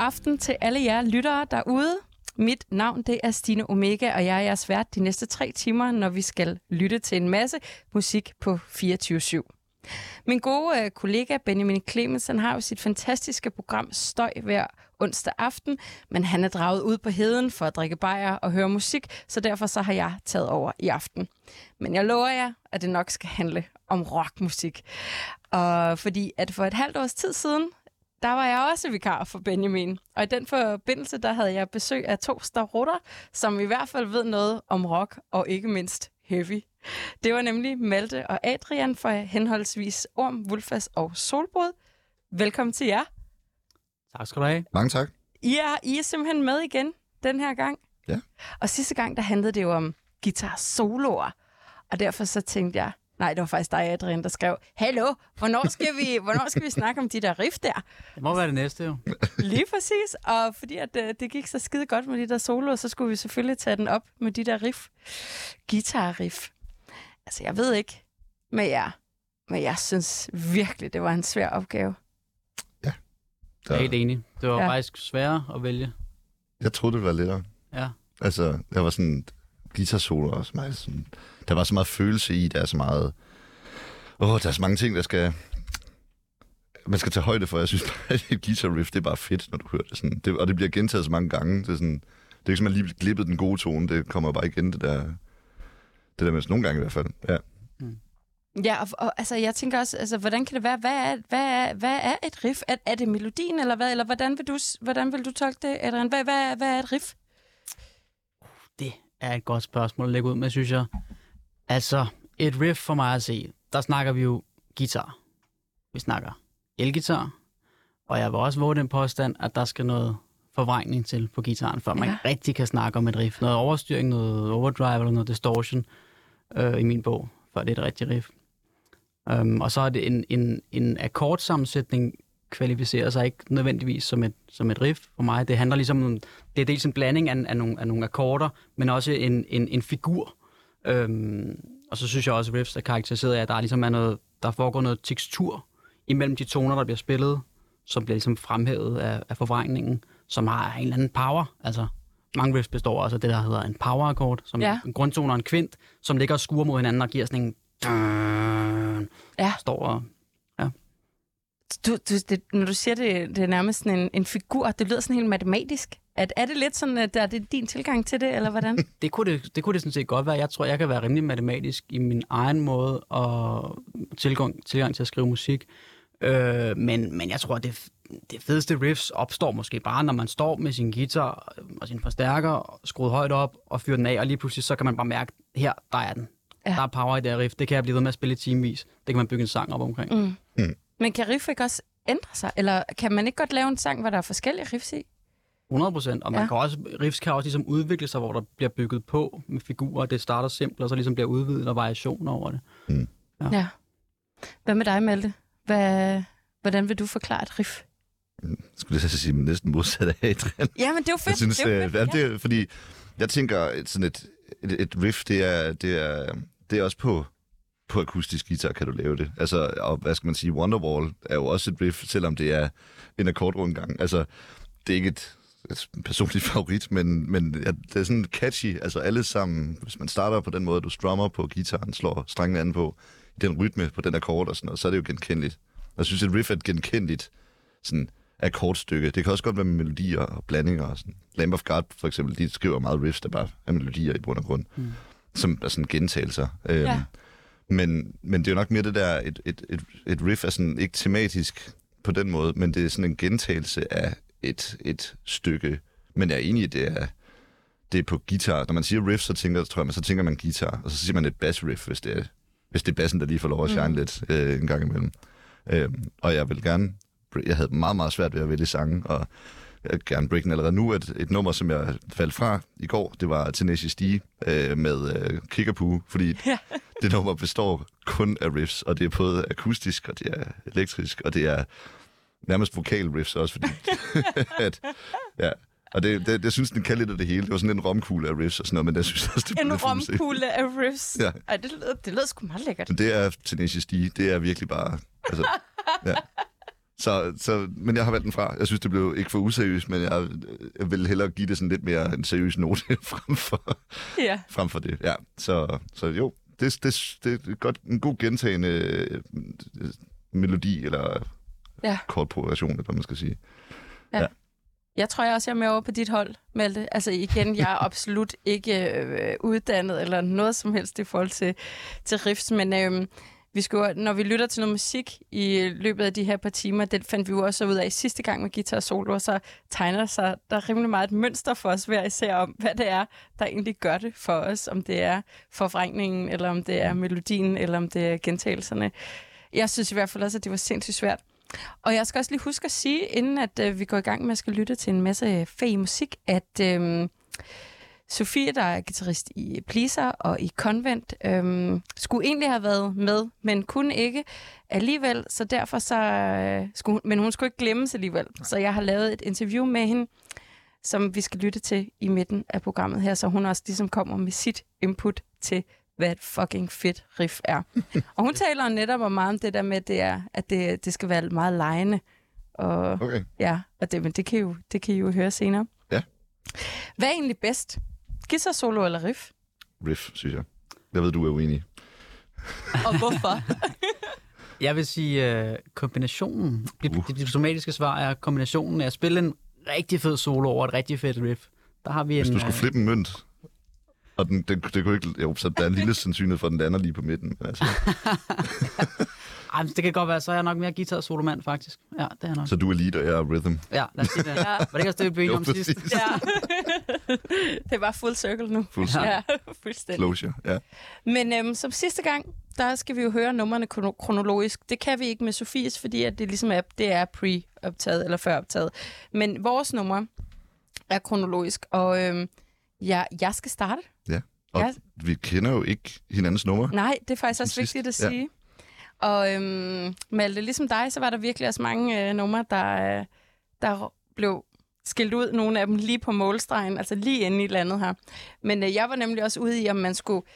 aften til alle jer lyttere derude. Mit navn det er Stine Omega, og jeg er jeres vært de næste tre timer, når vi skal lytte til en masse musik på 24-7. Min gode øh, kollega Benjamin Clemens, han har jo sit fantastiske program Støj hver onsdag aften, men han er draget ud på heden for at drikke bajer og høre musik, så derfor så har jeg taget over i aften. Men jeg lover jer, at det nok skal handle om rockmusik. Og fordi at for et halvt års tid siden, der var jeg også vikar for Benjamin. Og i den forbindelse, der havde jeg besøg af to starutter, som i hvert fald ved noget om rock, og ikke mindst heavy. Det var nemlig Malte og Adrian fra henholdsvis Orm, Wulfas og Solbrud. Velkommen til jer. Tak skal du have. Mange tak. I er, I er simpelthen med igen den her gang. Ja. Og sidste gang, der handlede det jo om guitar soloer. Og derfor så tænkte jeg, nej, det var faktisk dig, Adrian, der skrev, Hallo, hvornår skal vi, hvornår skal vi snakke om de der riff der? Det må være det næste jo. Lige præcis. Og fordi at, øh, det gik så skide godt med de der soloer, så skulle vi selvfølgelig tage den op med de der riff. Guitar riff. Altså, jeg ved ikke med jer, men jeg synes virkelig, det var en svær opgave. Jeg er helt enig. Det var Ja. ja. faktisk sværere at vælge. Jeg troede, det var lettere. Ja. Altså, der var sådan guitar solo også meget sådan, der var så meget følelse i, der er så meget, åh, der er så mange ting, der skal, man skal tage højde for. Jeg synes bare, at et guitar riff, det er bare fedt, når du hører det sådan. Det, og det bliver gentaget så mange gange. Det er sådan, det er ikke som, at man lige glippet den gode tone. Det kommer bare igen, det der, det der med nogle gange i hvert fald. Ja. Ja, og, og altså, jeg tænker også, altså, hvordan kan det være, hvad er, hvad er, hvad er et riff? Er, er det melodien, eller hvad? Eller hvordan vil du, hvordan vil du tolke det, Adrian? Hvad, hvad, hvad er et riff? Det er et godt spørgsmål at lægge ud med, synes jeg. Altså, et riff for mig at se, der snakker vi jo guitar. Vi snakker elgitar. Og jeg vil også våge den påstand, at der skal noget forvrængning til på gitaren, før man Ja. rigtig kan snakke om et riff. Noget overstyring, noget overdrive eller noget distortion øh, i min bog, før det er et rigtigt riff. Um, og så er det en, en, en akkordsammensætning kvalificerer sig ikke nødvendigvis som et, som et riff for mig. Det handler ligesom om, det er dels en blanding af, af, nogle, af nogle akkorder, men også en, en, en figur. Øhm, og så synes jeg også, at riffs er karakteriseret af, at der ligesom er noget, der foregår noget tekstur imellem de toner, der bliver spillet, som bliver ligesom fremhævet af, af forvrængningen, som har en eller anden power. Altså, mange riffs består også af det, der hedder en power-akkord, som Ja. en grundtone og en kvint, som ligger og skuer mod hinanden og giver sådan en... Ja. Står og Du, du, det, når du siger det, det er nærmest sådan en, en figur, det lyder sådan helt matematisk. Er, er det lidt sådan, at der, det er din tilgang til det, eller hvordan? Det kunne det, det kunne det sådan set godt være. Jeg tror, jeg kan være rimelig matematisk i min egen måde og tilgang, tilgang til at skrive musik. Øh, men, men jeg tror, det, det fedeste riffs opstår måske bare, når man står med sin guitar og sin forstærker skruet højt op og fyrer den af, og lige pludselig så kan man bare mærke, her, der er den. Ja. Ja. Der er power i det her riff. Det kan jeg blive ved med at spille i timevis. Det kan man bygge en sang op omkring. Mm. Mm. Men kan riff ikke også ændre sig? Eller kan man ikke godt lave en sang, hvor der er forskellige riffs i? 100 procent. Og man Ja. kan også, riffs kan også ligesom udvikle sig, hvor der bliver bygget på med figurer. Det starter simpelt, og så ligesom bliver udvidet og variationer over det. Ja. Ja. Hvad med dig, Malte? Hvad, hvordan vil du forklare et riff? Skulle jeg så sige, næsten modsat af Adrian. Ja, men det er jo fedt. Jeg synes, det er øh, fedt. ja, det er, fordi jeg tænker, et, sådan et, et, et riff, det er, det er, det er også på, på akustisk guitar, kan du lave det. Altså, og hvad skal man sige, Wonderwall er jo også et riff, selvom det er en akkordrundgang. Altså, det er ikke et, et personligt favorit, men, men ja, det er sådan catchy. Altså, alle sammen, hvis man starter på den måde, du strummer på guitaren, slår strengene an på, den rytme på den akkord og sådan noget, så er det jo genkendeligt. Jeg synes, et riff er et genkendeligt sådan, akkordstykke. Det kan også godt være med melodier og blandinger. Og sådan. Lamb of God, for eksempel, de skriver meget riffs, der bare er melodier i bund og grund, mm. som er sådan gentagelser. Øhm, Ja. Men, men det er jo nok mere det der, et, et, et, et riff er sådan ikke tematisk på den måde, men det er sådan en gentagelse af et, et stykke. Men jeg er enig i, det er, det er på guitar. Når man siger riff, så tænker, tror jeg, man, så tænker man guitar, og så siger man et bass riff, hvis det er, hvis det er bassen, der lige får lov at shine mm. lidt øh, en gang imellem. Øhm, og jeg vil gerne, jeg havde meget, meget svært ved at vælge sange, og jeg vil gerne break den allerede nu. Et, et nummer, som jeg faldt fra i går, det var Tenacious D øh, med øh, Kickapoo, fordi Ja. det nummer består kun af riffs, og det er både akustisk, og det er elektrisk, og det er nærmest vokal riffs også, fordi at, ja, og det, det, jeg synes, den kan lidt af det hele. Det var sådan en romkugle af riffs og sådan noget, men jeg synes også, det En romkugle af riffs. Ja. Ej, det lyder, det lyder sgu meget lækkert. Men det er Tenacious D, det er virkelig bare, altså, ja. Så, så, men jeg har valgt den fra. Jeg synes, det blev ikke for useriøst, men jeg, jeg vil hellere give det sådan lidt mere en seriøs note frem for, Ja. frem for det. Ja, så, så jo, det, det, det er godt, en god gentagende øh, melodi, eller Ja. kortprogression, eller hvad man skal sige. Jeg tror jeg også, jeg er med over på dit hold, Malte. Altså igen, jeg er absolut ikke øh, uddannet eller noget som helst i forhold til, til riffs, men øh, vi skulle, når vi lytter til noget musik i løbet af de her par timer, det fandt vi jo også ud af sidste gang med guitar og solo, så tegner sig der rimelig meget et mønster for os hver især om, hvad det er, der egentlig gør det for os. Om det er forvrængningen, eller om det er melodien, eller om det er gentagelserne. Jeg synes i hvert fald også, at det var sindssygt svært. Og jeg skal også lige huske at sige, inden at øh, vi går i gang med at skal lytte til en masse fag musik, at øh, Sofie, der er guitarist i Pleaser og i Convent, øh, skulle egentlig have været med, men kunne ikke alligevel, så derfor så øh, skulle men hun skulle ikke glemmes alligevel. Så jeg har lavet et interview med hende, som vi skal lytte til i midten af programmet her, så hun også ligesom kommer med sit input til, hvad et fucking fedt riff er. og hun taler netop om meget om det der med, det er, at det, det skal være meget lejende. Og, Okay. Ja, og det, men det kan, I jo, det kan I jo høre senere. Ja. Hvad er egentlig bedst? Guitar solo eller riff? Riff, synes jeg. Jeg ved, du er uenig. Og hvorfor? Jeg vil sige, uh, kombinationen, det, Uh. det diplomatiske svar er kombinationen af at spille en rigtig fed solo over et rigtig fedt riff. Der har vi Hvis en... du skulle øh, flippe en mønt, og den, det, det kunne ikke... Jo, så der er en lille sandsynlighed for, at den lander lige på midten. Men altså, Ej, det kan godt være, så er jeg nok mere guitar solo mand faktisk. Ja, det er jeg nok. så du er lead, og jeg er rhythm. Ja, lad os sige det. Ja. Var det ikke også det, vi blev om sidst? ja. det var full circle nu. Full Ja, fuldstændig. Closure, ja. Men øhm, som sidste gang, der skal vi jo høre numrene krono- kronologisk. Det kan vi ikke med Sofies, fordi at det ligesom er, det er pre-optaget eller før-optaget. Men vores nummer er kronologisk, og øhm, ja, jeg skal starte. Og Ja. vi kender jo ikke hinandens numre. Nej, det er faktisk også vigtigt at ja. sige. Og øhm, Malte, ligesom dig, så var der virkelig også mange øh, numre, der, øh, der blev skilt ud. Nogle af dem lige på målstregen, altså lige inde i landet her. Men øh, jeg var nemlig også ude i, om man skulle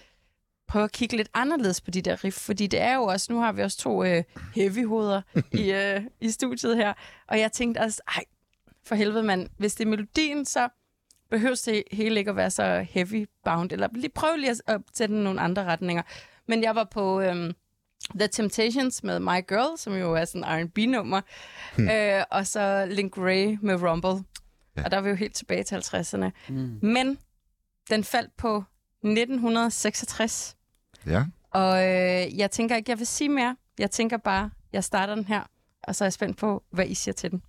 prøve at kigge lidt anderledes på de der riff, fordi det er jo også, nu har vi også to øh, heavy-hoveder i, øh, i studiet her, og jeg tænkte også, ej, for helvede mand, hvis det er melodien, så behøver det hele ikke at være så heavy bound, eller lige prøv lige at, at sætte nogle andre retninger. Men jeg var på øhm, The Temptations med My Girl, som jo er sådan en R&B-nummer, hmm. øh, og så Link Ray med Rumble. Ja. Og der var vi jo helt tilbage til 50'erne. Mm. Men den faldt på 1966, Ja. og øh, jeg tænker ikke, jeg vil sige mere. Jeg tænker bare, jeg starter den her, og så er jeg spændt på, hvad I siger til den.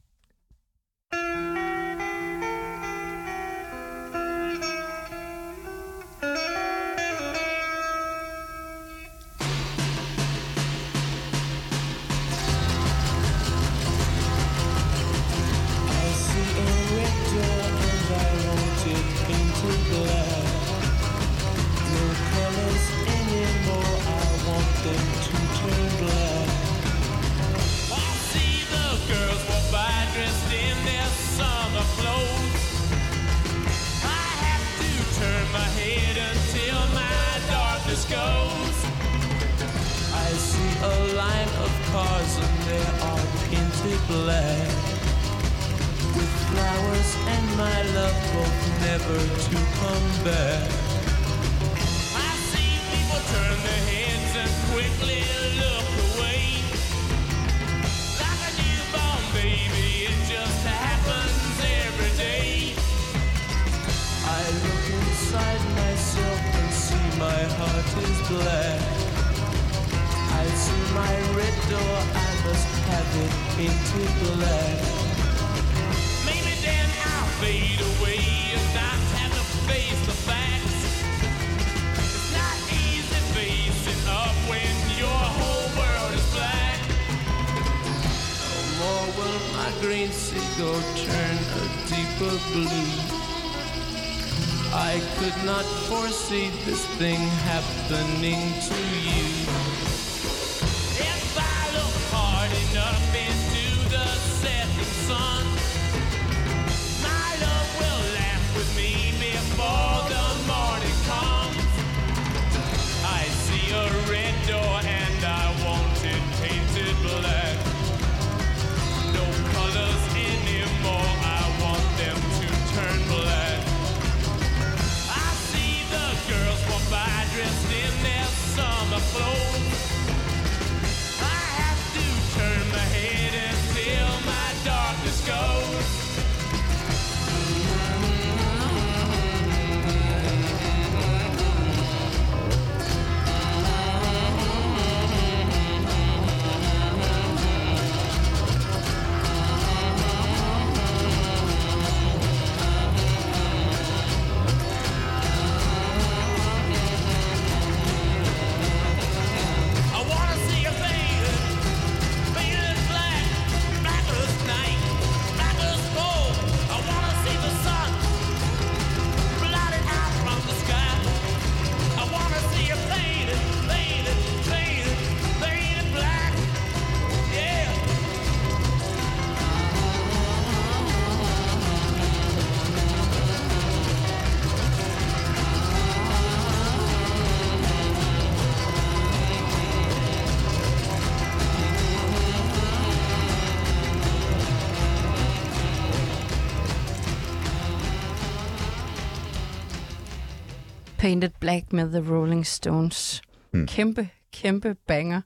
Painted Black med The Rolling Stones. Mm. Kæmpe, kæmpe banger.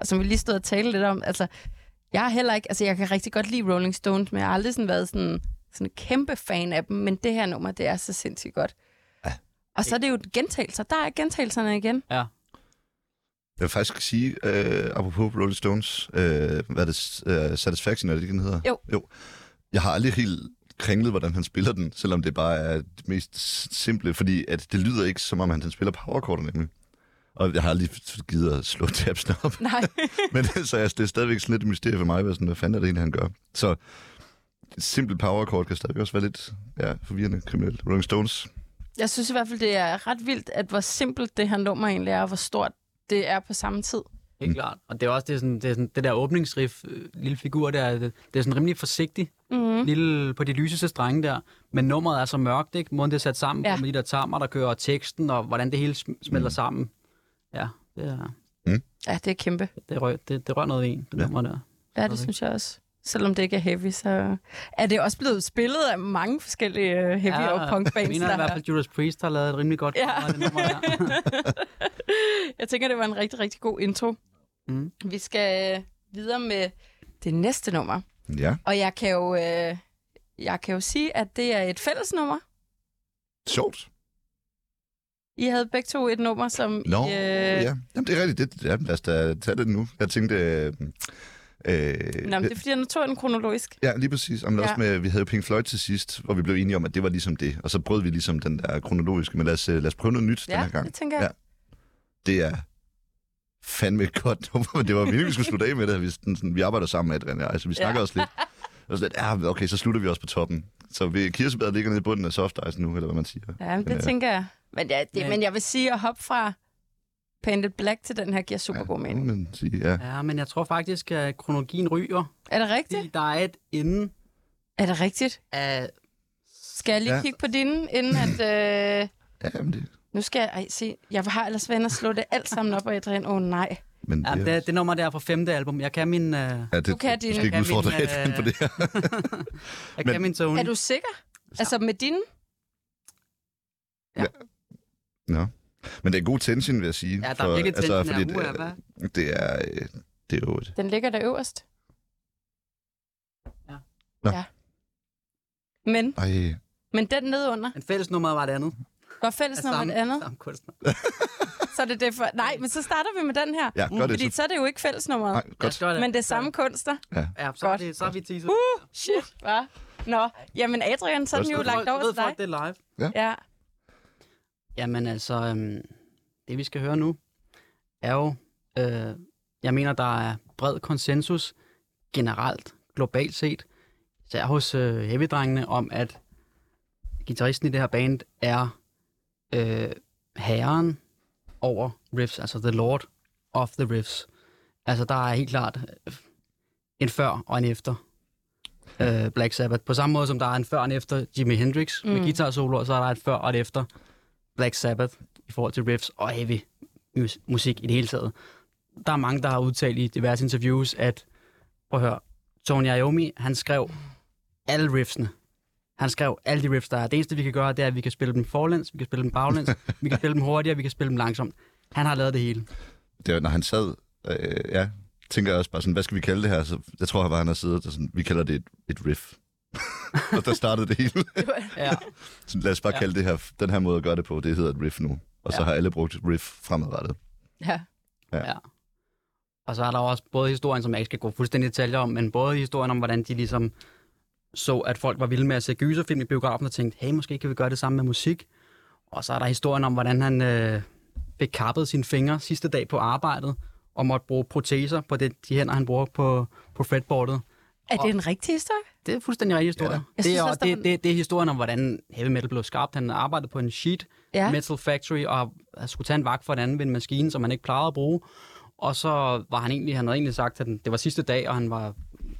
Og som vi lige stod og talte lidt om, altså, jeg har heller ikke, altså jeg kan rigtig godt lide Rolling Stones, men jeg har aldrig sådan været sådan, sådan en kæmpe fan af dem, men det her nummer, det er så sindssygt godt. Ja. Og så er det jo gentagelser. Der er gentagelserne igen. Ja. Jeg vil faktisk sige, øh, apropos Rolling Stones, øh, hvad er det, øh, Satisfaction, er det ikke, den hedder? Jo. jo. Jeg har aldrig helt kringlet, hvordan han spiller den, selvom det bare er det mest simple, fordi at det lyder ikke, som om han, han spiller powerchorder nemlig. Og jeg har aldrig givet at slå tabsen op. Nej. Men så altså, det er stadigvæk sådan lidt et mysterie for mig, hvad, sådan, hvad fanden er det egentlig, han gør. Så et simpelt power chord kan stadig også være lidt ja, forvirrende kriminelt. Rolling Stones. Jeg synes i hvert fald, det er ret vildt, at hvor simpelt det her nummer egentlig er, og hvor stort det er på samme tid. Helt Mm. klart. Og det er også det, er sådan, det, er sådan, det der åbningsriff, øh, lille figur der, det, det er sådan rimelig forsigtig, Mm. lille på de lyseste strenge der. Men nummeret er så mørkt, ikke? Måden det er sat sammen Ja. med de der tammer, der kører og teksten, og hvordan det hele sm- smelter Mm. sammen. Ja, det er, Ja, det er kæmpe. det, rør, det, det rører noget i en, det Ja. nummer der. Ja, det Okay. synes jeg også. Selvom det ikke er heavy, så er det også blevet spillet af mange forskellige øh, heavy Ja, og punk Jeg bands. mener i hvert fald, Judas Priest har lavet et rimelig godt Ja. nummer jeg tænker, det var en rigtig, rigtig god intro. Mm. Vi skal videre med det næste nummer. Ja, Og jeg kan jo, øh, jeg kan jo sige, at det er et fællesnummer. sjovt. I havde begge to et nummer, som Nå, I, øh, ja. Jamen, det er rigtigt. Det, ja, lad os da tage det nu. Jeg tænkte... Øh, øh, Nå, men det er fordi, jeg nu tog den kronologisk. Ja, lige præcis. Og men Ja. også med, vi havde Pink Floyd til sidst, hvor vi blev enige om, at det var ligesom det. Og så brød vi ligesom den der kronologiske, men lad os, øh, lad os prøve noget nyt den Ja, her gang. det tænker jeg. Det er fandme et godt nummer, men det var meningen, vi skulle slutte af med det. Vi, sådan, sådan, vi arbejder sammen med Adrian og jeg, så vi snakker Ja. også lidt. Og så lidt, ja, okay, så slutter vi også på toppen. Så vi, kirsebæret ligger nede i bunden af soft ice nu, eller hvad man siger. Ja, men det Ja. tænker jeg. Men, ja, det, Ja. men jeg vil sige, at hoppe fra Painted Black til den her giver super god mening. Men sige, ja. Ja, men jeg tror faktisk, at kronologien ryger. Er det rigtigt? Fordi der er et ende Er det rigtigt? af... Skal jeg lige Ja. kigge på dine, inden at... Øh, Ja, men det, nu skal jeg... Ej, se. Jeg har ellers og slå det alt sammen op, og Adrian, åh oh, nej. men Ja, det, det, det nummer der er fra femte album. Jeg kan min, øh, ja, det, Du kan din- Du skal ikke kan udfordre min, øh, på det her. jeg Men- kan min tone. Er du sikker? Altså med dine? Nå. Men det er god tension, vil jeg sige. Ja, der er virkelig tension altså, fordi her. Uh, det, hvad? det, er, øh, det er jo et Den ligger der øverst. Ja. Nå. ja. Men, Ej, men den nedunder, En fælles nummer var det andet. Går fælles nummer et andet, Samme kunstner. så er det det for... Nej, men så starter vi med den her. ja, gør det Fordi så. så er det jo ikke fællesnummeret, Nej, Godt. godt. Ja, det. men det er samme kunstner. Ja, så, er Godt. vi, så er vi teaser. Uh, shit, hva? Nå, jamen Adrian, så er den jo lagt over til dig. folk, det er live. Ja. Jamen altså, øhm, det vi skal høre nu, er jo, øh, jeg mener, der er bred konsensus generelt, globalt set, især hos øh, heavy-drengene, om at gitarristen i det her band er øh, herren over riffs, altså the lord of the riffs. Altså der er helt klart øh, en før og en efter øh, Black Sabbath. På samme måde som der er en før og en efter Jimi Hendrix mm. med guitar solo, så er der et før og et efter Black Sabbath i forhold til riffs og heavy mus- musik i det hele taget. Der er mange, der har udtalt i diverse interviews, at prøv at høre, Tony Iommi, han skrev alle riffsene Han skrev alle de riffs, der er. Det eneste, vi kan gøre, det er, at vi kan spille dem forlæns, vi kan spille dem baglæns, vi kan spille dem hurtigere, vi kan spille dem langsomt. Han har lavet det hele. Det var, når han sad, øh, ja, tænker jeg også bare sådan, hvad skal vi kalde det her? Så jeg tror, bare, han har siddet og sådan, vi kalder det et, et riff. og der startede det hele. Ja. så lad os bare Ja. kalde det her, den her måde at gøre det på, det hedder et riff nu. Og så Ja. har alle brugt et riff fremadrettet. Ja. Ja. Og så er der også både historien, som jeg ikke skal gå fuldstændig i detaljer om, men både historien om, hvordan de ligesom så, at folk var vilde med at se gyserfilm i biografen og tænkte, hey, måske kan vi gøre det samme med musik. Og så er der historien om, hvordan han øh, fik kappet sine fingre sidste dag på arbejdet, og måtte bruge proteser på det, de hænder, han bruger på, på fretboardet. Er det en rigtig historie? Det er en fuldstændig rigtig historie. Ja. Det, synes er, også, det, det, det er historien om, hvordan heavy metal blev skabt. Han arbejdede på en sheet Ja. metal factory, og skulle tage en vagt for at anvende en maskine, som han ikke plejede at bruge. Og så var han egentlig, han havde egentlig sagt, at det var sidste dag, og han var,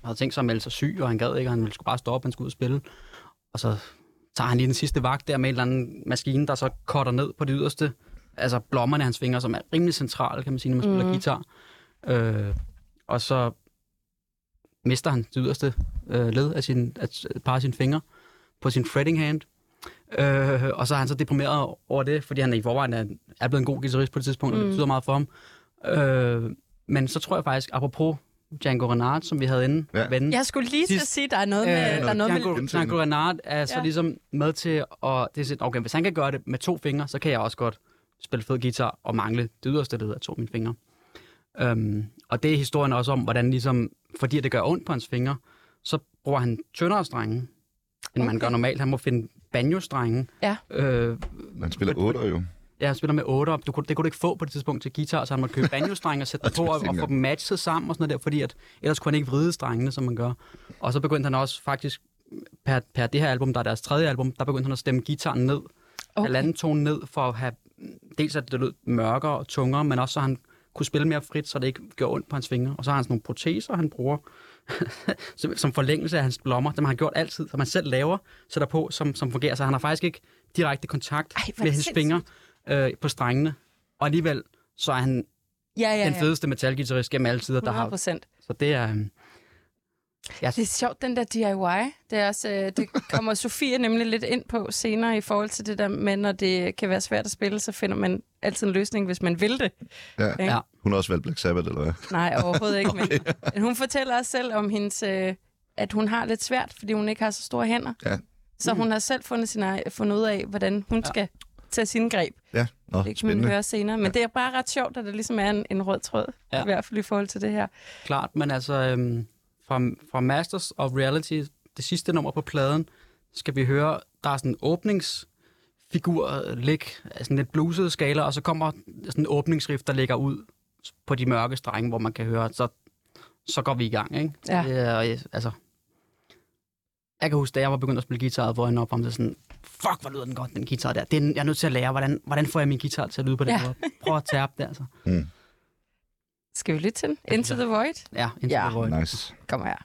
havde tænkt sig at melde sig syg, og han gad ikke, og han ville skulle bare stoppe, han skulle ud og spille. Og så tager han lige den sidste vagt der med en eller anden maskine, der så cutter ned på det yderste, altså blommerne af hans fingre, som er rimelig centrale, kan man sige, når man spiller Mhm. guitar. Øh, og så mister han det yderste øh, led af sin, af et par af sine fingre på sin fretting hand. Øh, og så er han så deprimeret over det, fordi han i forvejen er, er blevet en god guitarist på det tidspunkt, mm. og det Mm. betyder meget for ham. Øh, men så tror jeg faktisk, apropos Django Reinhardt, som vi havde inde, Ja. Jeg skulle lige til at sige, der er noget med... der er noget med Django, Django Reinhardt er så Ja. ligesom med til at... Det er sådan, okay, hvis han kan gøre det med to fingre, så kan jeg også godt spille fed guitar og mangle det yderste led af to af mine fingre. Um, og det er historien også om, hvordan ligesom, fordi det gør ondt på hans fingre, så bruger han tyndere strenge, end okay. man gør normalt. Han må finde banjo-strenge. Ja. Øh, Man spiller otter jo. Ja, han spiller med 8 du kunne, Det kunne du ikke få på det tidspunkt til guitar, så han måtte købe banjo-strenge og sætte dem på og, og få dem matchet sammen og sådan noget der, fordi at, ellers kunne han ikke vride strengene, som man gør. Og så begyndte han også faktisk, per, per det her album, der er deres tredje album, der begyndte han at stemme gitaren ned, okay. Halvanden tone ned, for at have, dels at det lød mørkere og tungere, men også så han kunne spille mere frit, så det ikke gjorde ondt på hans fingre. Og så har han sådan nogle proteser, han bruger, som, som forlængelse af hans blommer, dem har han gjort altid, som han selv laver, sætter på, som, som fungerer. Så han har faktisk ikke direkte kontakt Ej, med hans fingre øh, på strengene. Og alligevel, så er han Ja, ja, ja, den ja. fedeste metalguitarist gennem alle tider, der 100 har. Så det er... øhm, Ja, Det er sjovt, den der DIY. Det, er også, øh, det kommer Sofie nemlig lidt ind på senere i forhold til det der med, når det kan være svært at spille, så finder man altid en løsning, hvis man vil det. Ja. Ikke? Ja. Hun har også valgt Black Sabbath, eller hvad? Nej, overhovedet ikke. Men, men hun fortæller også selv om hendes, øh, at hun har lidt svært, fordi hun ikke har så store hænder. Ja. Så hun har selv fundet, sin, egen- fundet ud af, hvordan hun Ja. skal tage sine greb. Ja, Nå, Det kan man høre senere. Men det er bare ret sjovt, at der ligesom er en, en rød tråd. Ja. Ja. I hvert fald i forhold til det her. klart, men altså øhm, fra, fra Masters of Reality, det sidste nummer på pladen, skal vi høre, der er sådan en åbningsfigur, lig, sådan lidt bluset skala, og så kommer sådan en åbningsriff, der ligger ud på de mørke strenge, hvor man kan høre, så, så går vi i gang, ikke? Ja. Det er, øh, altså, jeg kan huske, da jeg var begyndt at spille guitar, hvor jeg op om det sådan, fuck, hvor lyder den godt, den guitar der. Det er, jeg er nødt til at lære, hvordan, hvordan får jeg min guitar til at lyde på den Ja. måde. Prøv at tærpe det, altså. Skal vi lytte til den? Into the Void? Ja, indtil Ja. det var Nice. Kom her.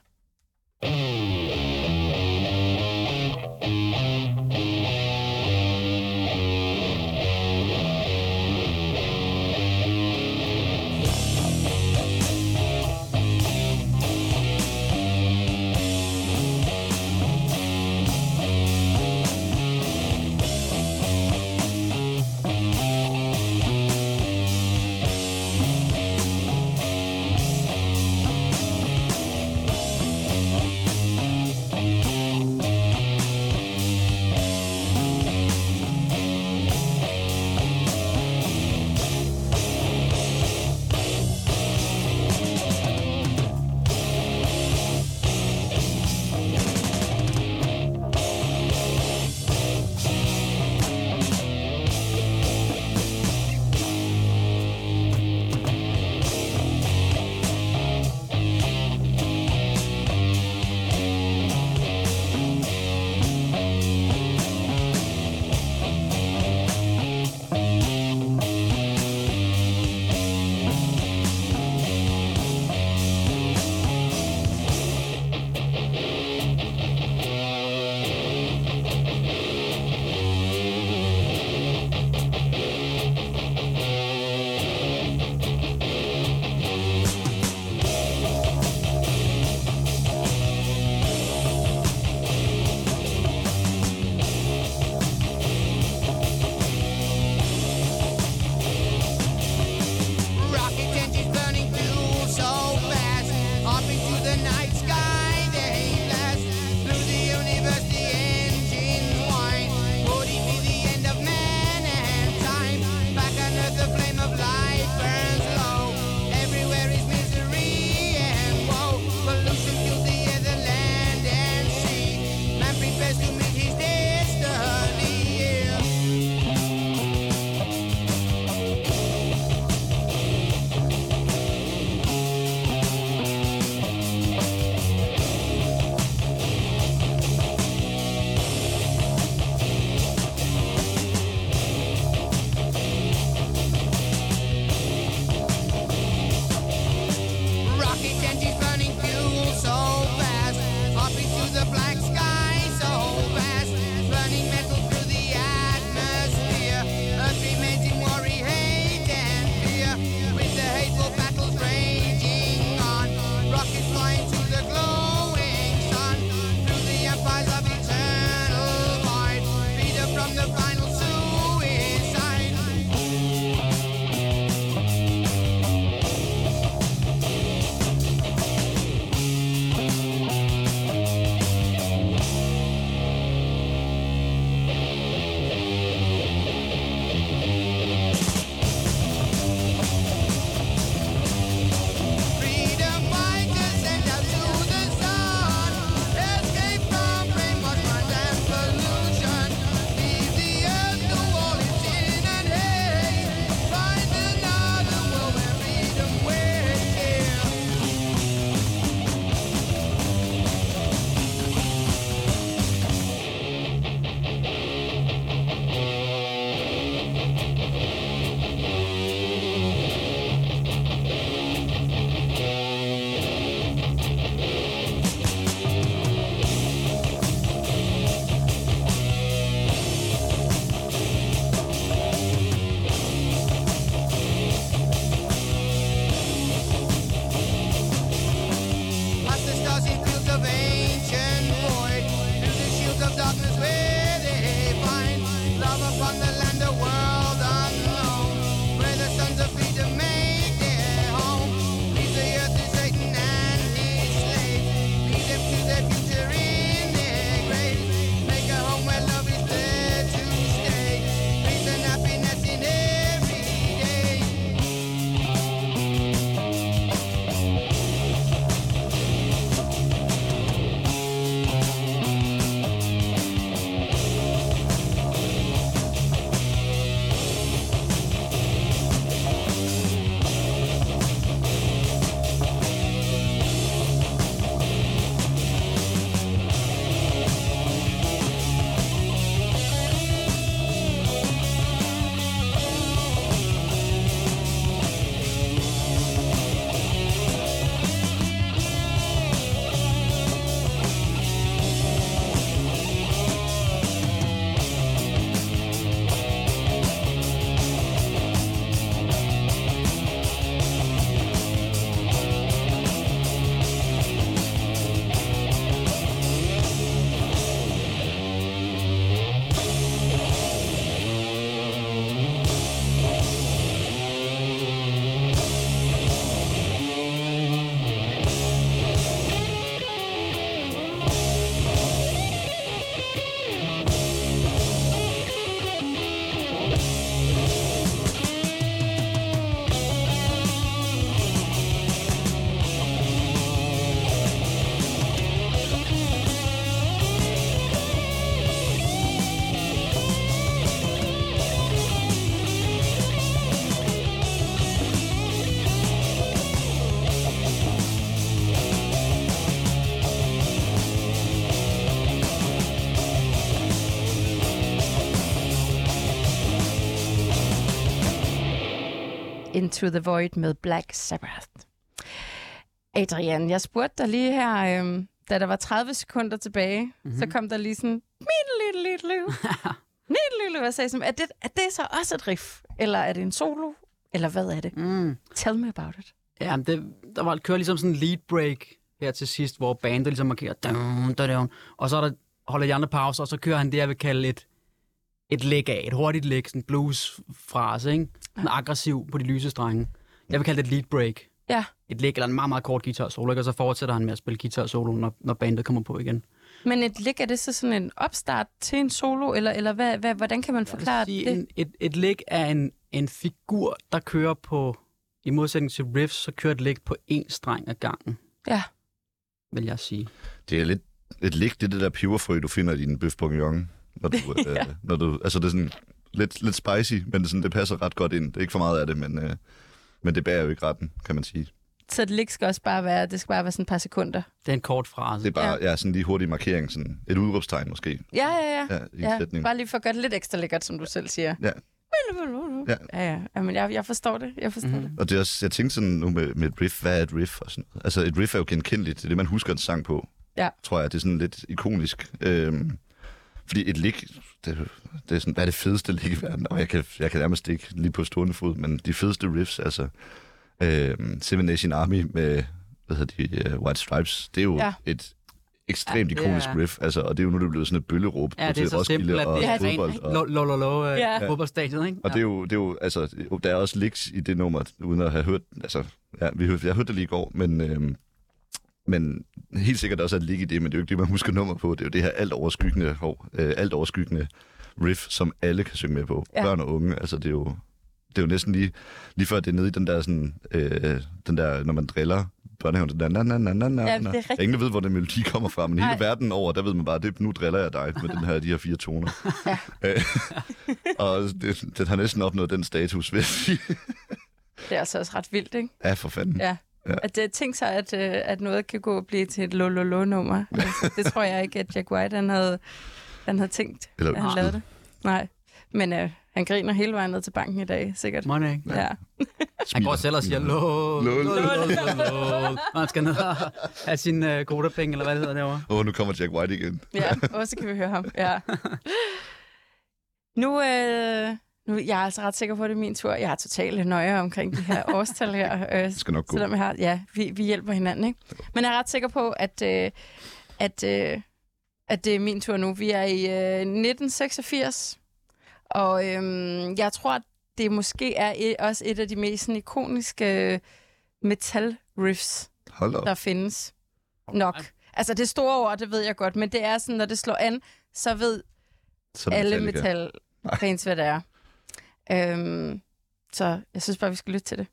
Into the Void med Black Sabbath. Adrian, jeg spurgte dig lige her, øhm, da der var 30 sekunder tilbage, mm-hmm. så kom der lige sådan, mit lille lille lille hvad sagde sådan, er det, er det så også et riff? Eller er det en solo? Eller hvad er det? Mm. Tell me about it. Ja, det, der var kører ligesom sådan en lead break her til sidst, hvor bandet ligesom markerer, dun, dun, dun, og så er der, holder de andre pauser, og så kører han det, jeg vil kalde et, et læg af, et hurtigt læg, sådan en blues-frase, ikke? Sådan aggressiv på de lyse strenge. Jeg vil kalde det et lead break. Ja, Et læg eller en meget, meget kort guitar solo, ikke? og så fortsætter han med at spille guitar solo, når, når bandet kommer på igen. men et lick, er det så sådan en opstart til en solo, eller, eller hvad, hvad, hvordan kan man forklare sige, det? en, et, et læg er en, en figur, der kører på, i modsætning til riffs, så kører et læg på én streng ad gangen, Ja, vil jeg sige. Det er lidt et lig, det er det der peberfrø, du finder i din bøf bourguignon. Når du, Ja. øh, når du, altså det er sådan lidt, lidt spicy, men det, er sådan, det passer ret godt ind. Det er ikke for meget af det, men, øh, men det bærer jo ikke retten, kan man sige. så et lick skal også bare være, det skal bare være sådan et par sekunder. Det er en kort frase. Det er bare ja. Ja, sådan lige hurtig markering, sådan et udråbstegn måske, Ja, ja, ja. ja, i ja sætning. bare lige for at gøre det lidt ekstra lækkert, som du selv siger. Ja. Ja, ja. ja men jeg, jeg forstår det. Jeg forstår mm. det. Og det er også, jeg tænkte sådan nu med, med et riff, hvad er et riff? Og sådan noget. Altså et riff er jo genkendeligt, det er det, man husker en sang på. Ja. Tror jeg, det er sådan lidt ikonisk. Øhm, fordi et lick, det, det er sådan, hvad er det fedeste lick i verden? Og jeg kan, jeg kan nærmest ikke lige på stående fod, men de fedeste riffs, altså øhm, Seven Nation Army med, hvad hedder de, uh, White Stripes, det er jo Ja. ja. et ekstremt Ja, ikonisk riff, altså, og det er jo nu det er blevet sådan et bølleråb Ja, det til er så Roskilde simpelt, og det er fodbold. Og, lo, lo, lo, lo, øh, Ja. fodboldstadion, ikke? og det er jo, det er jo altså, der er også licks i det nummer, uden at have hørt, altså, ja, vi hørte, jeg hørte det lige i går, men, øhm, men helt sikkert også at ligge i det, men det er jo ikke det, man husker nummer på. Det er jo det her alt overskyggende, hov, øh, alt overskyggende riff, som alle kan synge med på. Ja. Børn og unge, altså det er jo, det er jo næsten lige, lige før det er nede i den der sådan, øh, den der, når man driller børnehaven, den der, na, na, na, na, na, Ja, det er. Ingen ved, hvor den melodi kommer fra, men hele Nej. verden over, der ved man bare, det, nu driller jeg dig med den her, de her fire toner. Ja. Øh, og det, den har næsten opnået den status, vil jeg sige. Det er altså også ret vildt, ikke? Ja, for fanden. Ja. Ja. At det tænk sig, at, øh, at noget kan gå og blive til et lo-lo-lo-nummer. Altså, det tror jeg ikke, at Jack White han havde, han havde tænkt, Eller at han lavede det. Nej. Men øh, han griner hele vejen ned til banken i dag, sikkert. Money. Ja. Han går selv og siger, lol, Lol. lol, han skal ned og have sin uh, kodapenge, eller hvad det hedder derovre. Åh, oh, nu kommer Jack White igen. ja, og så kan vi høre ham. Ja. Nu, øh, nu jeg er altså ret sikker på, at det er min tur. Jeg er totalt nøje omkring de her årstal her. Øh, Det skal nok gå. Selvom jeg har, ja, vi, vi hjælper hinanden, ikke? Men jeg er ret sikker på, at, øh, at, øh, at det er min tur nu. Vi er i øh, 1986, og øh, jeg tror, at det måske er et, også et af de mest sådan, ikoniske øh, metal-riffs, Hold op. der findes. Nok. Altså, det store ord, det ved jeg godt, men det er sådan, når det slår an, så ved Så alle Metallica. metal-fans, hvad det er. Øhm, så jeg synes bare, vi skal lytte til det.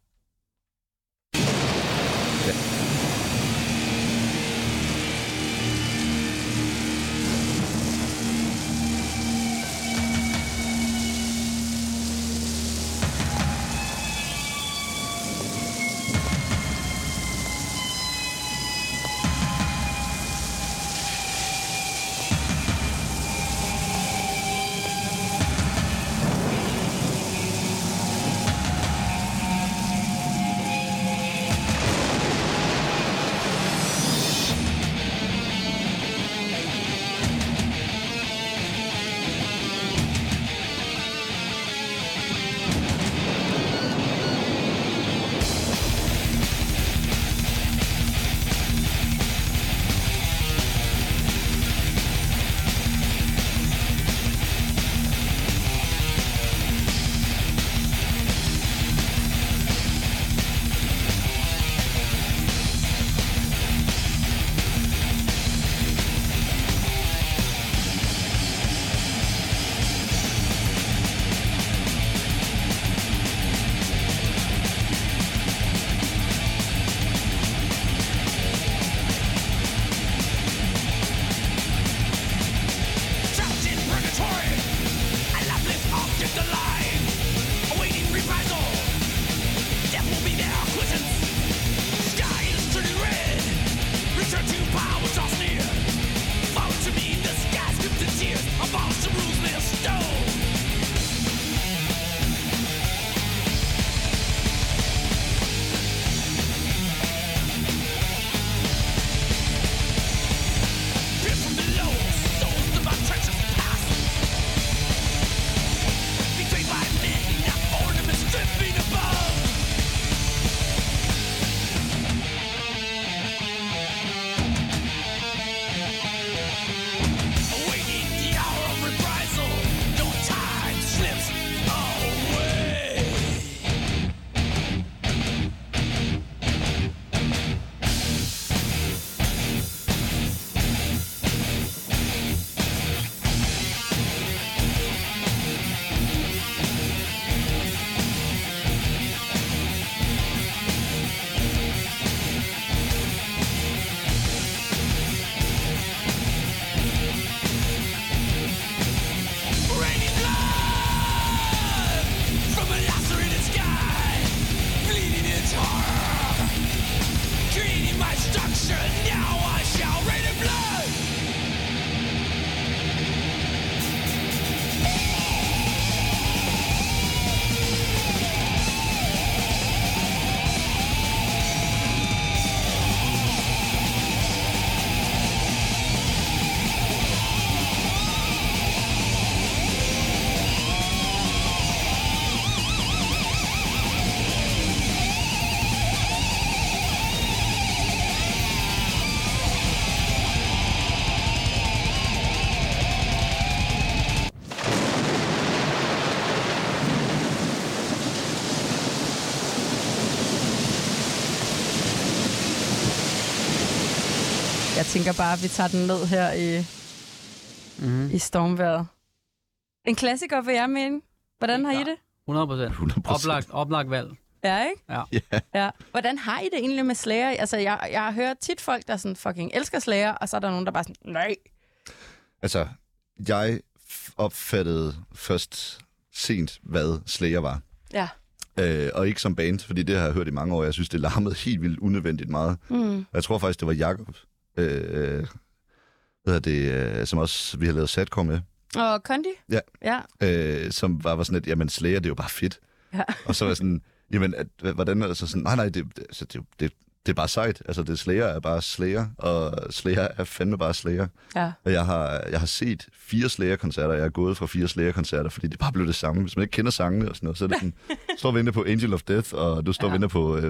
Tænker bare, at vi tager den ned her i, Mm-hmm. i stormværet. En klassiker vil jeg mene. Hvordan har I det? 100 procent. 100 Oplagt, oplagt valg. Ja, ikke? Ja. Ja. Ja. Hvordan har I det egentlig med Slayer? Altså, jeg, jeg har hørt tit folk, der sådan fucking elsker Slayer, og så er der nogen, der bare sådan, nej. Altså, jeg opfattede først sent, hvad Slayer var. Ja. Øh, og ikke som band, fordi det har jeg hørt i mange år. Jeg synes, det larmede helt vildt unødvendigt meget. Mm. Jeg tror faktisk, det var Jakob, øh, hvad hedder det, øh, som også vi har lavet satkom med, Og Kondi? Ja. Ja. øh, som var, var sådan et, jamen Slayer, det er jo bare fedt. Ja. Og så var sådan, jamen, at, hvordan er det så sådan, nej, nej, det, det, altså, det, det, det er bare sejt. Altså, det Slayer er bare Slayer, og Slayer er fandme bare Slayer. Ja. Og jeg har, jeg har set fire Slayer-koncerter, jeg er gået fra fire Slayer-koncerter, fordi det bare blev det samme. Hvis man ikke kender sangene og sådan noget, så er det sådan, står og venter på Angel of Death, og du står og Ja. venter på uh,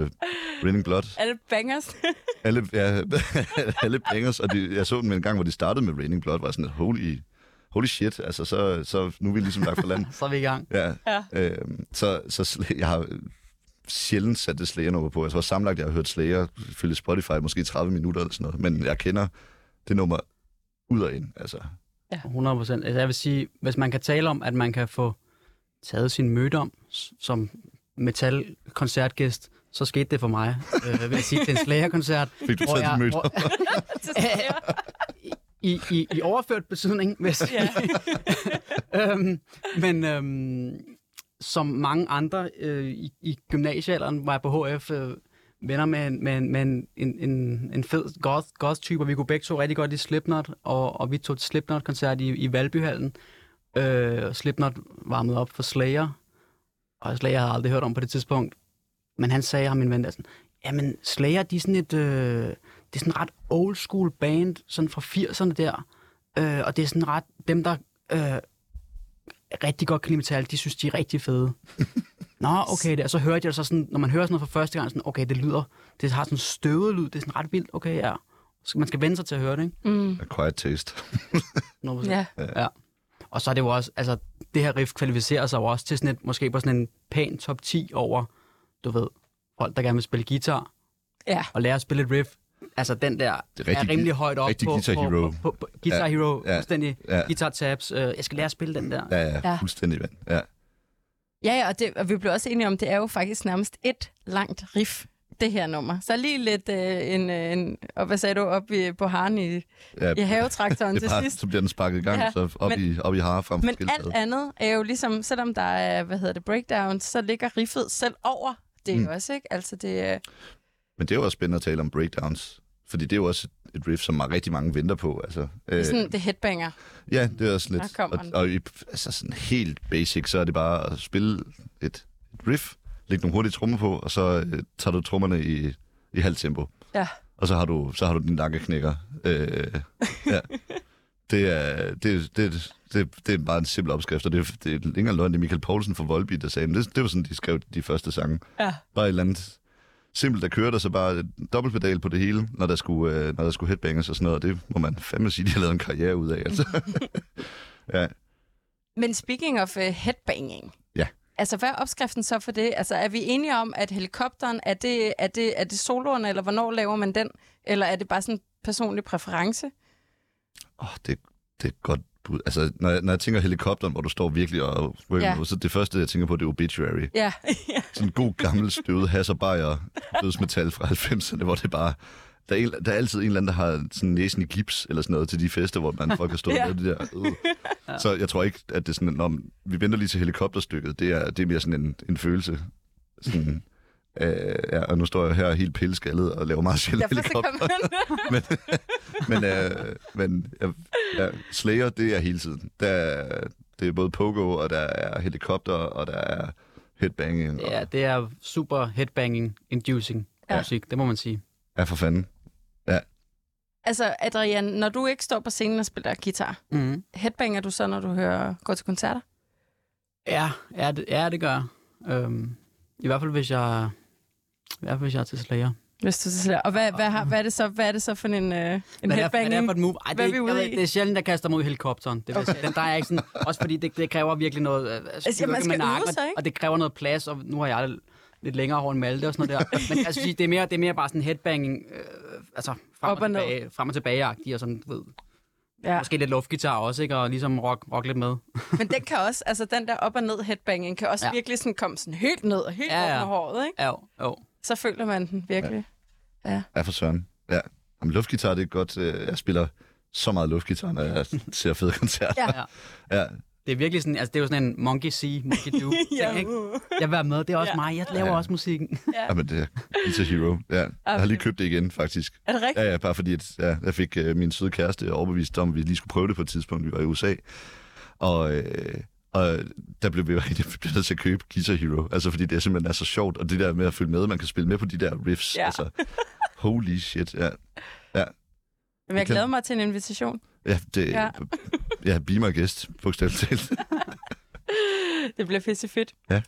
Raining Blood. Alle bangers. Alle, ja, alle bangers, og de, jeg så dem en gang, hvor de startede med Raining Blood, var sådan, holy, holy shit, altså så, så nu er vi ligesom lagt for land. Så er vi i gang. Ja. Ja. Øhm, så, så jeg har sjældent sat det Slayer-nummer på. Jeg tror sammenlagt, jeg har hørt Slayer følge Spotify måske 30 minutter eller sådan noget. Men jeg kender det nummer ud og ind. Altså, 100 procent. Altså, jeg vil sige, hvis man kan tale om, at man kan få taget sin mødom som metal-koncertgæst, så skete det for mig. øh, vil jeg sige, til en Slayer-koncert. fik du taget jeg- din hvor- Slayer. i, i, i overført betydning, hvis Ja. øhm, men øhm, som mange andre øh, i, i gymnasiealderen var jeg på HF øh, venner med, med, en- med en, en, en, en fed goth, goth-type, og vi kunne begge to rigtig godt i Slipknot, og, og vi tog til Slipknot-koncert i, i Valbyhallen. Øh, og Slipknot varmede op for Slayer, og Slayer havde jeg aldrig hørt om på det tidspunkt. Men han sagde ham min ven der sådan, jamen Slayer, de er sådan et, øh, det er sådan ret old school band, sådan fra 80'erne der. Øh, og det er sådan ret, dem der øh, rigtig godt kan lide metal, de synes, de er rigtig fede. Nå, okay, det, og så hørte jeg så sådan, når man hører sådan noget for første gang, sådan, okay, det lyder, det har sådan en støvet lyd, det er sådan ret vildt, okay, ja. Så man skal vende sig til at høre det, ikke? Mm. Quiet taste. 100%. Ja. Ja. Og så er det jo også, altså, det her riff kvalificerer sig jo også til sådan et, måske på sådan en pæn top 10 over, du ved, folk, der gerne vil spille guitar, Ja. og lære at spille et riff. Altså, den der Det er, rigtig er rimelig højt op rigtig på, Guitar på, Hero. På, på, på, Guitar Ja, Hero, ja, fuldstændig. ja. Guitar tabs. Øh, jeg skal lære at spille den der. Ja, ja, Ja. fuldstændig vand. Ja. Ja, ja, og, det, og vi blev også enige om, det er jo faktisk nærmest et langt riff, det her nummer. Så lige lidt øh, en, øh, en, og hvad sagde du, op i, på haren i, ja. i havetraktoren det til er bare, sidst. så bliver den sparket i gang, Ja, så op, men- i, op i hare frem Men alt andet er jo ligesom, selvom der er, hvad hedder det, breakdowns, så ligger riffet selv over det mm. Også, ikke? Altså det Men det er jo også spændende at tale om breakdowns. Fordi det er jo også et riff, som rigtig mange venter på. Altså, det er sådan, det headbanger. Ja, det er også lidt... Og, og i, altså sådan helt basic, så er det bare at spille et, et riff, lægge nogle hurtige trommer på, og så øh, tager du trommerne i, i halvt tempo. Ja. Og så har du, så har du din nakkeknækker. Øh, ja. Det er, det, det, det, det er bare en simpel opskrift, og det, det er engang løgn, det er Michael Poulsen fra Volbeat, der sagde, men det, det var sådan, de skrev de første sange. Ja. Bare et eller andet simpelt, der kørte, og så bare et dobbeltpedal på det hele, når der skulle, øh, når der skulle headbanges og sådan noget, og det må man fandme sige, de har lavet en karriere ud af. Altså. ja. Men speaking of uh, headbanging, Ja. altså hvad er opskriften så for det? Altså er vi enige om, at helikopteren, er det, er det, er det soloerne, eller hvornår laver man den? Eller er det bare sådan en personlig præference? Oh, det, det er et godt bud. Altså, når jeg, når jeg tænker helikopteren, hvor du står virkelig og Ja. ja. så det første, jeg tænker på, det er Obituary. Ja, ja. Sådan en god gammel støvet hasserbajer dødsmetal fra 90'erne, hvor det bare... Der er, en, der er altid en eller anden, der har sådan næsen i gips eller sådan noget til de fester, hvor man folk har stået Ja. ja. med det der. Øh. Så jeg tror ikke, at det er sådan, når vi venter lige til helikopterstykket, det er, det er mere sådan en, en følelse. Sådan, øh, ja, og nu står jeg her helt pilleskaldet og laver meget sjældent helikopter. man. men øh, men ja, ja, Slayer, det er hele tiden. Der er, det er både pogo, og der er helikopter, og der er headbanging. Ja, Og, det er super headbanging-inducing Ja. musik, det må man sige. ja, for fanden. Altså, Adrian, når du ikke står på scenen og spiller guitar, Mm. headbanger du så, når du hører, går til koncerter? Ja, ja, det, ja, det gør jeg. Øhm, I hvert fald, hvis jeg, i hvert fald, hvis jeg er til Slayer. Hvis du så og hvad, hvad, har, hvad, er det så, hvad er det så for en, øh, en Hvad er, hvad er det headbanging? for et move? Ej, det, er ikke- ved, det er sjældent, jeg kaster i helikopteren. Det Okay. den, der er ikke sådan, også fordi det, det kræver virkelig noget... øh, Altså, man styrke skal med øve sig, ikke? Og det kræver noget plads, og nu har jeg lidt længere hår end Malte og sådan noget der. Men synes, det er mere, det er mere bare sådan headbanging, altså, frem Op og, og tilbage, frem og tilbage og sådan, du ved. Ja. Måske lidt luftgitar også, ikke? Og ligesom rock, rock lidt med. Men den kan også, altså den der op og ned headbanging, kan også ja. Ja. virkelig sådan komme sådan helt ned og helt Ja, ja, ja. ja. over håret, ikke? Jo, jo. Så føler man den virkelig. Ja, for søren. Ja. Jamen, luftgitar, det er godt. øh, Jeg spiller så meget luftgitar, når jeg ser fede koncerter. Ja. Ja. ja. Det er virkelig sådan, altså det er jo sådan en monkey see, monkey do. Ja. ting, ikke? Jeg vil være med, det er også Ja. mig, jeg laver Ja. også musikken. Jamen, det er Guitar Hero. Ja. Jeg har lige købt det igen, faktisk. Er det rigtigt? Ja, ja, bare fordi at, ja, jeg fik øh, min søde kæreste overbevist om, at vi lige skulle prøve det på et tidspunkt, vi var i USA. Og, øh, og der blev vi jo rigtig nødt til at købe Guitar Hero, altså fordi det simpelthen er så sjovt, og det der med at følge med, man kan spille med på de der riffs, Ja. altså holy shit, ja. Men jeg glæder mig til en invitation. Ja, det, Ja. ja. ja be my guest, bogstaveligt talt. Det bliver pisse fedt. Ja.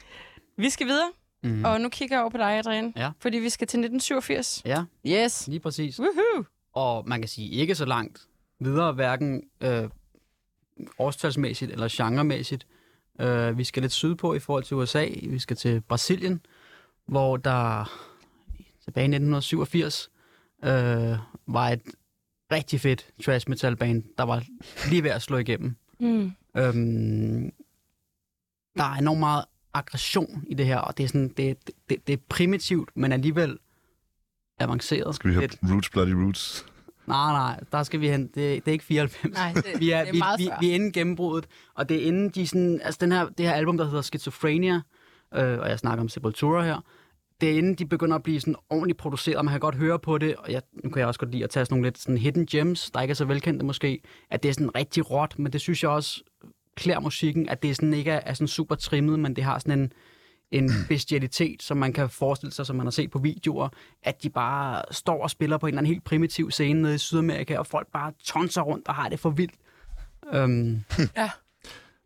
Vi skal videre, Mm. og nu kigger jeg over på dig, Adrian. Ja. Fordi vi skal til 1987. Ja, Yes. lige præcis. Woohoo! Og man kan sige ikke så langt videre, hverken øh, årstalsmæssigt eller genremæssigt. Øh, vi skal lidt sydpå i forhold til USA. Vi skal til Brasilien, hvor der tilbage i 1987 øh, var et rigtig fedt thrash metal band, der var lige ved at slå igennem. Mm. Øhm, der er enormt meget aggression i det her, og det er, sådan, det, det, det er primitivt, men alligevel avanceret. Skal vi høre Lidt. Roots Bloody Roots? Nej, nej, der skal vi hen. Det, det er ikke 94. Nej, det, vi er, det er vi, vi, vi er inden gennembruddet, og det er inden de sådan, altså den her, det her album, der hedder Schizophrenia, øh, og jeg snakker om Sepultura her, det er inden de begynder at blive sådan ordentligt produceret, man kan godt høre på det, og jeg, nu kan jeg også godt lide at tage sådan nogle lidt sådan hidden gems, der ikke er så velkendte måske, at det er sådan rigtig råt, men det synes jeg også klæder musikken, at det sådan ikke er, er sådan super trimmet, men det har sådan en, en bestialitet, som man kan forestille sig, som man har set på videoer, at de bare står og spiller på en eller anden helt primitiv scene nede i Sydamerika, og folk bare tonser rundt og har det for vildt. Øhm, Ja.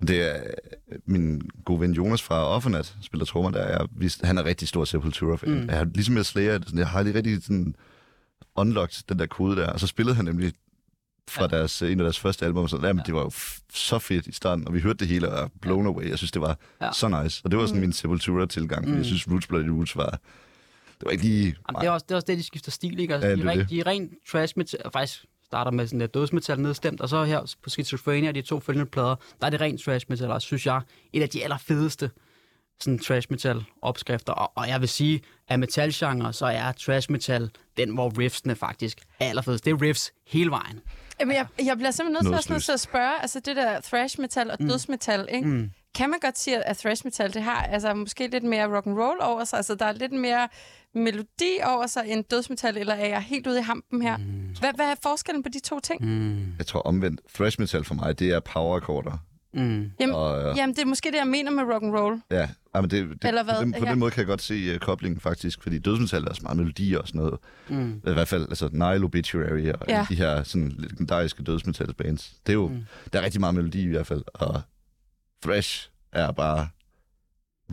Det er øh, min gode ven Jonas fra Offenat, spiller trommer der. Jeg, vidste, han er rigtig stor Sepultura-fan. Mm. Jeg har, ligesom jeg sådan, jeg har lige rigtig sådan unlocked den der kode der. Og så spillede han nemlig fra deres, en af deres første album, og sådan, jamen, det var jo så fedt i starten, og vi hørte det hele og blown away. Jeg synes, det var Ja. ja. så nice. Og det var sådan min Sepultura-tilgang, fordi jeg synes, Roots Bloody Roots var... Det var ikke lige... Jamen, det, er også, det er også det, de skifter stil, ikke? Altså, Ja, de, det rent, det. de rent trash metal, faktisk starter med sådan lidt dødsmetal nedstemt, og så her på Schizophrenia, de to følgende plader, der er det rent trash metal, og synes jeg, et af de allerfedeste sådan trash metal opskrifter, og, og jeg vil sige, at metalgenre, så er trash metal den, hvor riffsene faktisk er allerfedest. Det er riffs hele vejen. Jamen, jeg, jeg bliver simpelthen nødt til, til at spørge, altså det der thrash metal og dødsmetal, ikke? Mm. Kan man godt sige, at thrash metal, det har altså måske lidt mere rock and roll over sig, altså der er lidt mere melodi over sig end dødsmetal, eller er jeg helt ude i hampen her? Hvad, hvad er forskellen på de to ting? Mm. Jeg tror omvendt. Thrash metal for mig, det er power-akkorder. Mm. Jamen, Og, øh, jamen, det er måske det, jeg mener med rock and roll. Ja, ja men det, det, Eller hvad? på, den, på Ja. den måde kan jeg godt se uh, koblingen faktisk, fordi dødsmetal er også meget melodier og sådan noget. Mm. I hvert fald, altså Nile Obituary og Ja. ja. de her sådan legendariske dødsmetalsbands. Det er jo, Mm. der er rigtig meget melodi i hvert fald, og thrash er bare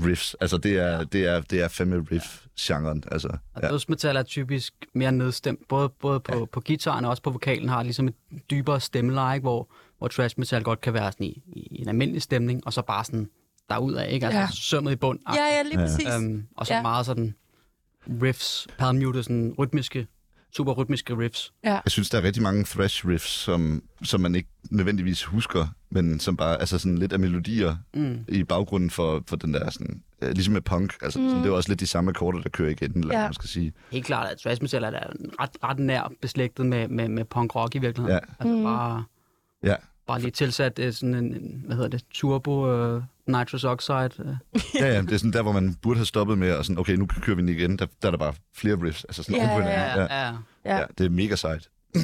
riffs. Altså det er, det er, det er fandme riff-genren. Altså, Og ja. dødsmetal er typisk mere nedstemt, både, både på, ja. på gitaren og også på vokalen har ligesom et dybere stemmeleje, hvor, hvor trash metal godt kan være sådan i, i en almindelig stemning, og så bare sådan derudad, ikke? Altså Ja. ja. sømmet i bund. Ja, ja, lige Ja. præcis. Øhm, og så Ja. ja. meget sådan riffs, palmute, sådan rytmiske, super rytmiske riffs. Jeg synes, der er rigtig mange thrash riffs, som, som man ikke nødvendigvis husker, men som bare altså sådan lidt af melodier Mm. i baggrunden for, for den der sådan, øh, ligesom med punk. Altså, mm. det er også lidt de samme akkorder, der kører igen, eller Ja. ja. man skal sige. Helt klart, at trash metal er ret, ret nær beslægtet med, med, med punk rock i virkeligheden. Ja. Altså Mm. bare, Ja. Bare lige tilsat øh, sådan en, hvad hedder det, turbo uh, nitrous oxide. Uh. Ja, ja, det er sådan der, hvor man burde have stoppet med, og sådan, okay, nu kører vi den igen. Der, der er der bare flere riffs. Altså sådan Ja, ja, ja. ja. Ja. ja. det er mega sejt.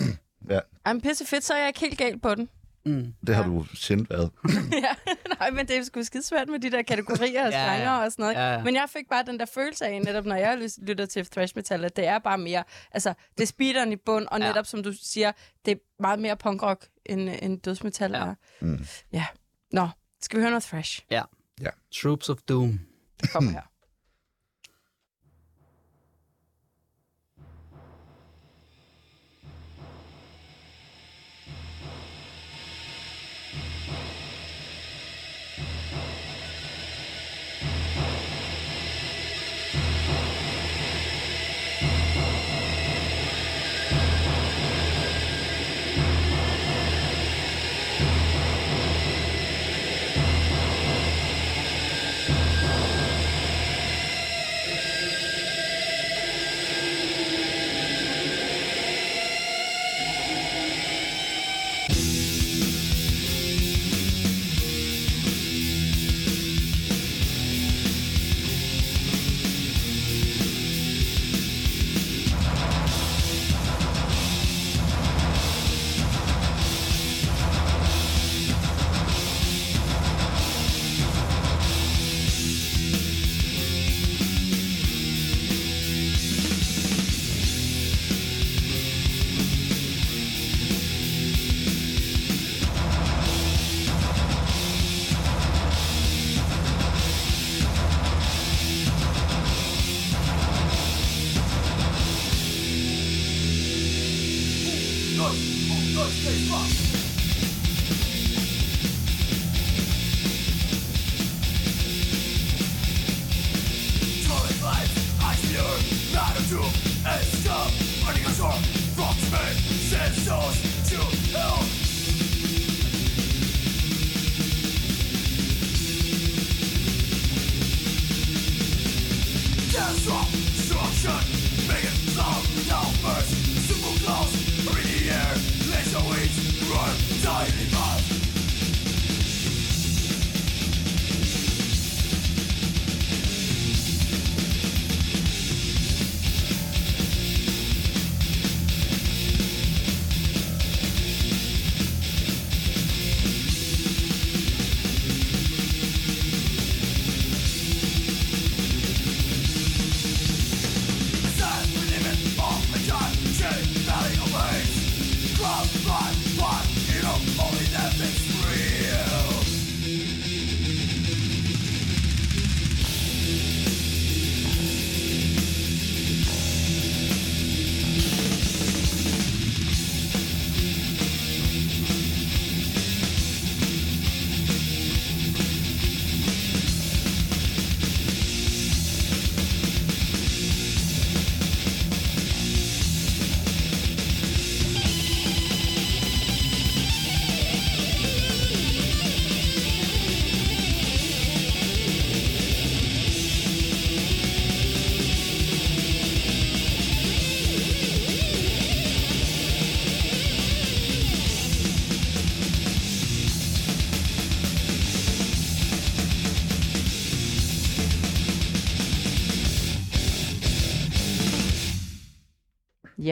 Ej, pisse fedt, så er jeg ikke helt galt på den. Mm. Det har Ja. du sjældent været. ja, nej, men det er sgu skide svært med de der kategorier og Ja, ja. og sådan noget. Ja, ja. Men jeg fik bare den der følelse af, netop når jeg lytter til thrash metal, at det er bare mere, altså, det er speederen i bund, og Ja. netop som du siger, det er meget mere punkrock end, end dødsmetal Ja. er. Mm. Ja. Nå, skal vi høre noget thrash? Troops of Doom. Kom her.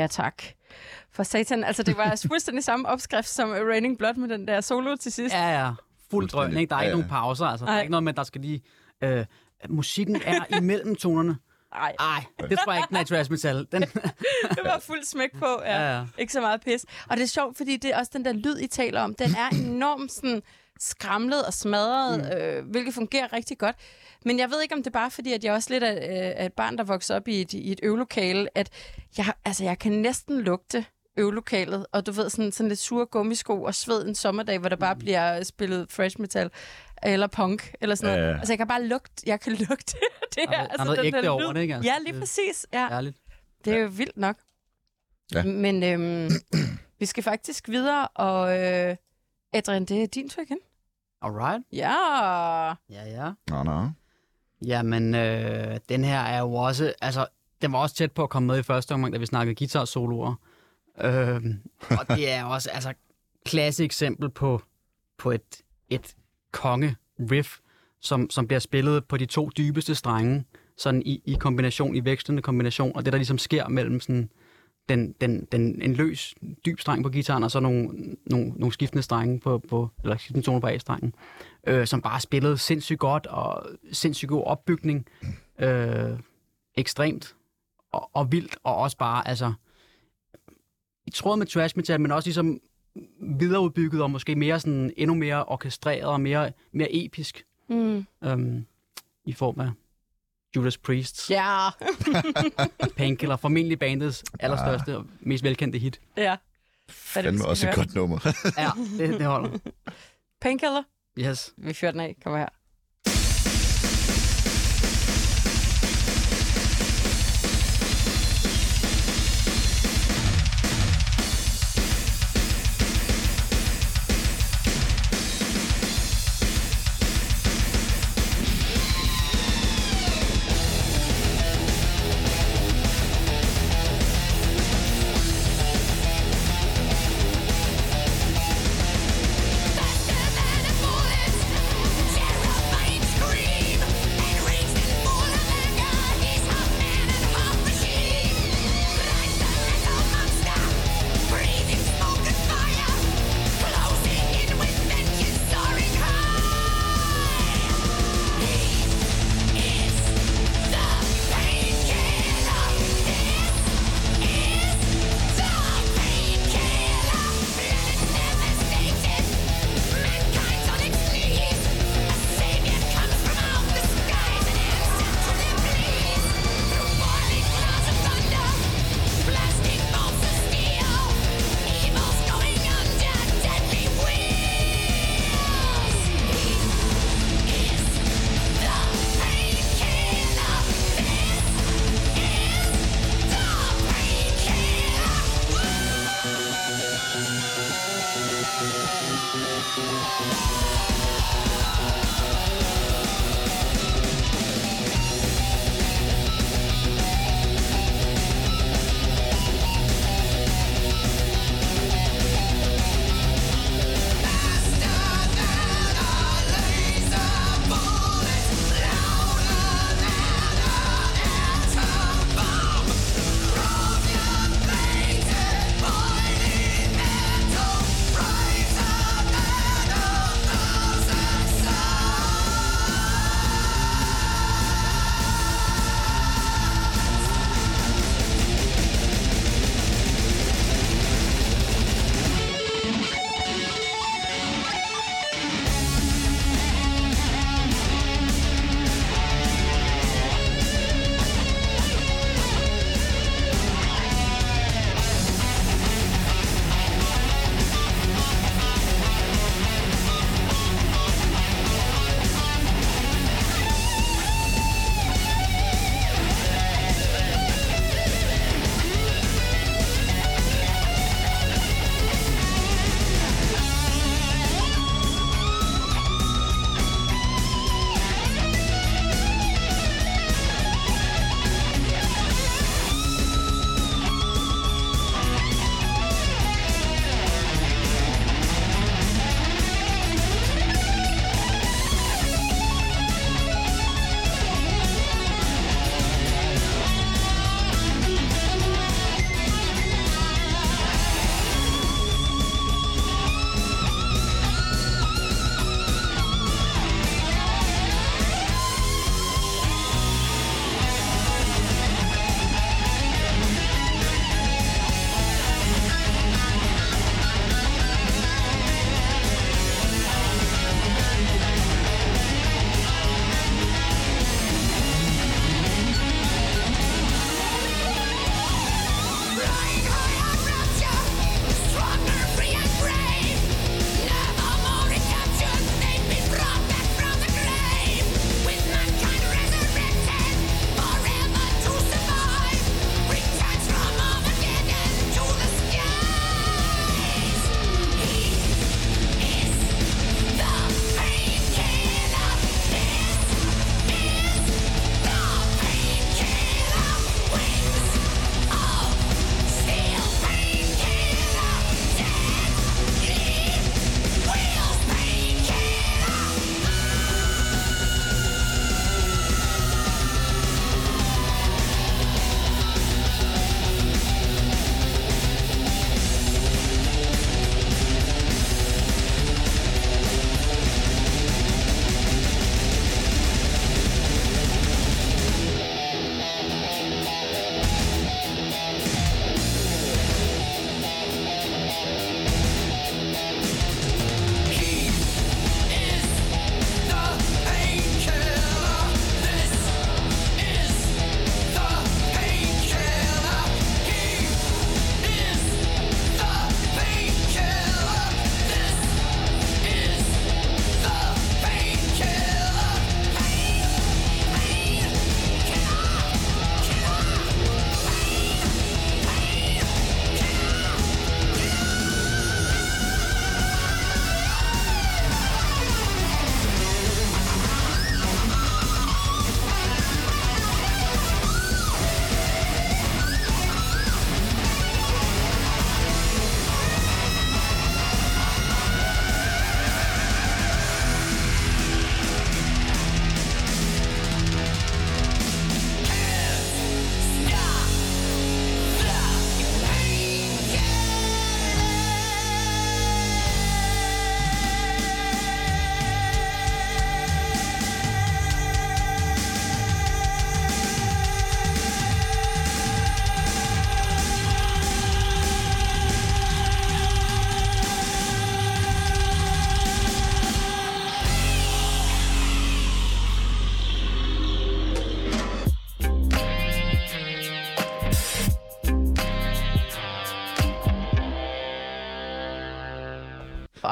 Ja, tak. For satan, altså det var fuldstændig samme opskrift som Raining Blood med den der solo til sidst. Ja, ja. Fuld drøn, ikke? Der er Ja, ikke ja. nogen pauser, altså. Der er ikke noget med, at der skal lige... Øh, musikken er imellem tonerne. Nej, Ej, det tror jeg ikke, den er trash metal. Den, det var fuld smæk på. Ja. Ja, ja. Ikke så meget pis. Og det er sjovt, fordi det er også den der lyd, I taler om. Den er enormt sådan skramlet og smadret, mm. øh, hvilket fungerer rigtig godt. Men jeg ved ikke, om det er bare fordi, at jeg også lidt er, øh, er et barn, der vokser op i et, i et øvelokale, at jeg, altså, jeg kan næsten lugte øvelokalet, og du ved, sådan, sådan lidt sure gummisko og sved en sommerdag, hvor der bare bliver spillet fresh metal eller punk, eller sådan Ja, noget. Altså, jeg kan bare lugte, jeg kan lugte det her. Der er- altså, noget den ægte der over det, ikke? Altså, Ja, lige præcis. Ja. ærligt. Det er jo vildt nok. Ja. Men øhm, vi skal faktisk videre, og øh, Adrian, det er din tur igen. Alright. Ja. Ja, ja. Nå, nå. Jamen, øh, den her er jo også... Altså, den var også tæt på at komme med i første omgang, da vi snakkede guitar-soloer. Øh, og det er også altså klasse eksempel på, på et, et konge-riff, som, som bliver spillet på de to dybeste strenge, sådan i, i kombination, i vekslende kombination, og det der ligesom sker mellem sådan den, den, den, en løs, dyb streng på gitaren, og så nogle, nogle, nogle skiftende strenge på, på eller skiftende toner på A-strengen, øh, som bare spillede sindssygt godt, og sindssygt god opbygning, øh, ekstremt og, og vildt, og også bare, altså, i tråd med trash metal, men også ligesom videreudbygget, og måske mere sådan, endnu mere orkestreret, og mere, mere episk, Mm. øhm, i form af Judas Priest's Ja. Painkiller, formentlig bandets allerstørste og mest velkendte hit. ja. Er det, vi Fandme også et godt nummer. Ja, det, det holder. Painkiller. Yes. Vi fyrer den af. Kom her.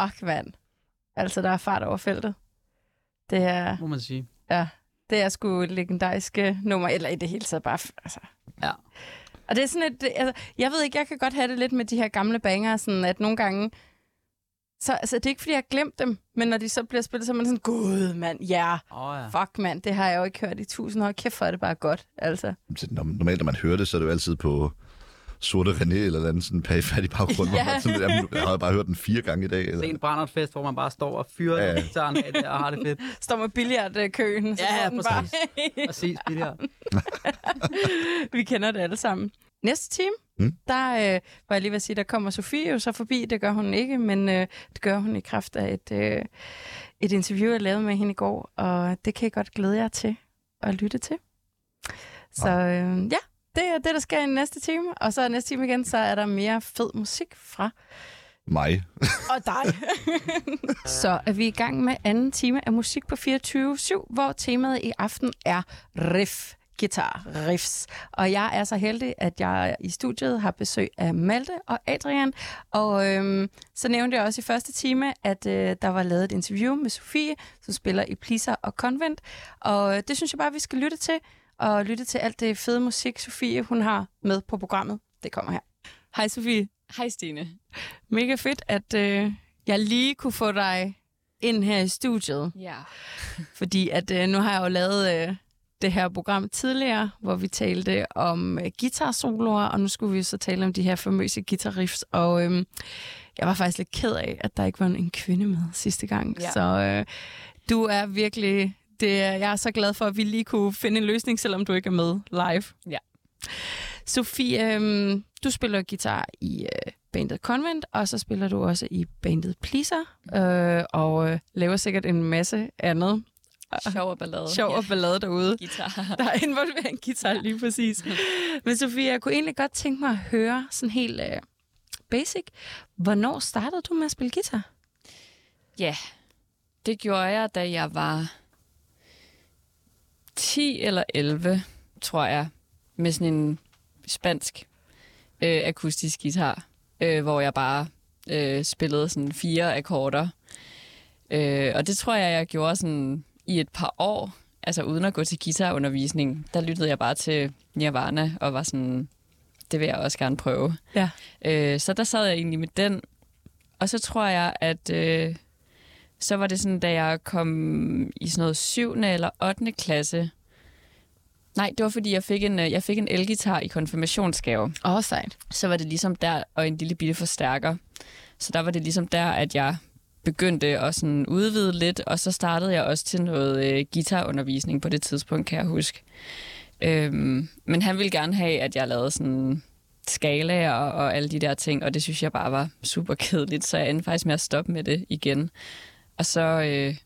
Fuck, mand. Altså, der er fart over feltet. Det er, må man sige. ja, det er sgu et legendarisk øh, nummer, eller i det hele taget bare... Altså. Ja. Og det er sådan et... Altså, jeg ved ikke, jeg kan godt have det lidt med de her gamle banger, sådan at nogle gange... Så altså, det er ikke, fordi jeg har glemt dem, men når de så bliver spillet, så er man sådan, gud, mand, ja, Åh oh, ja. fuck, mand, det har jeg jo ikke hørt i tusind år. Kæft, for er det bare godt, altså. Normalt, når man hører det, så er det jo altid på Sorte René eller andet sådan perifært i baggrund. Ja. sådan, jamen, jeg har bare hørt den fire gange i dag. Eller? Sent brændert hvor man bare står og fyrer Ja, gitaren af der og har det fedt. Står med billiardkøen, så Ja, ja, den bare. Præcis, det her. Vi kender det alle sammen. Næste time, Mm. der øh, var jeg lige ved at sige, der kommer Sofie jo så forbi. Det gør hun ikke, men øh, det gør hun i kraft af et, øh, et interview, jeg lavede med hende i går. Og det kan I godt glæde jer til at lytte til. Så øh, ja, det er det, der sker i næste time. Og så næste time igen, så er der mere fed musik fra Mig. og dig. så er vi i gang med anden time af musik på 24-7, hvor temaet i aften er riff guitar riffs. Og jeg er så heldig, at jeg i studiet har besøg af Malte og Adrian. Og øhm, så nævnte jeg også i første time, at øh, der var lavet et interview med Sofie, som spiller i Pleaser og Convent. Og øh, det synes jeg bare, vi skal lytte til. Og lytte til alt det fede musik, Sofie hun har med på programmet. Det kommer her. Hej Sofie. Hej Stine. Mega fedt, at øh, jeg lige kunne få dig ind her i studiet. Ja. Fordi at øh, nu har jeg jo lavet øh, det her program tidligere, hvor vi talte om øh, guitarsoloer, og nu skulle vi så tale om de her famøse guitarriffs. Og øh, jeg var faktisk lidt ked af, at der ikke var en kvinde med sidste gang. Ja. Så øh, du er virkelig... Det er, jeg er så glad for, at vi lige kunne finde en løsning, selvom du ikke er med live. Ja. Sofie, øh, du spiller guitar i øh, bandet Convent, og så spiller du også i bandet Pleaser, øh, og øh, laver sikkert en masse andet Sjov og ballade. sjov og ballade derude. Guitar. Der er involveret en guitar lige præcis. Men Sofie, jeg kunne egentlig godt tænke mig at høre sådan helt øh, basic. Hvornår startede du med at spille guitar? Ja, det gjorde jeg, da jeg var 10 eller 11, tror jeg, med sådan en spansk øh, akustisk guitar, øh, hvor jeg bare øh, spillede sådan fire akkorder. Øh, og det tror jeg, jeg gjorde sådan i et par år, altså uden at gå til guitarundervisning. Der lyttede jeg bare til Nirvana og var sådan, det vil jeg også gerne prøve. Ja. Øh, så der sad jeg egentlig med den. Og så tror jeg, at øh, så var det sådan, da jeg kom i sådan noget 7. eller 8. klasse. Nej, det var fordi, jeg fik en, øh, jeg fik en elgitar i konfirmationsgave. Åh, oh, sejt. Så var det ligesom der, og en lille bitte forstærker. Så der var det ligesom der, at jeg begyndte at sådan udvide lidt, og så startede jeg også til noget øh, guitarundervisning på det tidspunkt, kan jeg huske. Øhm, men han ville gerne have, at jeg lavede sådan skalaer og, og alle de der ting, og det synes jeg bare var super kedeligt, så jeg endte faktisk med at stoppe med det igen. Og så, øh,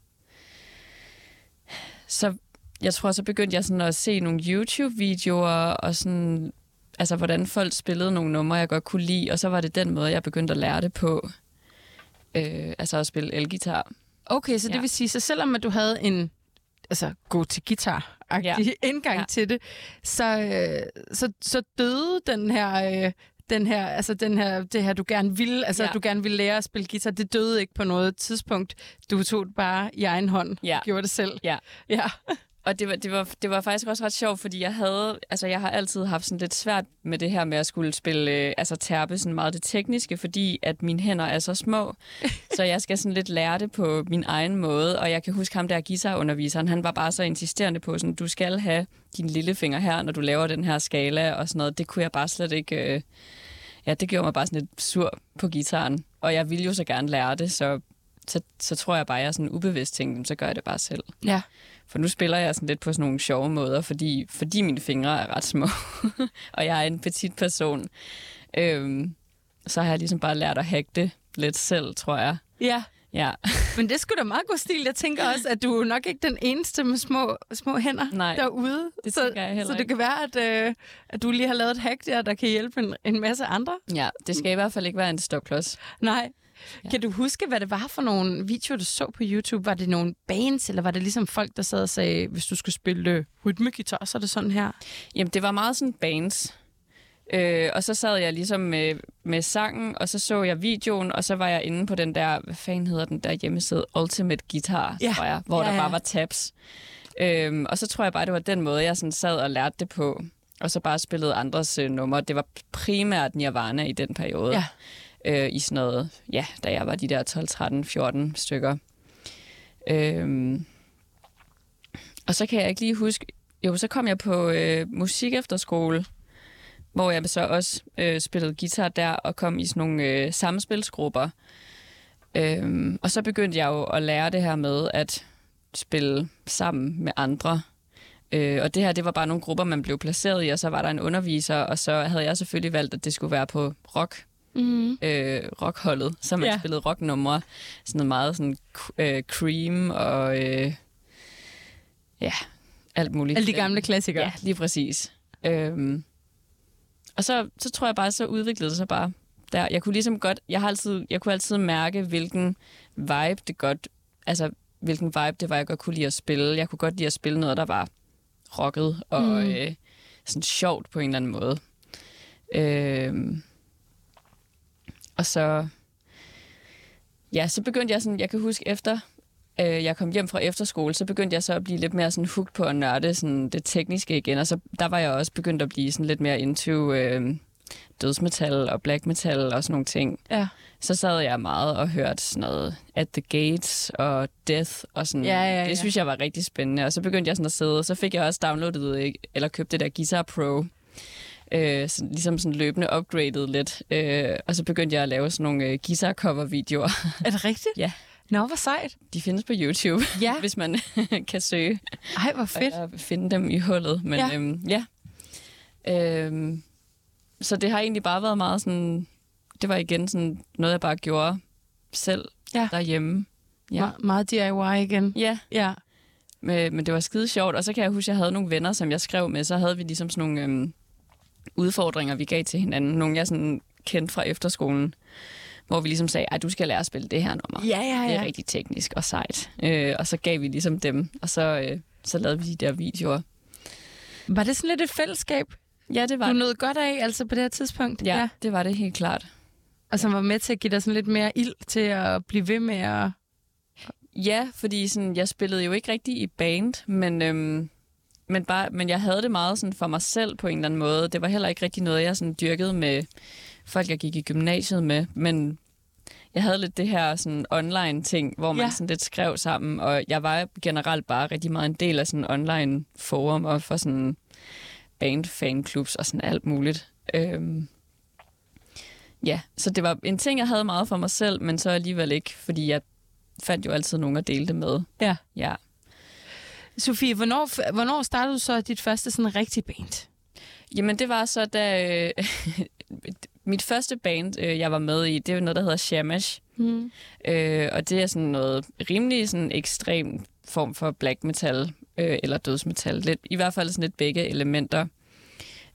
så jeg tror, så begyndte jeg sådan at se nogle YouTube-videoer, og sådan, altså hvordan folk spillede nogle numre, jeg godt kunne lide, og så var det den måde, jeg begyndte at lære det på. Øh, altså at spille elgitar. Okay, så det Ja. vil sige, så selvom at du havde en altså, gå til guitar ja. indgang Ja. ja. til det, så, øh, så, så døde den her... Øh, den her, altså den her, det her, du gerne ville, altså Ja. du gerne ville lære at spille guitar, det døde ikke på noget tidspunkt. Du tog det bare i egen hånd, Ja. gjorde det selv. Ja. Ja. Og det var, det, var, det var faktisk også ret sjovt, fordi jeg havde, altså jeg har altid haft sådan lidt svært med det her med at skulle spille, øh, altså tærpe sådan meget det tekniske, fordi at mine hænder er så små, så jeg skal sådan lidt lære det på min egen måde, og jeg kan huske ham der guitarunderviseren, han var bare så insisterende på sådan, du skal have din lillefinger her, når du laver den her skala og sådan noget. Det kunne jeg bare slet ikke, øh, ja, det gjorde mig bare sådan lidt sur på gitaren, og jeg ville jo så gerne lære det, så så, så tror jeg bare, at jeg sådan ubevidst tænkte, så gør jeg det bare selv. Ja. For nu spiller jeg sådan lidt på sådan nogle sjove måder, fordi, fordi mine fingre er ret små, og jeg er en petit person. Øhm, så har jeg ligesom bare lært at hacke det lidt selv, tror jeg. Ja. Ja, Men det skulle da meget god stil. Jeg tænker også, at du er nok ikke den eneste med små, små hænder Nej, derude. det så, jeg heller Så det ikke. kan være, at, øh, at du lige har lavet et hack der, der kan hjælpe en, en masse andre. ja det skal i hvert fald ikke være en stopklods. Nej. Ja. Kan du huske, hvad det var for nogle videoer, du så på YouTube? Var det nogle bands, eller var det ligesom folk, der sad og sagde, hvis du skulle spille øh, rytmegitar, så er det sådan her? Jamen, det var meget sådan bands. Øh, og så sad jeg ligesom med, med sangen, og så så jeg videoen, og så var jeg inde på den der, hvad fanden hedder den der hjemmeside, Ultimate Guitar, Ja. tror jeg, hvor Ja, der ja. bare var tabs. Øhm, og så tror jeg bare, det var den måde, jeg sådan sad og lærte det på. Og så bare spillede andres øh, numre. Det var primært Nirvana i den periode. Ja. Øh, I sådan noget, ja, da jeg var de der 12, 13, 14 stykker. Øh, og så kan jeg ikke lige huske... Jo, så kom jeg på øh, musik efterskole, hvor jeg så også øh, spillede guitar der og kom i sådan nogle øh, samspilsgrupper. Øhm, og så begyndte jeg jo at lære det her med at spille sammen med andre. Øh, og det her, det var bare nogle grupper, man blev placeret i, og så var der en underviser, og så havde jeg selvfølgelig valgt, at det skulle være på rock, Mm. øh, rockholdet, så man Ja. ja. spillede rocknumre, sådan noget meget sådan øh, cream og øh, ja, alt muligt. Alle de gamle klassikere. Ja, lige præcis. Øhm, og så, så tror jeg bare, så udviklede det sig bare der. Jeg kunne ligesom godt, jeg, har altid, jeg kunne altid mærke, hvilken vibe det godt, altså hvilken vibe det var, jeg godt kunne lide at spille. Jeg kunne godt lide at spille noget, der var rocket og mm. øh, sådan sjovt på en eller anden måde. Øhm, og så, ja, så begyndte jeg sådan, jeg kan huske efter, øh, jeg kom hjem fra efterskole, så begyndte jeg så at blive lidt mere sådan hooked på at nørde sådan det tekniske igen, og så der var jeg også begyndt at blive sådan lidt mere into øh, dødsmetal og black metal og sådan nogle ting. Ja. Så sad jeg meget og hørte sådan noget At the Gates og Death og sådan. Ja, ja, ja. Det synes jeg var rigtig spændende, og så begyndte jeg sådan at sidde, og så fik jeg også downloadet, eller købt det der Guitar Pro, øh, så, ligesom sådan løbende upgraded lidt, øh, og så begyndte jeg at lave sådan nogle øh, guitar cover videoer. Er det rigtigt? Ja. Nå, hvor sejt. De findes på YouTube, Ja. hvis man kan søge Ej, hvor fedt. og finde dem i hullet. Men Ja. ja. Øhm, ja. Øhm, så det har egentlig bare været meget sådan... Det var igen sådan noget, jeg bare gjorde selv Ja. derhjemme. Ja. Me- meget DIY igen. Ja, Ja. men, men det var skide sjovt. Og så kan jeg huske, at jeg havde nogle venner, som jeg skrev med. Så havde vi ligesom sådan nogle øhm, udfordringer, vi gav til hinanden. Nogle, jeg sådan kendte fra efterskolen. Hvor vi ligesom sagde, at du skal lære at spille det her nummer. Ja, ja, Det ja. er rigtig teknisk og sejt. Øh, og så gav vi ligesom dem, og så, øh, så lavede vi de der videoer. Var det sådan lidt et fællesskab, Ja, det var du nød godt af, altså på det her tidspunkt? Ja, ja, det var det helt klart. Og som var med til at give dig sådan lidt mere ild til at blive ved med at... Ja, fordi sådan, jeg spillede jo ikke rigtig i band, men, øhm, men, bare, men jeg havde det meget sådan for mig selv på en eller anden måde. Det var heller ikke rigtig noget, jeg sådan dyrkede med folk, jeg gik i gymnasiet med, men jeg havde lidt det her sådan online ting, hvor man Ja. sådan lidt skrev sammen, og jeg var generelt bare rigtig meget en del af sådan online forum og for sådan band fanklubs og sådan alt muligt. Øhm, ja, så det var en ting, jeg havde meget for mig selv, men så alligevel ikke, fordi jeg fandt jo altid nogen at dele det med. Ja. Ja. Sofie, hvornår, hvornår startede du så dit første sådan rigtig band? Jamen, det var så, da øh, mit første band, øh, jeg var med i, det jo noget, der hedder Shamash. Mm. Øh, og det er sådan noget rimelig sådan ekstrem form for black metal, øh, eller dødsmetal. Lidt, I hvert fald sådan lidt begge elementer.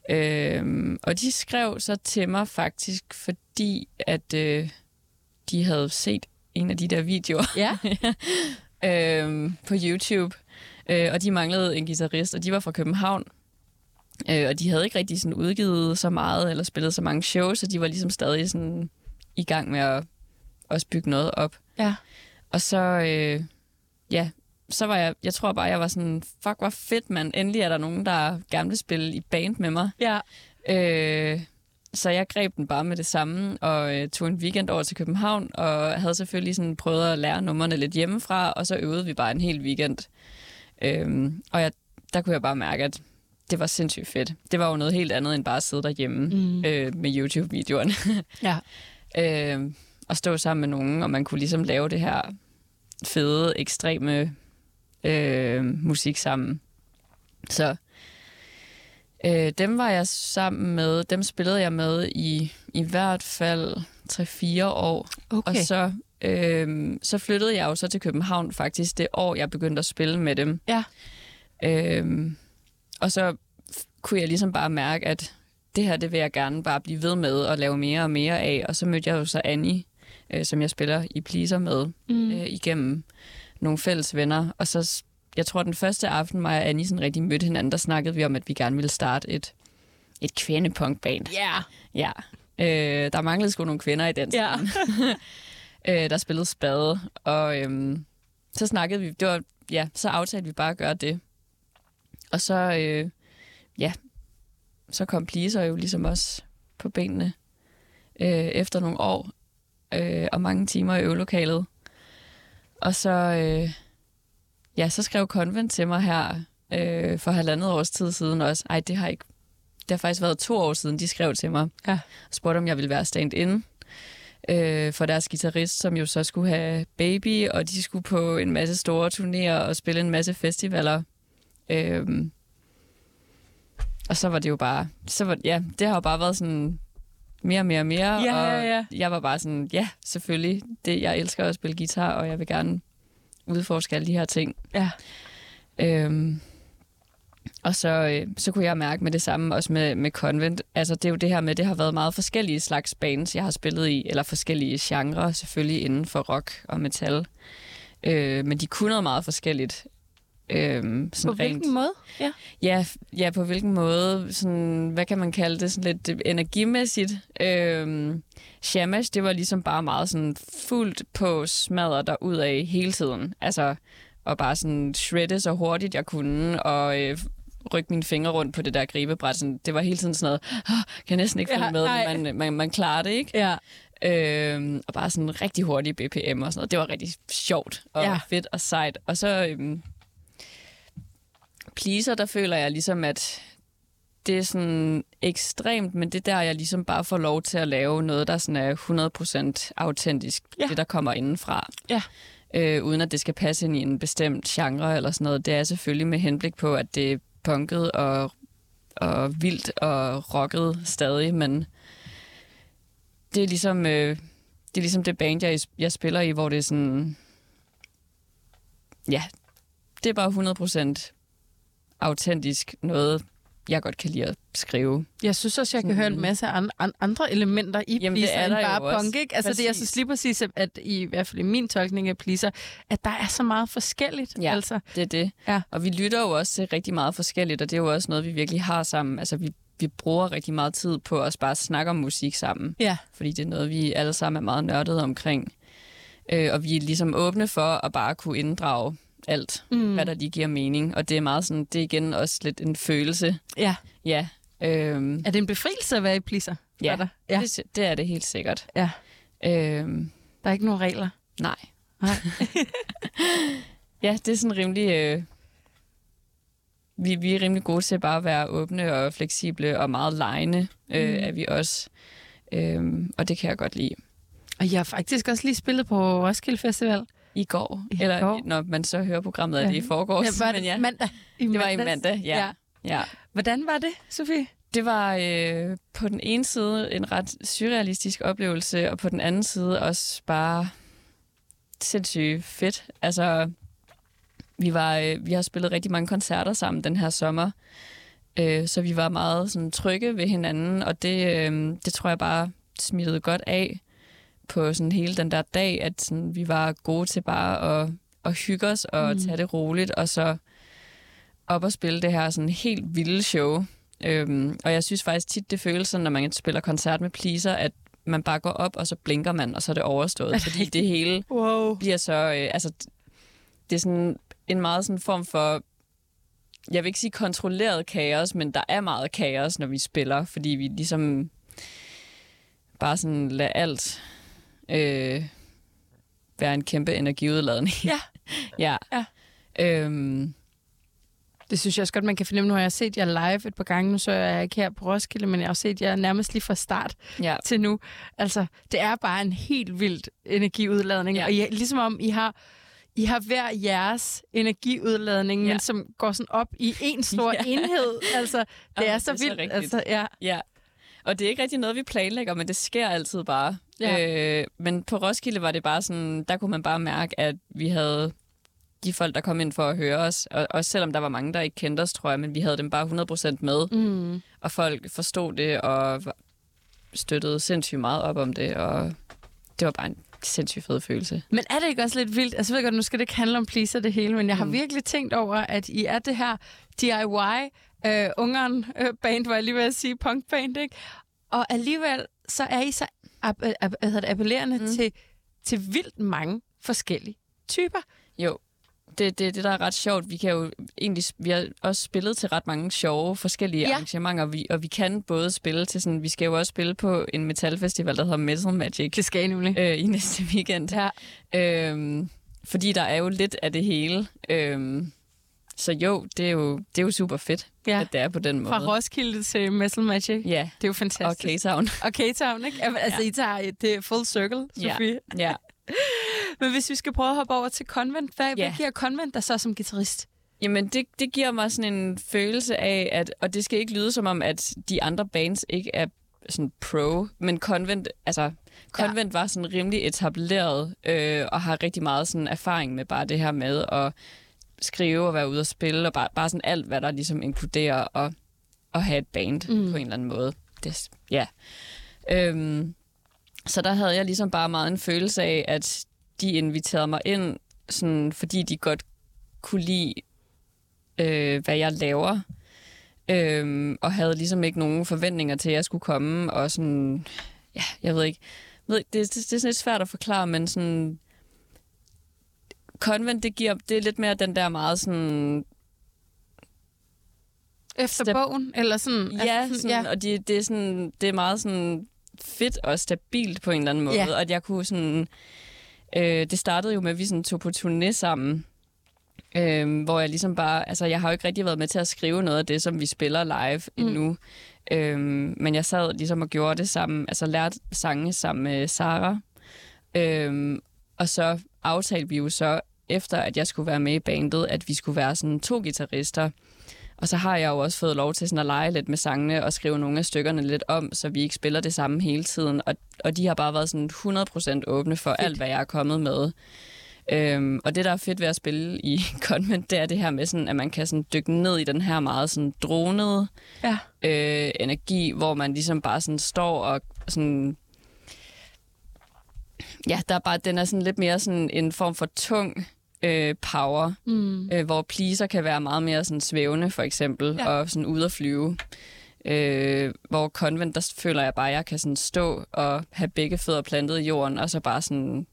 Øh, og de skrev så til mig faktisk, fordi at øh, de havde set en af de der videoer Ja. øh, på YouTube. Øh, og de manglede en guitarist, og de var fra København. Øh, og de havde ikke rigtig sådan udgivet så meget, eller spillet så mange shows, så de var ligesom stadig sådan i gang med at også bygge noget op. Ja. Og så, øh, ja, så var jeg, jeg tror bare, jeg var sådan, fuck, hvor fedt, mand. Endelig er der nogen, der gerne vil spille i band med mig. Ja. Øh, så jeg greb den bare med det samme, og øh, tog en weekend over til København, og havde selvfølgelig sådan prøvet at lære numrene lidt hjemmefra, og så øvede vi bare en hel weekend. Øh, og jeg, der kunne jeg bare mærke, at det var sindssygt fedt. Det var jo noget helt andet, end bare at sidde derhjemme Mm. øh, med YouTube-videoerne. Ja. øh, og stå sammen med nogen, og man kunne ligesom lave det her fede, ekstreme øh, musik sammen. Så øh, dem var jeg sammen med, dem spillede jeg med i i hvert fald 3-4 år. Okay. Og så, øh, så flyttede jeg jo så til København faktisk det år, jeg begyndte at spille med dem. Ja. Øh, og så kunne jeg ligesom bare mærke, at det her, det vil jeg gerne bare blive ved med og lave mere og mere af. Og så mødte jeg jo så Annie, øh, som jeg spiller i Pleaser med, Mm. øh, igennem nogle fælles venner. Og så, jeg tror, den første aften, mig og Annie sådan rigtig mødte hinanden, der snakkede vi om, at vi gerne ville starte et, et kvindepunkband. Ja. Ja. Øh, der manglede sgu nogle kvinder i den Ja. øh, der spillede spade, og øhm, så snakkede vi, det var, ja, så aftalte vi bare at gøre det. Og så, øh, ja, så kom Pleaser jo ligesom også på benene øh, efter nogle år øh, og mange timer i øvelokalet. Og så, øh, ja, så skrev Convent til mig her øh, for halvandet års tid siden også. Ej, det har ikke det har faktisk været to år siden, de skrev til mig. Ja. Og spurgte, om jeg ville være stand-in øh, for deres guitarist, som jo så skulle have baby, og de skulle på en masse store turnéer og spille en masse festivaler. Øhm, og så var det jo bare... Så var, ja, det har jo bare været sådan mere og mere og mere. Ja, og ja, ja. jeg var bare sådan, ja, selvfølgelig. Det, jeg elsker at spille guitar, og jeg vil gerne udforske alle de her ting. Ja. Øhm, og så, øh, så kunne jeg mærke med det samme, også med, med Convent. Altså, det er jo det her med, det har været meget forskellige slags bands, jeg har spillet i, eller forskellige genrer, selvfølgelig inden for rock og metal. Øh, men de kunne noget meget forskelligt. Øh, sådan På hvilken måde? Ja. Ja, ja, på hvilken måde, sådan, hvad kan man kalde det, sådan lidt øh, energimæssigt. Øhm, Shamash, det var ligesom bare meget sådan fuldt på smadret der ud af hele tiden. Altså, og bare sådan shredde så hurtigt jeg kunne, og øh, rykke mine fingre rundt på det der gribebræt. Sådan, det var hele tiden sådan noget, oh, kan jeg næsten ikke følge Ja, med, nej. men man, man, man klarer det, ikke? Ja. Øhm, og bare sådan rigtig hurtig BPM og sådan noget. Det var rigtig sjovt og Ja. fedt og sejt. Og så øhm, pleaser, der føler jeg ligesom, at det er sådan ekstremt, men det er der, jeg ligesom bare får lov til at lave noget, der sådan er 100% autentisk. Ja. Det, der kommer indenfra. Ja. Øh, uden at det skal passe ind i en bestemt genre eller sådan noget. Det er selvfølgelig med henblik på, at det punket og, og vildt og rocket stadig, men det er ligesom, øh, det, er ligesom det band, jeg, jeg spiller i, hvor det er sådan... Ja, det er bare 100% autentisk noget, jeg godt kan lide at skrive. Jeg synes også, jeg kan høre en masse an, an, andre elementer i Jamen, Pleaser er end bare også. punk, ikke? Altså, det er Præcis. så lige præcis, at- at i, i hvert fald i min tolkning af Pleaser, at der er så meget forskelligt. Ja. Altså. Det er det. Ja. Og vi lytter jo også til rigtig meget forskelligt, og det er jo også noget, vi virkelig har sammen. Altså, vi, vi bruger rigtig meget tid på at bare snakke om musik sammen. Ja. Fordi det er noget, vi alle sammen er meget nørdede omkring. Øh, og vi er ligesom åbne for at bare kunne inddrage alt, mm. hvad der lige giver mening. Og det er meget sådan, det er igen også lidt en følelse. ja. Ja. Øhm, Er det en befrielse at være i Pleaser? for ja, dig? ja. Det, det er det helt sikkert. Ja. Øhm, Der er ikke nogen regler. nej. Nej. Ja, det er sådan rimelig... Øh, vi, vi er rimelig gode til bare at være åbne og fleksible og meget lejende, øh, Mm. er vi også. Øhm, og det kan jeg godt lide. Og jeg har faktisk også lige spillet på Roskilde Festival. I går, I eller går. når man så hører programmet, er Ja. det i forgårs. Ja, var men det ja, mandag? I det var i mandag, ja. ja. ja. ja. Hvordan var det, Sofie? Det var øh, på den ene side en ret surrealistisk oplevelse, og på den anden side også bare sindssygt fedt. Altså, vi, var, øh, vi har spillet rigtig mange koncerter sammen den her sommer, øh, så vi var meget sådan, trygge ved hinanden, og det, øh, det tror jeg bare smittede godt af på sådan hele den der dag, at sådan, vi var gode til bare at, at hygge os og mm. tage det roligt, og så op og spille det her sådan helt vilde show. Øhm, og jeg synes faktisk tit, det føles sådan, når man spiller koncert med Pleaser, at man bare går op, og så blinker man, og så er det overstået. fordi det hele Wow. bliver så... Øh, altså, det er sådan en meget sådan form for... Jeg vil ikke sige kontrolleret kaos, men der er meget kaos, når vi spiller, fordi vi ligesom bare sådan lader alt øh, være en kæmpe energiudladning. Ja. ja. Ja. Øhm, Det synes jeg også godt, man kan fornemme. Nu har jeg set jer live et par gange. Nu så er jeg ikke her på Roskilde, men jeg har set jer nærmest lige fra start ja. til nu. Altså, det er bare en helt vildt energiudladning. Ja. Og I, ligesom om I har, I har hver jeres energiudladning, Ja. men som går sådan op i en stor Ja. enhed. Altså, det Jamen, er så det er så vildt. rigtigt. altså, ja. Ja, og det er ikke rigtig noget, vi planlægger, men det sker altid bare. Ja. Øh, men på Roskilde var det bare sådan, der kunne man bare mærke, at vi havde de folk, der kom ind for at høre os, og også selvom der var mange, der ikke kendte os, tror jeg, men vi havde dem bare 100% med, Mm. og folk forstod det, og støttede sindssygt meget op om det, og det var bare en sindssygt fed følelse. Men er det ikke også lidt vildt? Altså, jeg ved godt, nu skal det ikke handle om pleaser det hele, men jeg har Mm. virkelig tænkt over, at I er det her DIY øh, Ungarn øh, band, var jeg lige ved at sige, punkband, ikke? Og alligevel, så er I så det, appellerende mm. til, til vildt mange forskellige typer. Jo, det, det, det der er ret sjovt. Vi kan jo egentlig, vi har også spillet til ret mange sjove forskellige ja. arrangementer, vi, og vi kan både spille til sådan, vi skal jo også spille på en metalfestival, der hedder Metal Magic Det skal I nemlig. øh, i næste weekend. Ja. Øhm, fordi der er jo lidt af det hele. Øhm, så jo, det er jo, det er jo super fedt, Ja. at det er på den måde. Fra Roskilde til Metal Magic. Ja, Det er jo og fantastisk. K-Town. Og K-Town, ikke? Altså, I tager et- det er full circle, Ja. Sofie. ja. Men hvis vi skal prøve at hoppe over til Convent, hvad, hvad Ja. giver Convent der så som guitarist? Jamen, det, det giver mig sådan en følelse af, at, og det skal ikke lyde som om, at de andre bands ikke er sådan pro, men Convent, altså, Convent ja. var sådan rimelig etableret, øh, og har rigtig meget sådan erfaring med bare det her med at skrive og være ude og spille, og bare, bare sådan alt, hvad der ligesom inkluderer at, at have et band mm. på en eller anden måde. Det, ja. Øhm, så der havde jeg ligesom bare meget en følelse af, at de inviterede mig ind, sådan, fordi de godt kunne lide, øh, hvad jeg laver. Øhm, og havde ligesom ikke nogen forventninger til, at jeg skulle komme. Og sådan, ja, jeg ved ikke. Jeg ved, ikke, det, det, det er sådan lidt svært at forklare, men sådan... Convent, det giver, det er lidt mere den der meget sådan... Efter Stab- bogen? Eller sådan? Ja, altså sådan, og de, det, er sådan, det er meget sådan fedt og stabilt på en eller anden måde. Ja. Og at jeg kunne sådan... Øh, det startede jo med, at vi sådan tog på turné sammen. Øh, hvor jeg ligesom bare... Altså, jeg har jo ikke rigtig været med til at skrive noget af det, som vi spiller live mm. endnu. Øh, men jeg sad ligesom og gjorde det sammen. Altså, lærte sange sammen med Sara. Øh, og så aftalte vi jo så, efter at jeg skulle være med i bandet, at vi skulle være sådan to guitarister. Og så har jeg jo også fået lov til sådan at lege lidt med sangene og skrive nogle af stykkerne lidt om, så vi ikke spiller det samme hele tiden. Og, og de har bare været sådan 100% åbne for fedt. alt, hvad jeg er kommet med. Øhm, og det, der er fedt ved at spille i Convent, det er det her med, sådan, at man kan sådan dykke ned i den her meget sådan dronede Ja. øh, energi, hvor man ligesom bare sådan står og sådan... Ja, der er bare, den er sådan lidt mere sådan en form for tung øh, power, Mm. øh, hvor pleaser kan være meget mere sådan svævende, for eksempel, Ja. og sådan ude at flyve. Øh, hvor convent, der føler jeg bare, at jeg kan sådan stå og have begge fødder plantet i jorden, og så bare sådan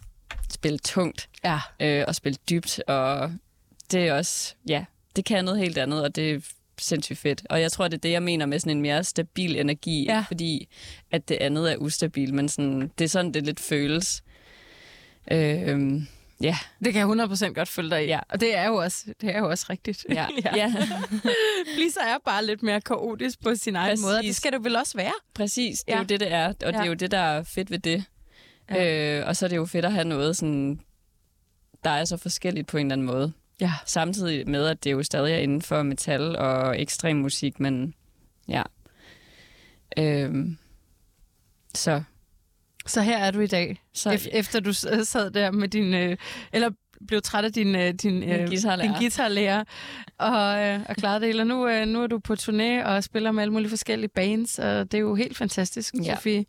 spille tungt Ja. øh, og spille dybt, og det er også, ja, det kan noget helt andet, og det er sindssygt fedt. Og jeg tror, det er det, jeg mener med sådan en mere stabil energi, Ja. fordi at det andet er ustabil, men sådan, det er sådan, det lidt føles. Øh, ja, Det kan jeg 100% godt følge dig i. Ja. Og det er jo også, det er jo også rigtigt. ja, ja. ja. Pleaser er bare lidt mere kaotisk på sin egen Præcis. måde, og det skal det vel også være. Præcis, det er Ja. jo det, det er, og ja. det er jo det, der er fedt ved det. Ja. Øh, og så er det jo fedt at have noget, sådan, der er så forskelligt på en eller anden måde. Ja. Samtidig med, at det jo stadig er inden for metal og ekstrem musik, men ja. Øhm, så, Så her er du i dag, så Ef- efter du sad der med din, øh, eller blev træt af din, øh, din, øh, guitarlærer. din guitarlærer og, øh, og klarede det. Og nu, øh, nu er du på turné og spiller med alle mulige forskellige bands, og det er jo helt fantastisk, Ja. Sofie.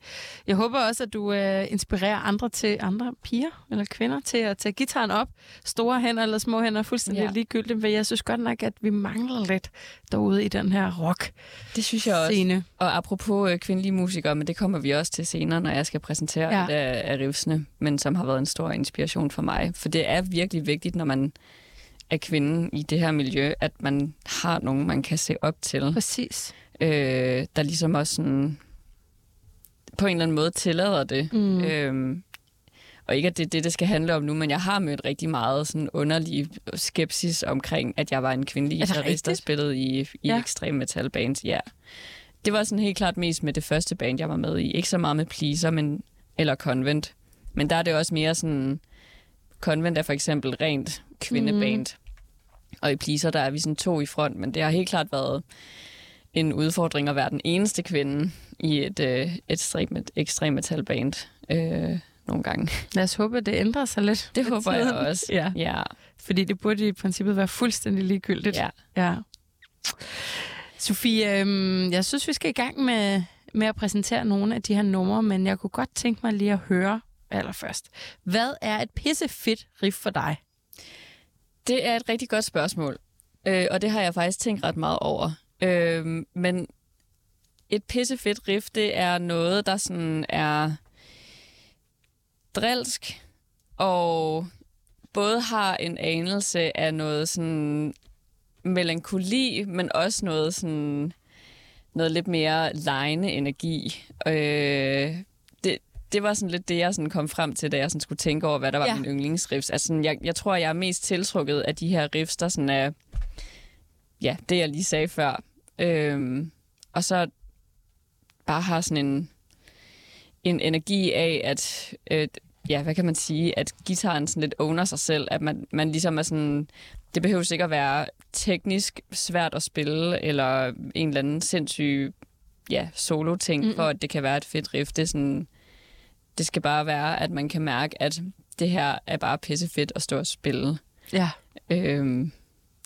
Jeg håber også, at du øh, inspirerer andre til andre piger eller kvinder til at tage gitaren op. Store hænder eller små hænder, fuldstændig ja. Ligegyldigt. Men jeg synes godt nok, at vi mangler lidt derude i den her rock-scene. det synes jeg også. Og apropos øh, kvindelige musikere, men det kommer vi også til senere, når jeg skal præsentere Ja. et af, af rivsene, men som har været en stor inspiration for mig. For det er virkelig vigtigt, når man er kvinde i det her miljø, at man har nogen, man kan se op til. Præcis. øh, der ligesom også sådan, på en eller anden måde tillader det. Mm. Øhm, og ikke, at det er det, det skal handle om nu, men jeg har mødt rigtig meget sådan underlig skepsis omkring, at jeg var en kvindelig guitarist, der spillede i, i ja. ekstrem metal bands. Ja. Det var sådan helt klart mest med det første band, jeg var med i. Ikke så meget med Pleaser, men, eller Convent. Men der er det også mere sådan... Convent er for eksempel rent kvindeband. Mm. Og i Pleaser, der er vi sådan to i front, men det har helt klart været en udfordring at være den eneste kvinde i et øh, ekstremt, ekstrem metalband øh, nogle gange. Lad os håbe, at det ændrer sig lidt. Det håber jeg tiden. også. Ja, Ja, fordi det burde i princippet være fuldstændig ligegyldigt. ja. Ja. Sofie, øhm, jeg synes, vi skal i gang med, med at præsentere nogle af de her numre, men jeg kunne godt tænke mig lige at høre allerførst. Hvad er et pissefedt riff for dig? Det er et rigtig godt spørgsmål, øh, og det har jeg faktisk tænkt ret meget over. Øh, men et pissefedt riff, det er noget, der sådan er drilsk, og både har en anelse af noget sådan melankoli, men også noget sådan noget lidt mere lejende energi. Øh, det, var sådan lidt det, jeg sådan kom frem til, da jeg sådan skulle tænke over, hvad der var Ja. min yndlingsriffs. Altså, sådan, jeg, jeg tror, jeg er mest tiltrukket af de her riffs, der sådan er, ja, det jeg lige sagde før. Øhm, og så bare har sådan en, en energi af, at, øh, ja, hvad kan man sige, at gitaren sådan lidt owner sig selv, at man, man ligesom er sådan, det behøver ikke at være teknisk svært at spille, eller en eller anden sindssyg, ja, solo-ting, mm-hmm. for at det kan være et fedt riff. Det er sådan, det skal bare være, at man kan mærke, at det her er bare pissefedt at stå og spille. Ja. Øhm,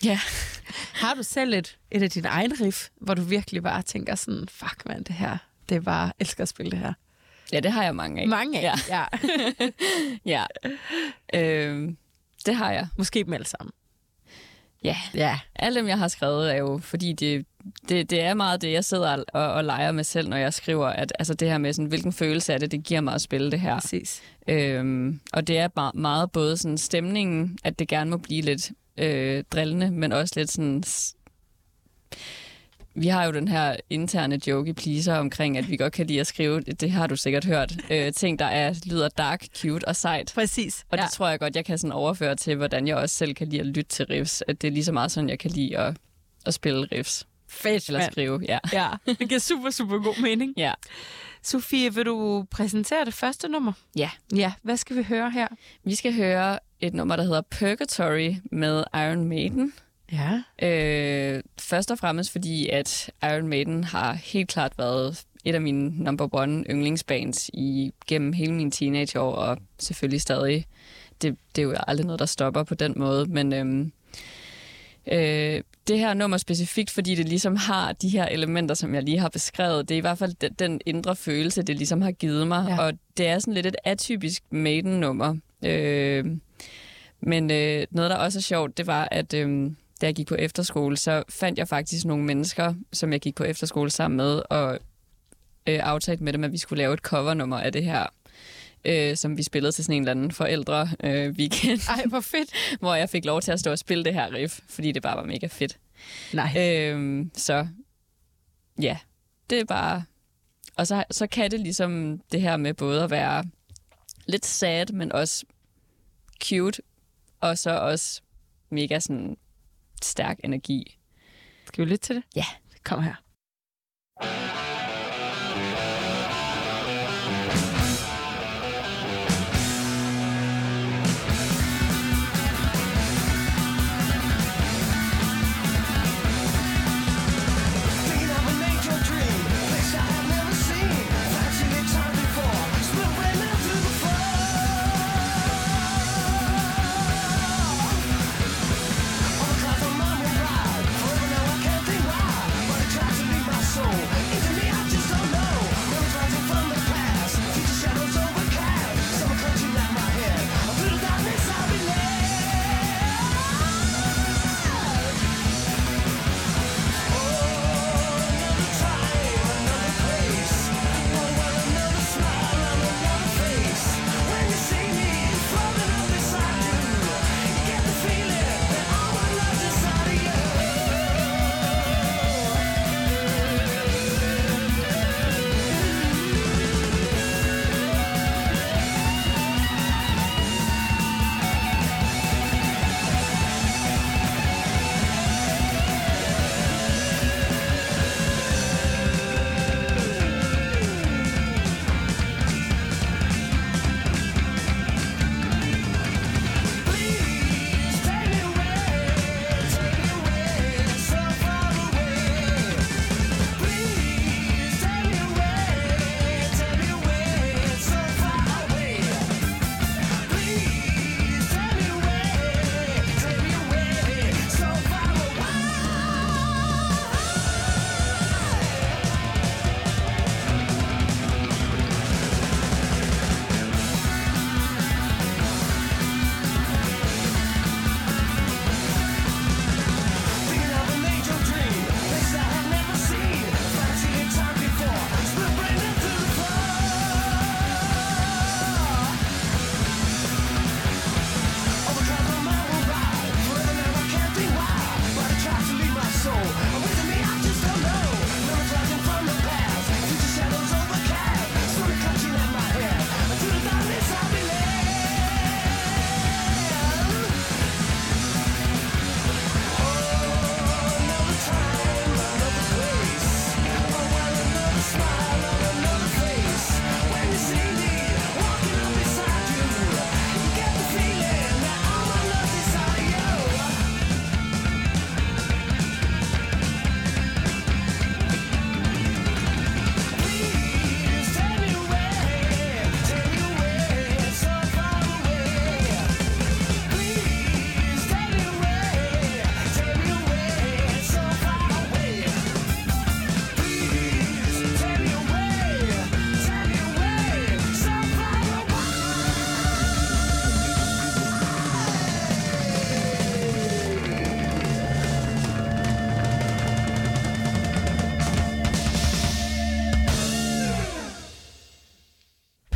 ja. Har du selv et, et af dine egne riff, hvor du virkelig bare tænker sådan, fuck mand, det her, det er bare, jeg elsker at spille det her. ja, det har jeg mange af. Mange af. Ja. ja. ja. øhm, det har jeg. Måske dem alle sammen. Ja. Ja. Alle dem, jeg har skrevet, er jo, fordi det, det, det er meget det, jeg sidder og, og leger med selv, når jeg skriver, at altså det her med, sådan, hvilken følelse er det, det giver mig at spille det her. Præcis. Øhm, og det er meget, meget både sådan stemningen, at det gerne må blive lidt øh, drillende, men også lidt sådan... Vi har jo den her interne joke i Pleaser omkring, at vi godt kan lide at skrive, det har du sikkert hørt, øh, ting, der er, lyder dark, cute og sejt. Præcis. Og ja. det tror jeg godt, jeg kan sådan overføre til, hvordan jeg også selv kan lide at lytte til riffs. At det er lige så meget sådan, jeg kan lide at, at spille riffs. Fedt, Eller skrive, ja. Ja, det giver super, super god mening. Ja. Sofie, vil du præsentere det første nummer? Ja. Ja, hvad skal vi høre her? Vi skal høre et nummer, der hedder Purgatory med Iron Maiden. Ja. Øh, først og fremmest fordi, at Iron Maiden har helt klart været et af mine number one yndlingsbands i, gennem hele mine teenageår, og selvfølgelig stadig. Det, det er jo aldrig noget, der stopper på den måde, men øhm, øh, det her nummer specifikt, fordi det ligesom har de her elementer, som jeg lige har beskrevet, det er i hvert fald den, den indre følelse, det ligesom har givet mig, ja. og det er sådan lidt et atypisk Maiden-nummer. Øh, men øh, noget, der også er sjovt, det var, at øh, da jeg gik på efterskole, så fandt jeg faktisk nogle mennesker, som jeg gik på efterskole sammen med, og øh, aftalte med dem, at vi skulle lave et covernummer af det her, øh, som vi spillede til sådan en eller anden forældre øh, weekend, Ej, hvor fedt. hvor jeg fik lov til at stå og spille det her riff, fordi det bare var mega fedt. Nej. Øh, så ja, det er bare... Og så, så kan det ligesom det her med både at være lidt sad, men også cute, og så også mega sådan stærk energi. Skal vi lytte til det? Ja. Kom her.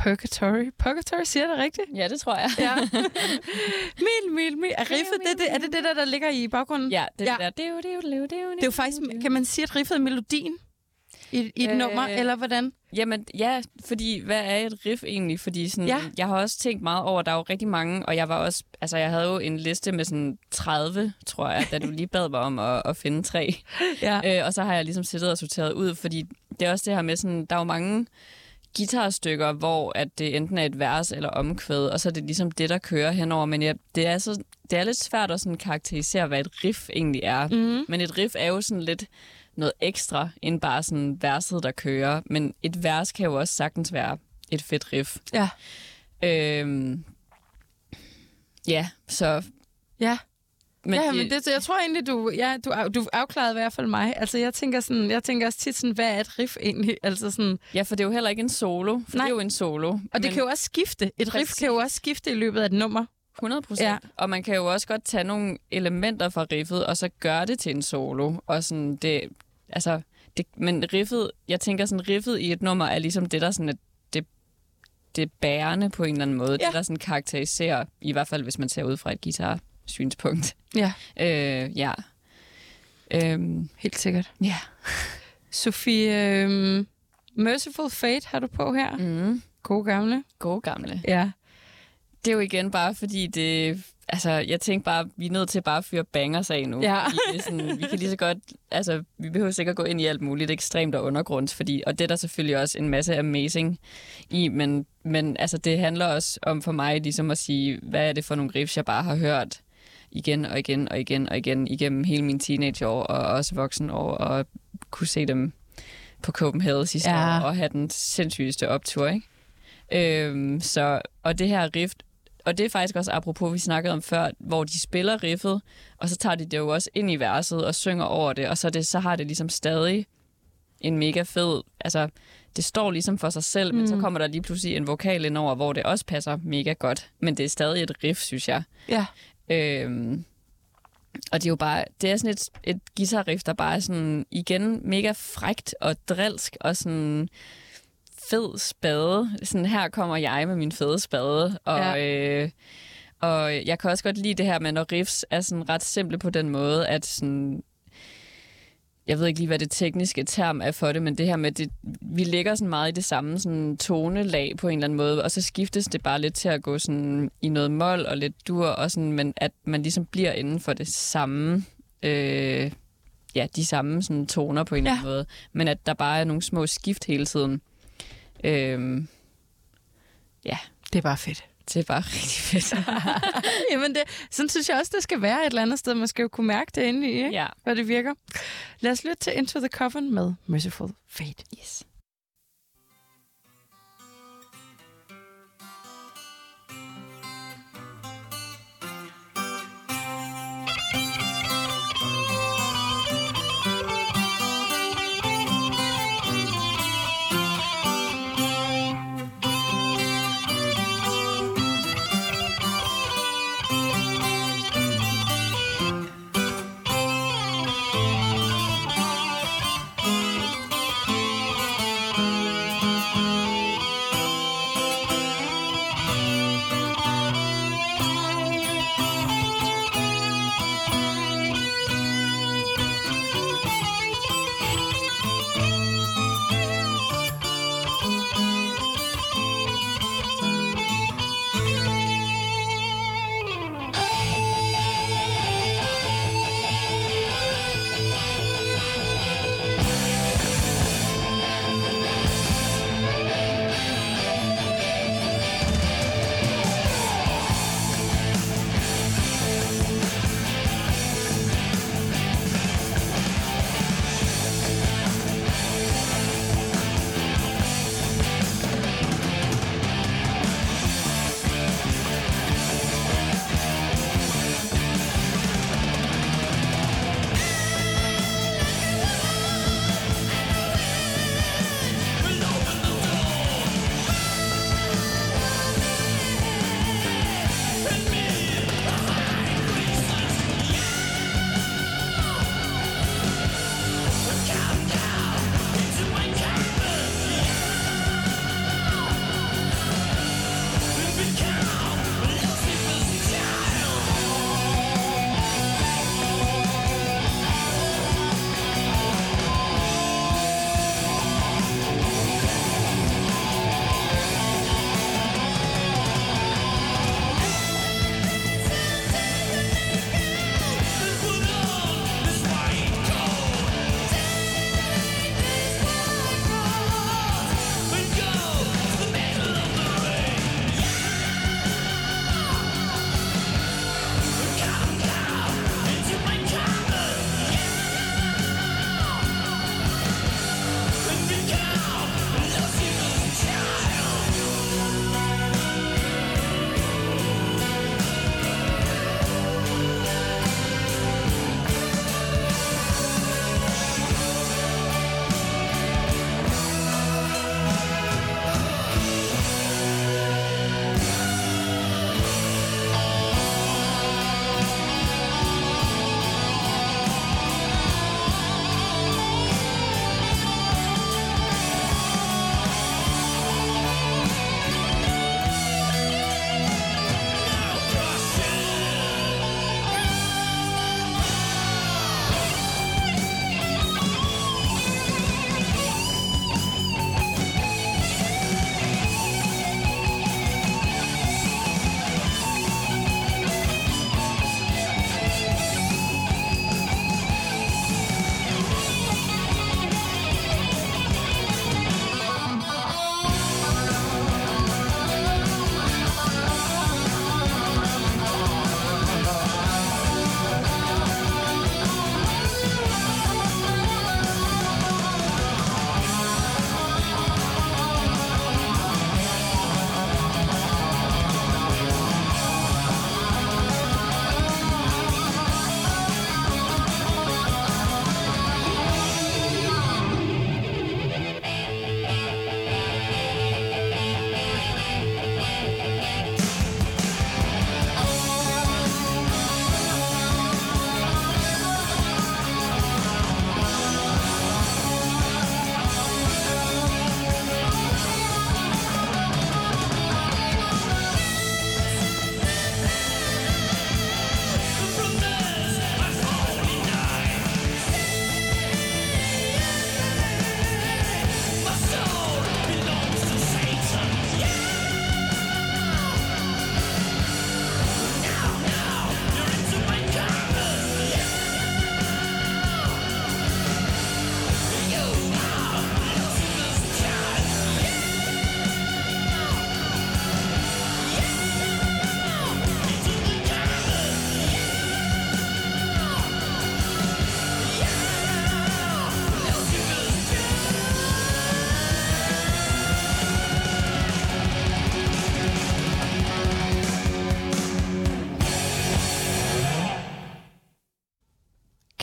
Purgatory. Purgatory, siger det rigtigt? Ja, det tror jeg. Ja. mil, mil, mil. Er riffet, det, det, er det det der, der ligger i baggrunden? Ja, det, Ja. der. Det er jo det, er jo det, er jo det, er jo Det er jo faktisk, kan man sige, at riffet er melodien i, i et Øh, nummer, eller hvordan? Jamen, ja, fordi hvad er et riff egentlig? Fordi sådan, Ja. ja. jeg har også tænkt meget over, der er jo rigtig mange, og jeg var også, altså jeg havde jo en liste med sådan 30, tror jeg, da du lige bad mig om at, at finde tre. Ja. Øh, og så har jeg ligesom siddet og sorteret ud, fordi det er også det her med sådan, der er jo mange guitarstykker, hvor at det enten er et vers eller omkvæd, og så er det ligesom det, der kører henover. Men jeg, det, er så, det er lidt svært at sådan karakterisere, hvad et riff egentlig er. Mm. Men et riff er jo sådan lidt noget ekstra, end bare sådan verset, der kører. Men et vers kan jo også sagtens være et fedt riff. Ja. Øhm, ja, så... Ja. Men, ja, men det, jeg tror egentlig, du, ja, du, du afklarede i hvert fald mig. Altså, jeg tænker, sådan, jeg tænker også tit sådan, hvad er et riff egentlig? Altså sådan, ja, for det er jo heller ikke en solo. For Nej. det er jo en solo. og det men kan jo også skifte. Et riff kan jo også skifte i løbet af et nummer. 100 procent. Ja. Og man kan jo også godt tage nogle elementer fra riffet, og så gøre det til en solo. Og sådan det... Altså, det, men riffet, jeg tænker sådan, riffet i et nummer er ligesom det, der sådan er det, det bærende på en eller anden måde. Ja. Det, der sådan karakteriserer, i hvert fald hvis man ser ud fra et guitar-synspunkt. Ja, Øh, ja. Øhm, helt sikkert. ja. Sofie, øhm, Merciful Fate har du på her. Mm. God gamle. Gode gamle. Ja. Det er jo igen bare fordi det... Altså, jeg tænkte bare, vi er nødt til bare at fyre bangers af nu. Ja. Fordi det er sådan, vi kan lige så godt... Altså, vi behøver sikkert gå ind i alt muligt ekstremt og undergrunds, fordi, og det er der selvfølgelig også en masse amazing i, men, men altså, det handler også om for mig ligesom at sige, hvad er det for nogle riffs, jeg bare har hørt igen og igen og igen og igen igennem hele min teenageår og også voksenår, og kunne se dem på Copenhagen sidste Ja. år og have den sindssygeste optur, ikke? Øhm, så, og det her riff, og det er faktisk også apropos, vi snakkede om før, hvor de spiller riffet, og så tager de det jo også ind i verset og synger over det, og så, det, så har det ligesom stadig en mega fed, altså det står ligesom for sig selv, mm. men så kommer der lige pludselig en vokal ind over, hvor det også passer mega godt, men det er stadig et riff, synes jeg. Ja. Øhm, og det er jo bare, det er sådan et, et guitarriff, der bare er sådan, igen, mega frægt og drilsk og sådan fed spade. Sådan, her kommer jeg med min fede spade. Og, Ja. øh, og jeg kan også godt lide det her med, når riffs er sådan ret simple på den måde, at sådan, jeg ved ikke lige, hvad det tekniske term er for det, men det her med, det, vi ligger sådan meget i det samme sådan tonelag på en eller anden måde, og så skiftes det bare lidt til at gå sådan i noget mol og lidt dur, og sådan, men at man ligesom bliver inden for det samme, øh, ja, de samme sådan toner på en Ja. eller anden måde, men at der bare er nogle små skift hele tiden. Øh, ja, Det er bare fedt. Det er bare rigtig fedt. Jamen, det, sådan synes jeg også, det skal være et eller andet sted. Man skal jo kunne mærke det inde i, ikke? ja. hvor det virker. Lad os lytte til Into the Coven med Merciful Fate. Yes.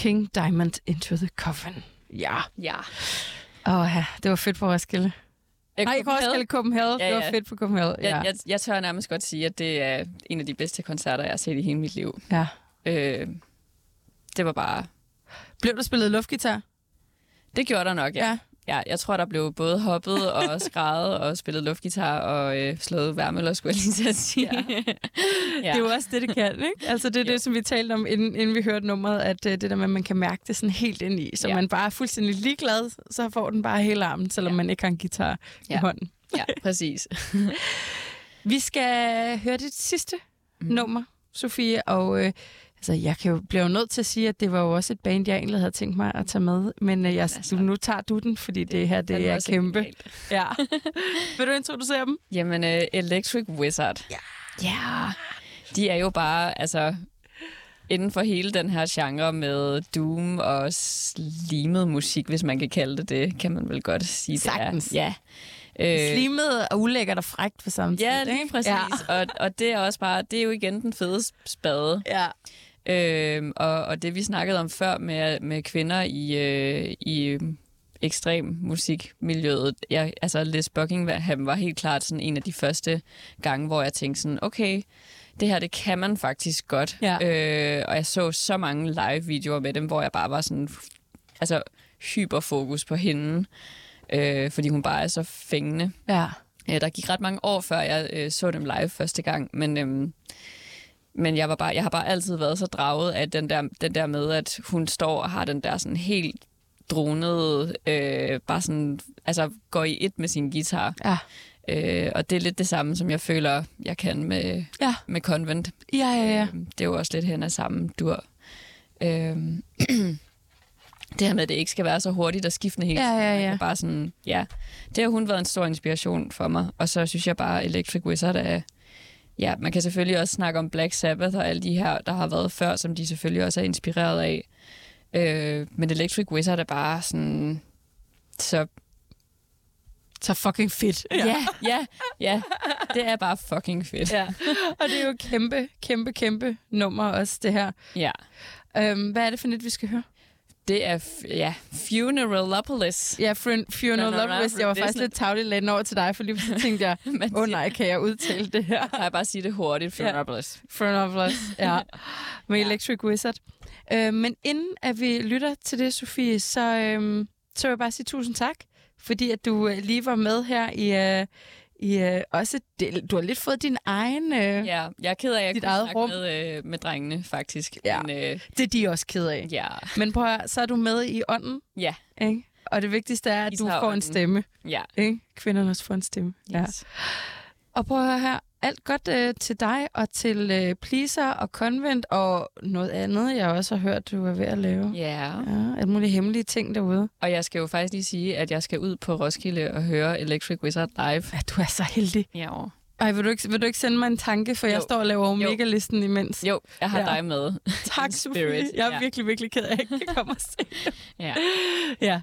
King Diamond Into the Coffin. Ja. Ja. Åh, ja. Det var fedt på Roskilde. Jeg Nej, ikke Roskilde, Copenhagen. Ja, Det var ja. fedt på Copenhagen. Ja. Jeg, jeg, jeg tør nærmest godt sige, at det er en af de bedste koncerter, jeg har set i hele mit liv. ja. Øh, det var bare... Blev der spillet luftgitar? Det gjorde der nok, ja. Ja. Ja. jeg tror, der blev både hoppet og skrejet og spillet luftgitar og øh, slået værmøller, skulle jeg lige til at sige. Ja. ja. Det er jo også det, det kan, ikke? Altså, det er Jo. det, som vi talte om, inden, inden vi hørte nummeret, at uh, det der med, at man kan mærke det sådan helt ind i. Så Ja. man bare er fuldstændig ligeglad, så får den bare hele armen, selvom Ja. man ikke har en guitar i Ja. hånden. ja, præcis. Vi skal høre dit sidste mm. nummer, Sofie, og øh, altså, jeg kan jo, bliver jo nødt til at sige, at det var jo også et band, jeg egentlig havde tænkt mig at tage med, men øh, jeg, Altså, nu tager du den, fordi det, det her, det er kæmpe. Ja. Vil du introducere dem? Jamen, uh, Electric Wizard. Ja. Ja. De er jo bare, altså, inden for hele den her genre med doom og slimet musik, hvis man kan kalde det det, kan man vel godt sige, Sagtens. det er. Ja. Øh, Slimet og ulækkert og frægt på samme tid. Ja, lige præcis. Ja. Og, og det er også bare, det er jo igen den fede spade. Ja. Øhm, og, og det vi snakkede om før med, med kvinder i, øh, i øh, ekstrem musikmiljøet, jeg, altså Liz Buckingham var helt klart sådan en af de første gange, hvor jeg tænkte sådan, okay, det her, det kan man faktisk godt. Ja. Øh, og jeg så så mange live-videoer med dem, hvor jeg bare var sådan, altså hyperfokus på hende, øh, fordi hun bare er så fængende. Ja. Øh, der gik ret mange år, før jeg øh, så dem live første gang, men, øhm, men jeg, var bare, jeg har bare altid været så draget af den der, den der med, at hun står og har den der sådan helt dronede, øh, bare sådan, altså går i et med sin guitar. Ja. Øh, og det er lidt det samme, som jeg føler, jeg kan med, Ja. med Convent. Ja, ja, ja. Øh, det er jo også lidt hen af samme dur. Øh, det her med, at det ikke skal være så hurtigt og skiftende hele Ja, ja, ja. Bare sådan, ja. Det har hun været en stor inspiration for mig. Og så synes jeg bare, Electric Wizard er... Ja, man kan selvfølgelig også snakke om Black Sabbath og alle de her, der har været før, som de selvfølgelig også er inspireret af. Øh, men Electric Wizard er bare sådan... Så Så fucking fedt. ja, ja, ja, ja det er bare fucking fedt. ja. Og det er jo kæmpe, kæmpe, kæmpe nummer også, det her. ja. Øhm, hvad er det for net, vi skal høre? Det er, ja, Funeralopolis. Ja, Loveless. Jeg var faktisk lidt tavlig lidt over til dig, for lige så tænkte jeg, åh oh, nej, kan jeg udtale det her? Kan jeg bare sige det hurtigt? Funeralopolis. Fiona Loveless, ja. Med Ja. Electric Wizard. Øh, men inden at vi lytter til det, Sofie, så, øhm, så vil jeg bare sige tusind tak, fordi at du øh, lige var med her i... Øh, i øh, også del, du har lidt fået din egen... Øh, ja. Ja, jeg er ked af, at jeg Dit kunne eget rum. med, øh, med drengene, faktisk. Ja. Men, øh, Det er de også ked af. ja, Men prøv at, så er du med i ånden, ja, ikke? Og det vigtigste er, at du Guitar får en ånden. stemme. ja. Ikke? Kvinderne også får en stemme. Ja. Yes. Og prøv at høre her. Alt godt øh, til dig og til øh, Pleaser og Convent og noget andet, jeg også har hørt, du er ved at lave. Ja, Ja, alle mulige hemmelige ting derude. og jeg skal jo faktisk lige sige, at jeg skal ud på Roskilde og høre Electric Wizard live. Ja, du er så heldig. Ja, Ej, vil du ikke, vil du ikke sende mig en tanke, for jo. jeg står og laver Omega-listen imens? jo, jeg har Ja. dig med. Tak, Sofie. Jeg er ja. virkelig, virkelig ked af, at jeg ikke kan komme og se. Ja. ja.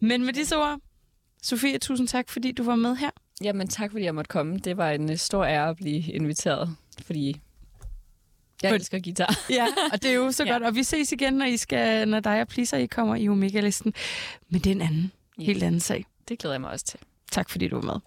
Men med disse ord, Sofie, tusind tak, fordi du var med her. Jamen, tak fordi jeg måtte komme. Det var en øh, stor ære at blive inviteret, fordi jeg elsker guitar. Ja, og det er jo så Ja. godt. Og vi ses igen, når, I skal, når dig og Pleaser I kommer i Omega-listen. Men det er en anden, Ja. helt anden sag. Det glæder jeg mig også til. Tak fordi du var med.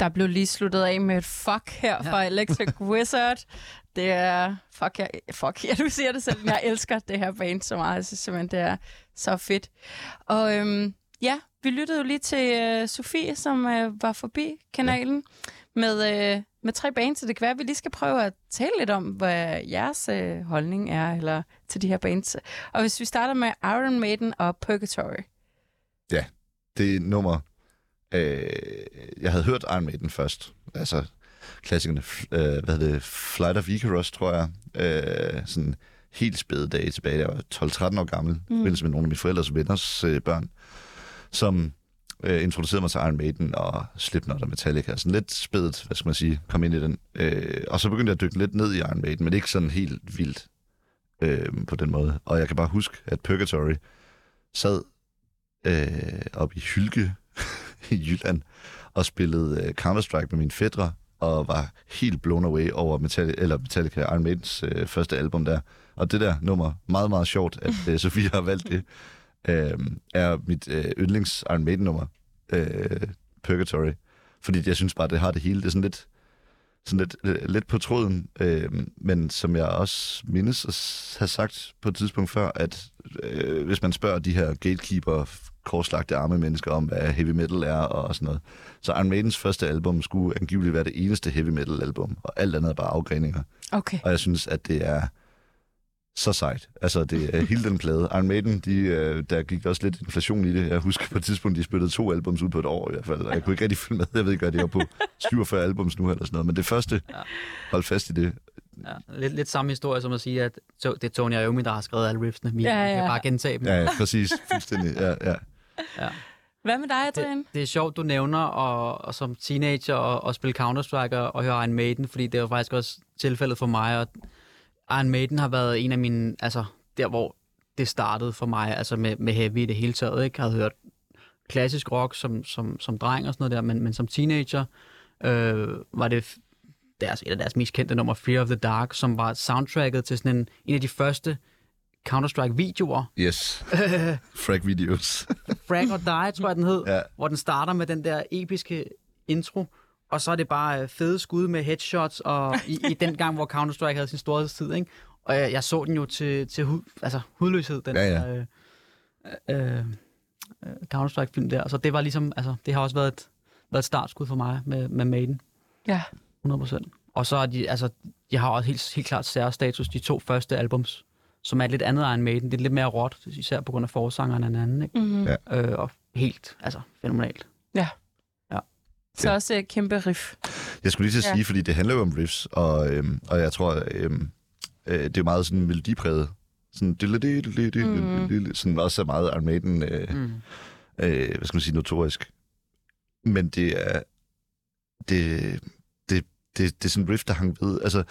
Der blev lige sluttet af med et fuck her fra Electric Wizard. Det er... Fuck, jeg, fuck, ja, du siger det selv. men Jeg elsker det her band så meget. Jeg synes simpelthen, det er så fedt. Og øhm, ja, vi lyttede jo lige til øh, Sofie, som øh, var forbi kanalen med, øh, med tre bands, så det kan være, at vi lige skal prøve at tale lidt om, hvad jeres øh, holdning er eller til de her bands. Og hvis vi starter med Iron Maiden og Purgatory. det nummer, øh, jeg havde hørt Iron Maiden først. Altså klassikerne, øh, hvad hedder det, Flight of Icarus, tror jeg. Øh, sådan helt spæde dage tilbage. Jeg var 12-13 år gammel, mm. i forbindelse med nogle af mine forældres venners øh, børn, som øh, introducerede mig til Iron Maiden og Slipknot og Metallica. Sådan lidt spædet, hvad skal man sige, kom ind i den. Øh, og så begyndte jeg at dykke lidt ned i Iron Maiden, men ikke sådan helt vildt øh, på den måde. Og jeg kan bare huske, at Purgatory sad øh, op i Hylke i Jylland og spillede øh, Counter-Strike med mine fædre og var helt blown away over Metallica, eller Metallica Iron Maidens øh, første album der. Og det der nummer, meget, meget sjovt, at øh, Sofie har valgt det, øh, er mit øh, yndlings Iron Maiden nummer, øh, Purgatory. Fordi jeg synes bare, det har det hele. Det er sådan lidt, sådan lidt, øh, lidt på tråden, øh, men som jeg også mindes at have sagt på et tidspunkt før, at øh, hvis man spørger de her gatekeeper, korslagte arme mennesker om, hvad heavy metal er og sådan noget, så Iron Maidens første album skulle angiveligt være det eneste heavy metal album, og alt andet er bare afgreninger. Okay. Og jeg synes, at det er så sejt. Altså, det er hele den plade. Iron Maiden, de, øh, der gik også lidt inflation i det. Jeg husker på et tidspunkt, de spyttede to albums ud på et år i hvert fald, og jeg kunne ikke rigtig følge med. Jeg ved ikke, hvad det er på 47 albums nu eller sådan noget. Men det første, hold fast i det. Ja, lidt, lidt samme historie som at sige, at det er Tony Iommi, der har skrevet alle riffsene. Vi, Ja, ja, ja. ja. kan bare gentage dem. Ja, ja præcis. Fuldstændig. Ja, ja. Hvad med dig, Adrian? Det, det er sjovt, du nævner og, og som teenager og, og spille Counter-Strike og, og høre Iron Maiden, fordi det er jo faktisk også tilfældet for mig, og Iron Maiden har været en af mine, altså der hvor det startede for mig, altså med, med heavy i det hele taget, ikke? Jeg havde hørt klassisk rock som, som, som dreng og sådan noget der, men, men som teenager øh, var det deres, et af deres mest kendte nummer, Fear of the Dark, som var soundtracket til sådan en, en af de første Counter-Strike-videoer, Yes. Frag videos. Frag or Die, tror jeg, den hed, Ja. hvor den starter med den der episke intro, og så er det bare øh, fede skud med headshots, og i, i den gang, hvor Counter-Strike havde sin storhedstid, ikke? Og jeg, jeg så den jo til, til hud, altså, hudløshed, den Ja, ja. der, øh, øh, øh, Counter-Strike-film der. Så det var ligesom, altså, det har også været et, været et startskud for mig med, med Maiden, Ja. 100%. Og så er de, altså, de har også helt, helt klart særstatus, de to første albums, som er et lidt andet Iron Maiden. Det er lidt mere råt, især på grund af forsangeren end anden, ikke? Mm-hmm. Ja. Øh, og helt, altså, fænomenalt. Så også et kæmpe riff. Jeg skulle lige til at Ja. sige, fordi det handler jo om riffs, og, øhm, og jeg tror, øhm, øh, det er meget sådan melodipræget. Sådan, Mhm. sådan også er meget Iron Maiden, øh, Mm. øh, hvad skal man sige, notorisk. Men det er, det, det, det, er sådan en riff, der hang ved. Altså,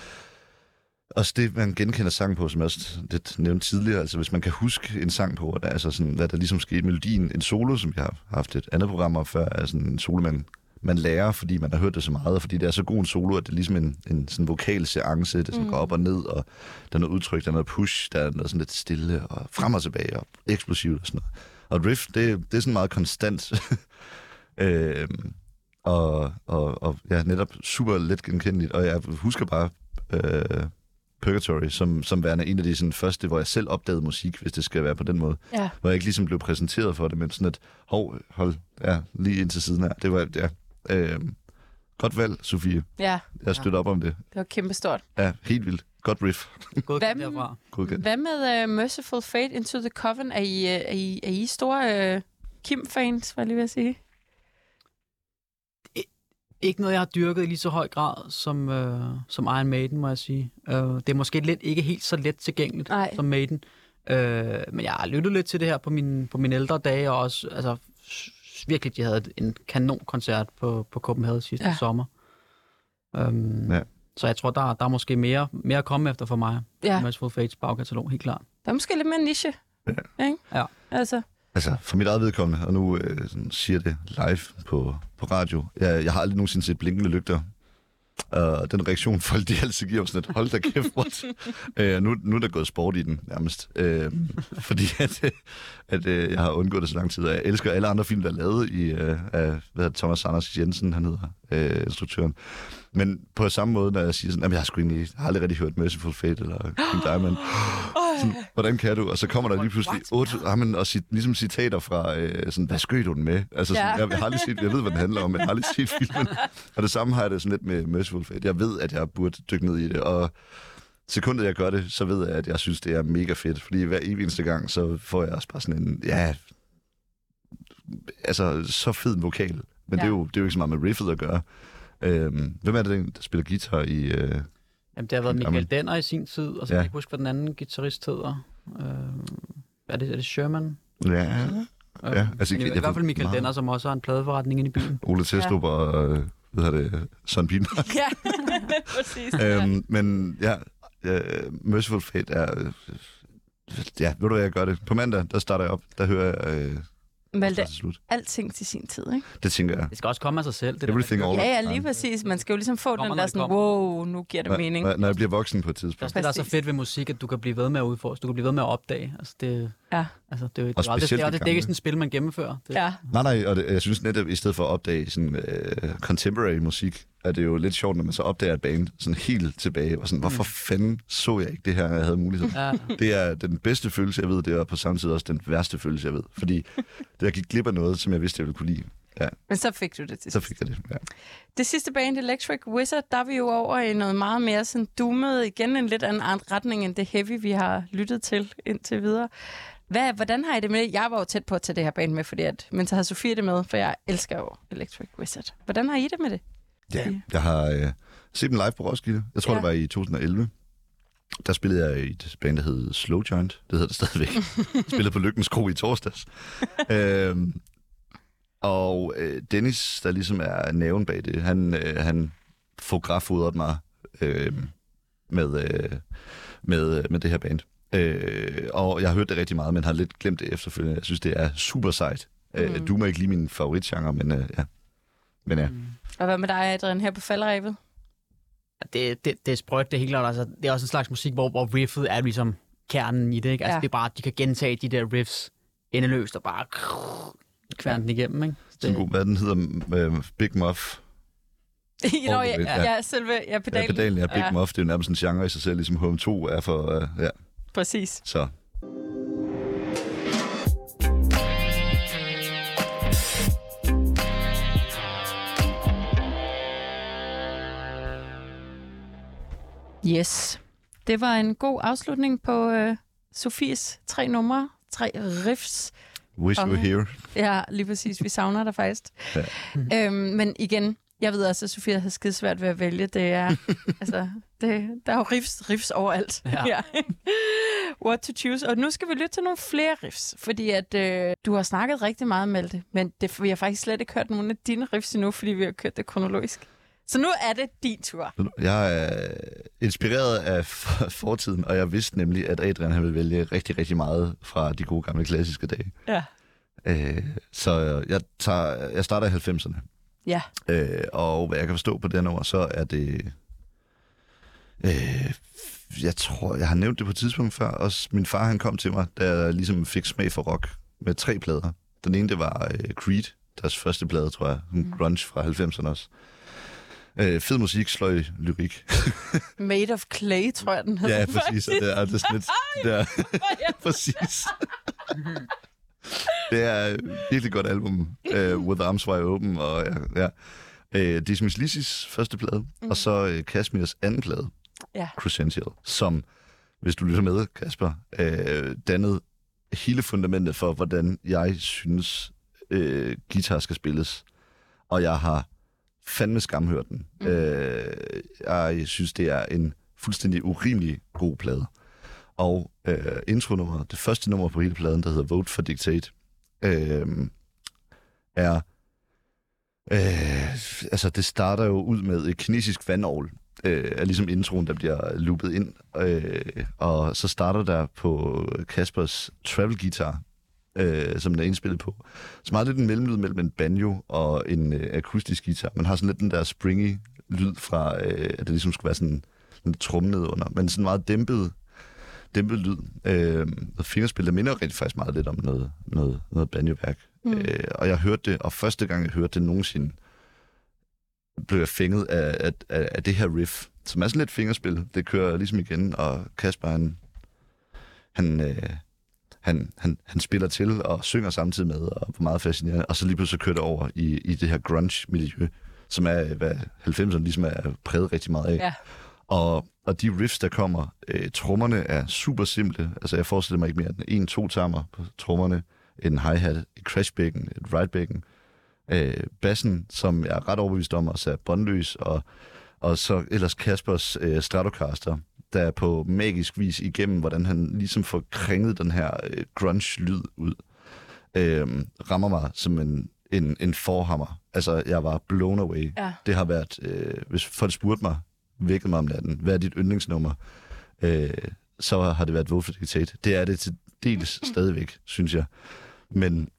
også det, man genkender sangen på, som jeg også lidt nævnte tidligere, altså hvis man kan huske en sang på, der, er altså sådan, hvad der ligesom skete, melodien, en solo, som jeg har haft et andet program om før, er sådan en solo, man, man lærer, fordi man har hørt det så meget, og fordi det er så god en solo, at det er ligesom en, en sådan vokal seance, det sådan Mm. går op og ned, og der er noget udtryk, der er noget push, der er noget sådan lidt stille, og frem og tilbage, og eksplosivt og sådan noget. Og riff, det, det er sådan meget konstant. øhm, og, og, og ja, netop super let genkendeligt. Og jeg husker bare øh, Purgatory som, som værende en af de sådan, første, hvor jeg selv opdagede musik, hvis det skal være på den måde. Ja. Hvor jeg ikke ligesom blev præsenteret for det, men sådan et, hov, hold, ja, lige ind til siden her. Det var, ja, øh, godt valg, Sofie. Ja, Jeg støtter op om det. det var kæmpestort. Ja, helt vildt. Godt riff. Godkendt Hvad- derfra. Godkendt. Hvad med uh, Merciful Fate Into the Coven? Er I, uh, er I, er I store uh, Kim-fans, var jeg lige ved at sige? Ikke noget, jeg har dyrket i lige så høj grad som, øh, som Iron Maiden, må jeg sige. Øh, det er måske lidt, ikke helt så let tilgængeligt Nej. som Maiden. Øh, men jeg har lyttet lidt til det her på mine, på mine ældre dage, og også altså, virkelig, de havde en kanon-koncert på, på Copenhagen sidste Ja. sommer. Um, Ja. Så jeg tror, der, der er måske mere, mere at komme efter for mig. Ja, Ja. Merciful Fates bagkatalog, helt klart. der er måske lidt mere niche. Ja. Ikke? Ja. Altså, Altså, for mit eget vedkommende, og nu øh, sådan, siger det live på, på radio. Jeg, jeg har aldrig nogensinde set blinkende lygter Og den reaktion, folk de altid giver mig sådan et, hold da kæft, what? øh, nu, nu er der gået sport i den, nærmest. Øh, fordi at, øh, at øh, jeg har undgået det så lang tid, og jeg elsker alle andre film, der er lavet i, øh, af hvad hedder Thomas Anders Jensen, han hedder, øh, instruktøren. Men på samme måde, når jeg siger sådan, at jeg har sgu egentlig jeg har aldrig rigtig hørt Merciful Fate eller King Diamond. Sådan, hvordan kan du? Og så kommer der lige pludselig otte, jamen, og cit, ligesom citater fra, øh, sådan, hvad skød du den med? Altså, sådan, Ja. jeg, har aldrig set, jeg ved, hvad den handler om, men jeg har aldrig set filmen. Og det samme har jeg det sådan lidt med Merciful Fate. Jeg ved, at jeg burde dykke ned i det, og sekundet jeg gør det, så ved jeg, at jeg synes, det er mega fedt. Fordi hver evig eneste gang, så får jeg også bare sådan en, ja, altså, så fed en vokal. Men ja. det, er jo, det er jo ikke så meget med riffet at gøre. Øhm, hvem er det, der spiller guitar i... Øh, Jamen, det har været Jamen. Michael Denner i sin tid, og så Ja. kan jeg ikke huske, hvad den anden guitarist hedder. Øh, er, det, er det Sherman? ja, Øh, Ja, altså, i, jeg I hvert fald Michael meget. Denner, som også har en pladeforretning inde i byen. Ole Testrup ja. og øh, hvad hedder det, Søren Pilmark. Ja, præcis. øhm, men ja, øh, Merciful Fate er... Øh, ja, ved du hvad, jeg gør det? På mandag, der starter jeg op. Der hører jeg... Øh, Til slut. alting til sin tid, ikke? Det tænker jeg. Det skal også komme af sig selv. Det Everything man all. Ja, ja, lige præcis. Man skal jo ligesom få Kommer, den der sådan, kommer. wow, nu giver det mening. Når, når jeg bliver voksen på et Det er tidspunkt. også det, der er så fedt ved musik, at du kan blive ved med at udforske. Du kan blive ved med at opdage. Altså, det, Ja. altså, det, er jo- det, Og aldrig- det, specielt er, de det, det er ikke sådan et spil, man gennemfører. Det, Ja, Nej, nej, og det, jeg synes netop, i stedet for at opdage sådan, øh, contemporary musik, er det jo lidt sjovt, når man så opdager et band sådan helt tilbage, og sådan, hvorfor fanden så jeg ikke det her, når jeg havde mulighed? Ja. Det er den bedste følelse, jeg ved, det er på samme tid også den værste følelse, jeg ved. Fordi det, jeg gik glip af noget, som jeg vidste, jeg ville kunne lide. Ja, men så fik du det til så fik jeg det. Ja. Det sidste band, Electric Wizard, der er vi jo over i noget meget mere sådan doomet, igen en lidt anden retning end det heavy, vi har lyttet til indtil videre. Hvad, hvordan har I det med? Jeg var jo tæt på at tage det her band med, fordi at, men så har Sofie det med, for jeg elsker jo Electric Wizard. Hvordan har I det med det? Ja, jeg har øh, set dem live på Roskilde. Jeg tror, Ja. det var i 2011. Der spillede jeg i et band, der hed Slow Joint. Det hedder det stadigvæk. Jeg spillede på Lykkens Kro i torsdags. øhm, og øh, Dennis, der ligesom er næven bag det, han, øh, han fotografodrede mig øh, med, øh, med, med det her band. Øh, og jeg har hørt det rigtig meget, men har lidt glemt det efterfølgende. Jeg synes, det er super sejt. Mm. Øh, du må ikke lige min favoritgenre, men øh, ja. Men ja. Og hvad med dig, Adrian, her på faldrevet? det, det, det er sprødt, det er helt klart. Altså, det er også en slags musik, hvor, hvor riffet er ligesom kernen i det. Ikke? Altså, Ja. det er bare, at de kan gentage de der riffs endeløst og bare kværne den igennem. Ikke? Så Sådan det, god, hvad den hedder, øh, Big Muff. Nå, ja, Ja. ja, selve ja, Ja, pedalen. pedalen, ja, Big Ja. ja. Muff, det er jo nærmest en genre i sig selv, ligesom Home 2 er for, øh, ja, Præcis. så. Yes. Det var en god afslutning på øh, Sofies tre numre, tre riffs. Wish you were here. Ja, lige præcis. Vi savner dig faktisk. Ja. Øhm, men igen, jeg ved også, at Sofia har skide svært ved at vælge. Det er, altså, det, der er jo riffs, riffs overalt. Ja. What to choose. Og nu skal vi lytte til nogle flere riffs, fordi at øh, du har snakket rigtig meget, Malte, men det, vi har faktisk slet ikke hørt nogen af dine riffs endnu, fordi vi har kørt det kronologisk. Så nu er det din tur. Jeg er inspireret af fortiden, og jeg vidste nemlig, at Adrian han ville vælge rigtig, rigtig meget fra de gode gamle klassiske dage. Ja. Øh, så jeg, tager, jeg starter i 90'erne. Ja. Øh, og hvad jeg kan forstå på den år, så er det... Øh, jeg tror, jeg har nævnt det på et tidspunkt før. Også min far, han kom til mig, da jeg ligesom fik smag for rock med tre plader. Den ene, det var øh, Creed, deres første plade, tror jeg. En grunge fra 90'erne også. Øh, fed musik, sløj lyrik. Made of Clay, tror jeg, den hedder. ja, præcis. Og det er, det er sådan lidt... Det er, præcis. Det er et virkelig godt album. Uh, With Arms Wide Open. Og ja, ja. Uh, Dismiss Lissis første plade. Mm. Og så uh, Kashmirs anden plade. Ja. Crescential. Som, hvis du lytter med, Kasper, uh, dannede hele fundamentet for, hvordan jeg synes, uh, guitar skal spilles. Og jeg har fandme skamhørt den. Mm. Øh, jeg synes, det er en fuldstændig urimelig god plade. Og øh, intronummeret, det første nummer på hele pladen, der hedder Vote for Dictate, øh, er... Øh, altså, det starter jo ud med et kinesisk vandovl, øh, er ligesom introen, der bliver loopet ind. Øh, og så starter der på Kaspers travel guitar, øh, som den er indspillet på. Så meget lidt en mellemlyd mellem en banjo og en øh, akustisk guitar. Man har sådan lidt den der springy lyd fra, øh, at det ligesom skulle være sådan en trum under, men sådan meget dæmpet, dæmpet lyd. Øh, og fingerspil, der minder rigtig faktisk meget lidt om noget, noget, noget banjoværk. Mm. Øh, og jeg hørte det, og første gang jeg hørte det nogensinde, blev jeg fænget af, af, af, af det her riff, som er sådan lidt fingerspil. Det kører ligesom igen, og Kasper, han, han, øh, han, han, han spiller til og synger samtidig med, og var meget fascinerende. Og så lige pludselig kører det over i, i det her grunge-miljø, som er, hvad 90'erne ligesom er præget rigtig meget af. Ja. Og, og de riffs, der kommer, øh, trommerne er super simple. Altså, jeg forestiller mig ikke mere end en, to tammer på trommerne, en hi-hat, et crashbækken, et ride-bækken. Øh, bassen, som jeg er ret overbevist om, også er båndløs, og, og så ellers Kaspers øh, Stratocaster, der er på magisk vis igennem, hvordan han ligesom får kringet den her øh, grunge-lyd ud. Øh, rammer mig som en, en, en forhammer. Altså, jeg var blown away. Ja. Det har været, øh, hvis folk spurgte mig, vækket mig om natten, hvad er dit yndlingsnummer? Øh, så har det været Wolf Dictate. Det er det til dels stadigvæk, synes jeg. Men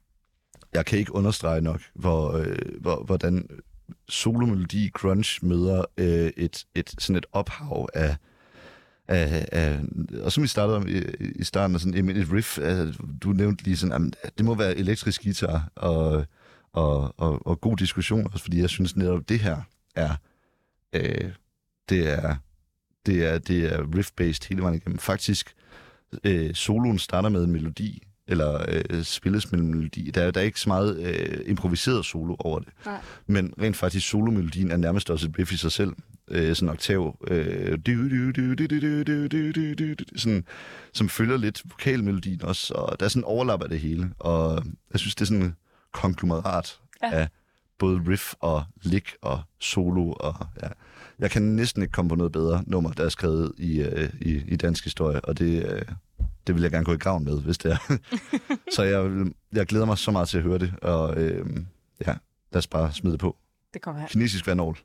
jeg kan ikke understrege nok, hvor, øh, hvor, hvordan solomelodi grunge møder øh, et, et, sådan et ophav af, af, af, og som vi startede om i, i starten, af sådan et riff, altså, du nævnte lige sådan, at det må være elektrisk guitar og, og, og, og god diskussion også, fordi jeg synes netop, det her er, øh, det er, det er, det er riff-based hele vejen igennem. Faktisk, øh, soloen starter med en melodi, eller øh, spilles med en melodi. Der er, der er ikke så meget øh, improviseret solo over det. Nej. Men rent faktisk, solomelodien er nærmest også et riff i sig selv. Øh, sådan en oktav. Øh, sådan, som følger lidt vokalmelodien også. Og der er sådan overlap af det hele. Og jeg synes, det er sådan et konglomerat ja. af både riff og lick og solo. Og, ja jeg kan næsten ikke komme på noget bedre nummer, der er skrevet i, øh, i, i dansk historie. Og det, øh, det vil jeg gerne gå i graven med, hvis det er. så jeg, vil- jeg glæder mig så meget til at høre det. Og øh, ja, lad os bare smide det på. Det kommer her. Kinesisk vandål.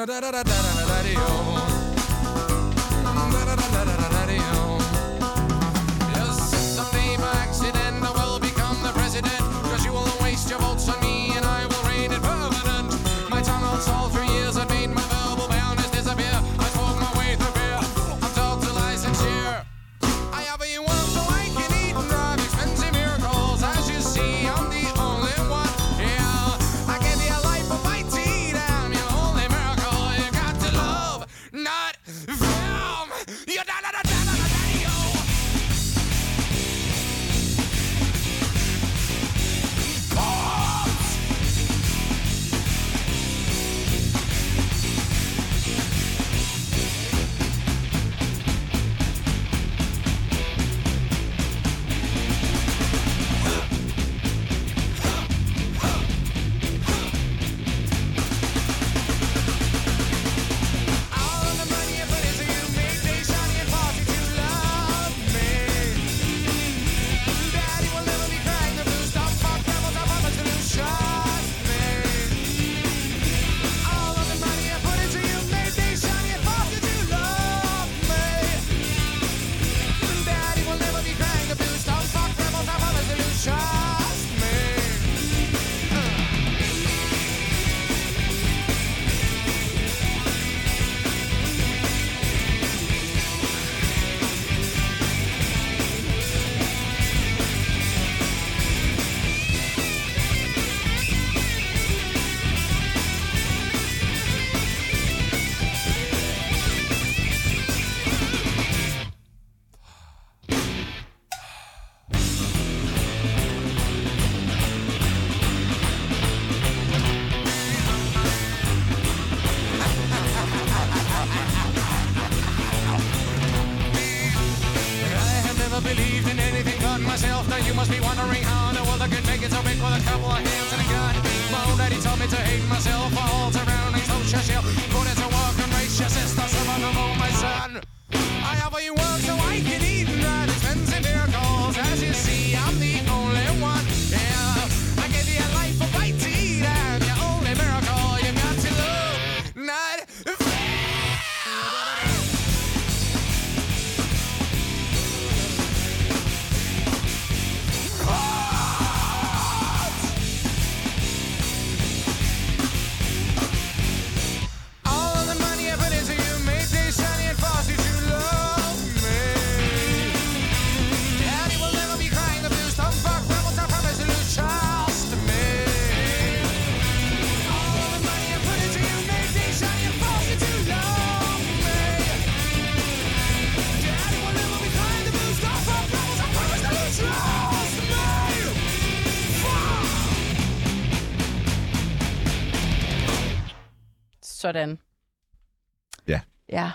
Assim, Senhor. Sådan. Ja. Ja.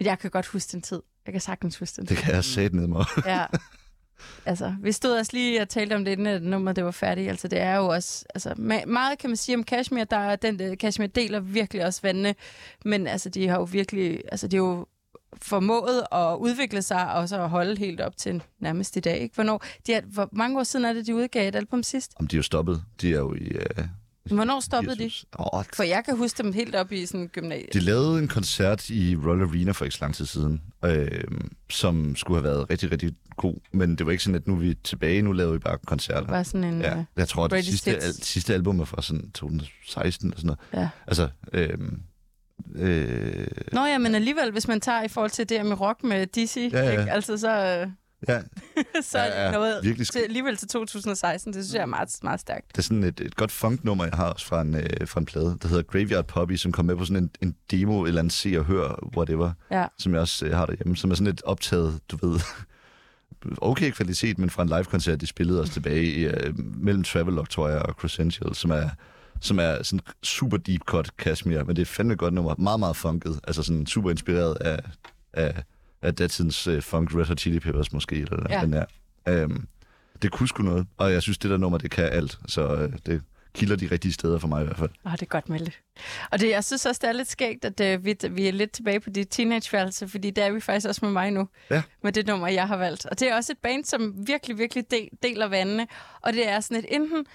Jeg kan godt huske den tid. Jeg kan sagtens huske den. Det kan jeg sætte ned mig. Ja. Altså, vi stod også lige og talte om det, inden at nummeret det var færdigt. Altså, det er jo også... Altså, meget kan man sige om Kashmir. Der er den, der, Kashmir deler virkelig også vandene. Men altså, de har jo virkelig... Altså, de har jo formået at udvikle sig og så at holde helt op til nærmest i dag. Ikke? Hvornår, de er, hvor mange år siden er det, de udgav et album sidst? Om de er jo stoppet. De er jo i... Uh, Hvornår stoppede de? Åh, For jeg kan huske dem helt op i sådan gymnasiet. De lavede en koncert i Royal Arena for ikke så lang tid siden, øh, som skulle have været rigtig, rigtig god. Men det var ikke sådan, at nu er vi tilbage, nu laver vi bare koncerter. Bare sådan en... Ja, øh, jeg tror, at det sidste, al, sidste album er fra sådan 2016 eller sådan noget. Ja. Altså, øh, øh, Nå ja, men alligevel, hvis man tager i forhold til det med rock med DC, Ja, ja. Ikke? altså så, øh, ja, så er det noget virkelig til, alligevel til 2016. Det synes jeg er meget, meget stærkt. det er sådan et, et godt funknummer, jeg har også fra en, øh, fra en plade, der hedder Graveyard Poppy, som kom med på sådan en, en demo, eller andet se og hør, whatever, Ja. som jeg også øh, har derhjemme, som er sådan et optaget, du ved, okay kvalitet, men fra en live-koncert, de spillede os tilbage i, øh, mellem Travelog, tror jeg, og Crescential, som er, som er sådan super deep cut Kashmir, men det er fandme godt nummer, meget, meget funket, altså sådan super inspireret af, af, af datidens øh, funk Red Hot Chili Peppers måske, eller Ja. den er. Øhm, det kunne sgu noget, og jeg synes, det der nummer, det kan alt, så øh, det kilder de rigtige steder for mig i hvert fald. Åh, det er godt meldt. Og det, jeg synes også, det er lidt skægt, at øh, vi, vi er lidt tilbage på dit teenageværelse, fordi der er vi faktisk også med mig nu, Ja. med det nummer, jeg har valgt. Og det er også et band, som virkelig, virkelig del, deler vandene. Og det er sådan et enten,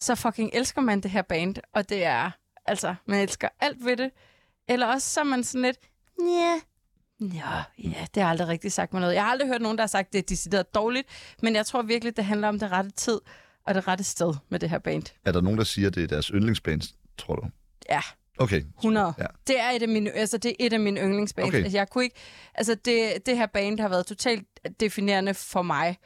så fucking elsker man det her band, og det er, altså, man elsker alt ved det, eller også så er man sådan lidt, ja, Ja, ja, det har aldrig rigtig sagt mig noget. Jeg har aldrig hørt nogen, der har sagt, det er decideret dårligt, men jeg tror virkelig, det handler om det rette tid og det rette sted med det her band. Er der nogen, der siger, at det er deres yndlingsband, tror du? Ja, Okay. 100. Ja. Det er et af mine, altså det er et af mine yndlingsbands. Okay. Altså, jeg kunne ikke, altså det, det her band har været totalt definerende for mig.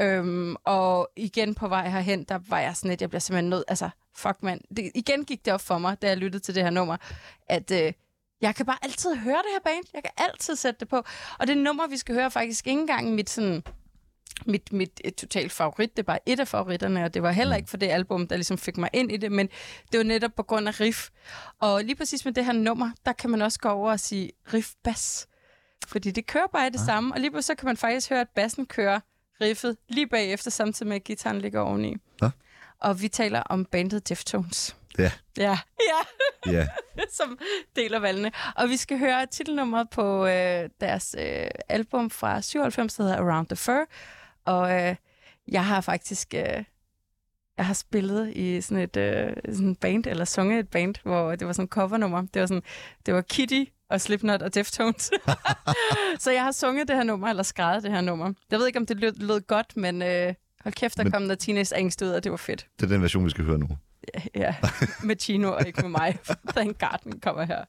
Øhm, og igen på vej herhen, der var jeg sådan lidt, jeg bliver simpelthen nødt, altså fuck mand. Det, igen gik det op for mig, da jeg lyttede til det her nummer, at øh, jeg kan bare altid høre det her band. Jeg kan altid sætte det på. Og det nummer, vi skal høre, faktisk ikke engang mit sådan mit, mit et totalt favorit. Det er bare et af favoritterne, og det var heller ikke for det album, der ligesom fik mig ind i det, men det var netop på grund af riff. Og lige præcis med det her nummer, der kan man også gå over og sige riff-bass. Fordi det kører bare det ah. samme, og lige pludselig så kan man faktisk høre, at bassen kører riffet lige bagefter, samtidig med at gitaren ligger oveni. Nå. Og vi taler om bandet Deftones. Ja. Ja, ja Ja. som deler valgene. Og vi skal høre titelnummeret på øh, deres øh, album fra 97, der hedder Around the Fur. Og øh, jeg har faktisk... Øh, jeg har spillet i sådan et øh, sådan et band, eller sunget et band, hvor det var sådan et covernummer. Det var, sådan, det var Kitty og Slipknot og Deftones. så jeg har sunget det her nummer, eller skrevet det her nummer. Jeg ved ikke, om det lød, lød godt, men øh, hold kæft, der Men- kom der teenage angst ud, og det var fedt. Det er den version, vi skal høre nu. Ja, med Chino og ikke med mig. Thank God, den kommer her.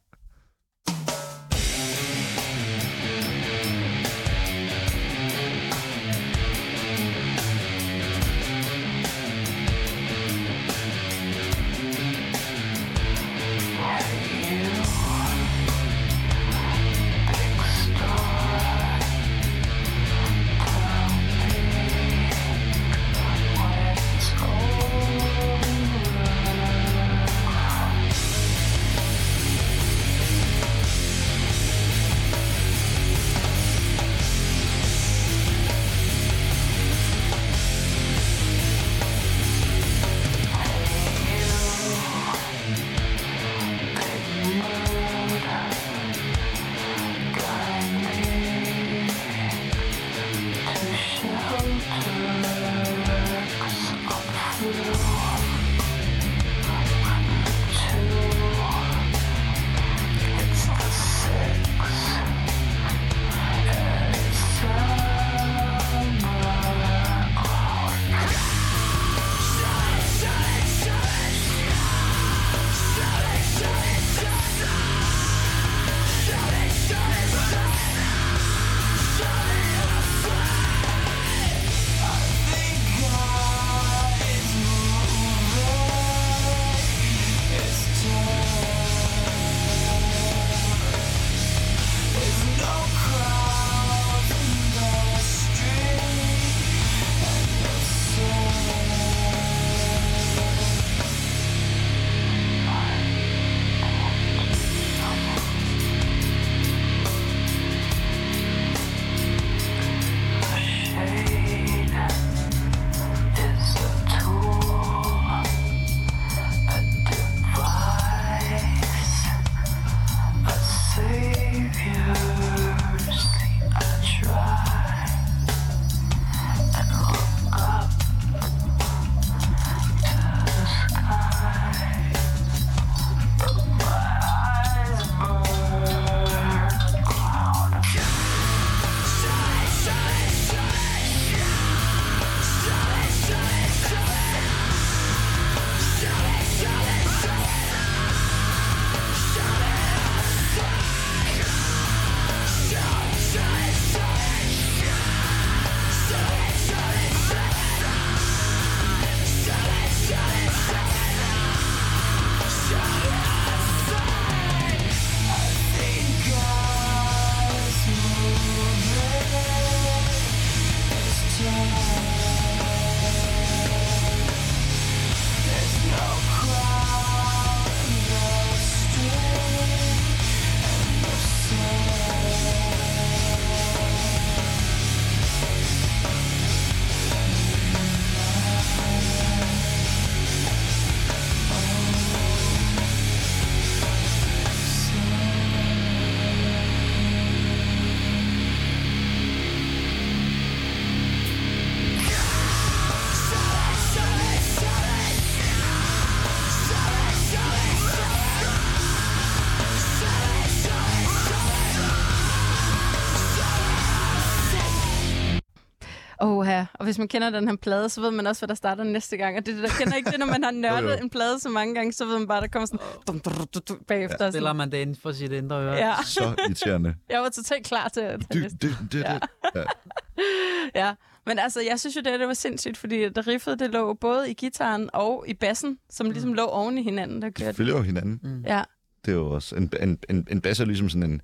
Hvis man kender den her plade, så ved man også, hvad der starter næste gang. Og det, det der kender ikke det, når man har nørdet Jo, jo. en plade så mange gange, så ved man bare, der kommer sådan dum, dum, dum, dum, bagefter. Ja. Stiller man det inden for sit indre øre. Ja, Så irriterende. jeg var totalt klar til at Du, det, det, det. Ja. Ja, men altså, jeg synes jo, det, det var sindssygt, fordi det riffet, det lå både i gitaren og i bassen, som Mm. ligesom lå oven i hinanden, der De kørte. følger jo hinanden. Ja, Det er jo også... En, en, en, en bass er ligesom sådan en...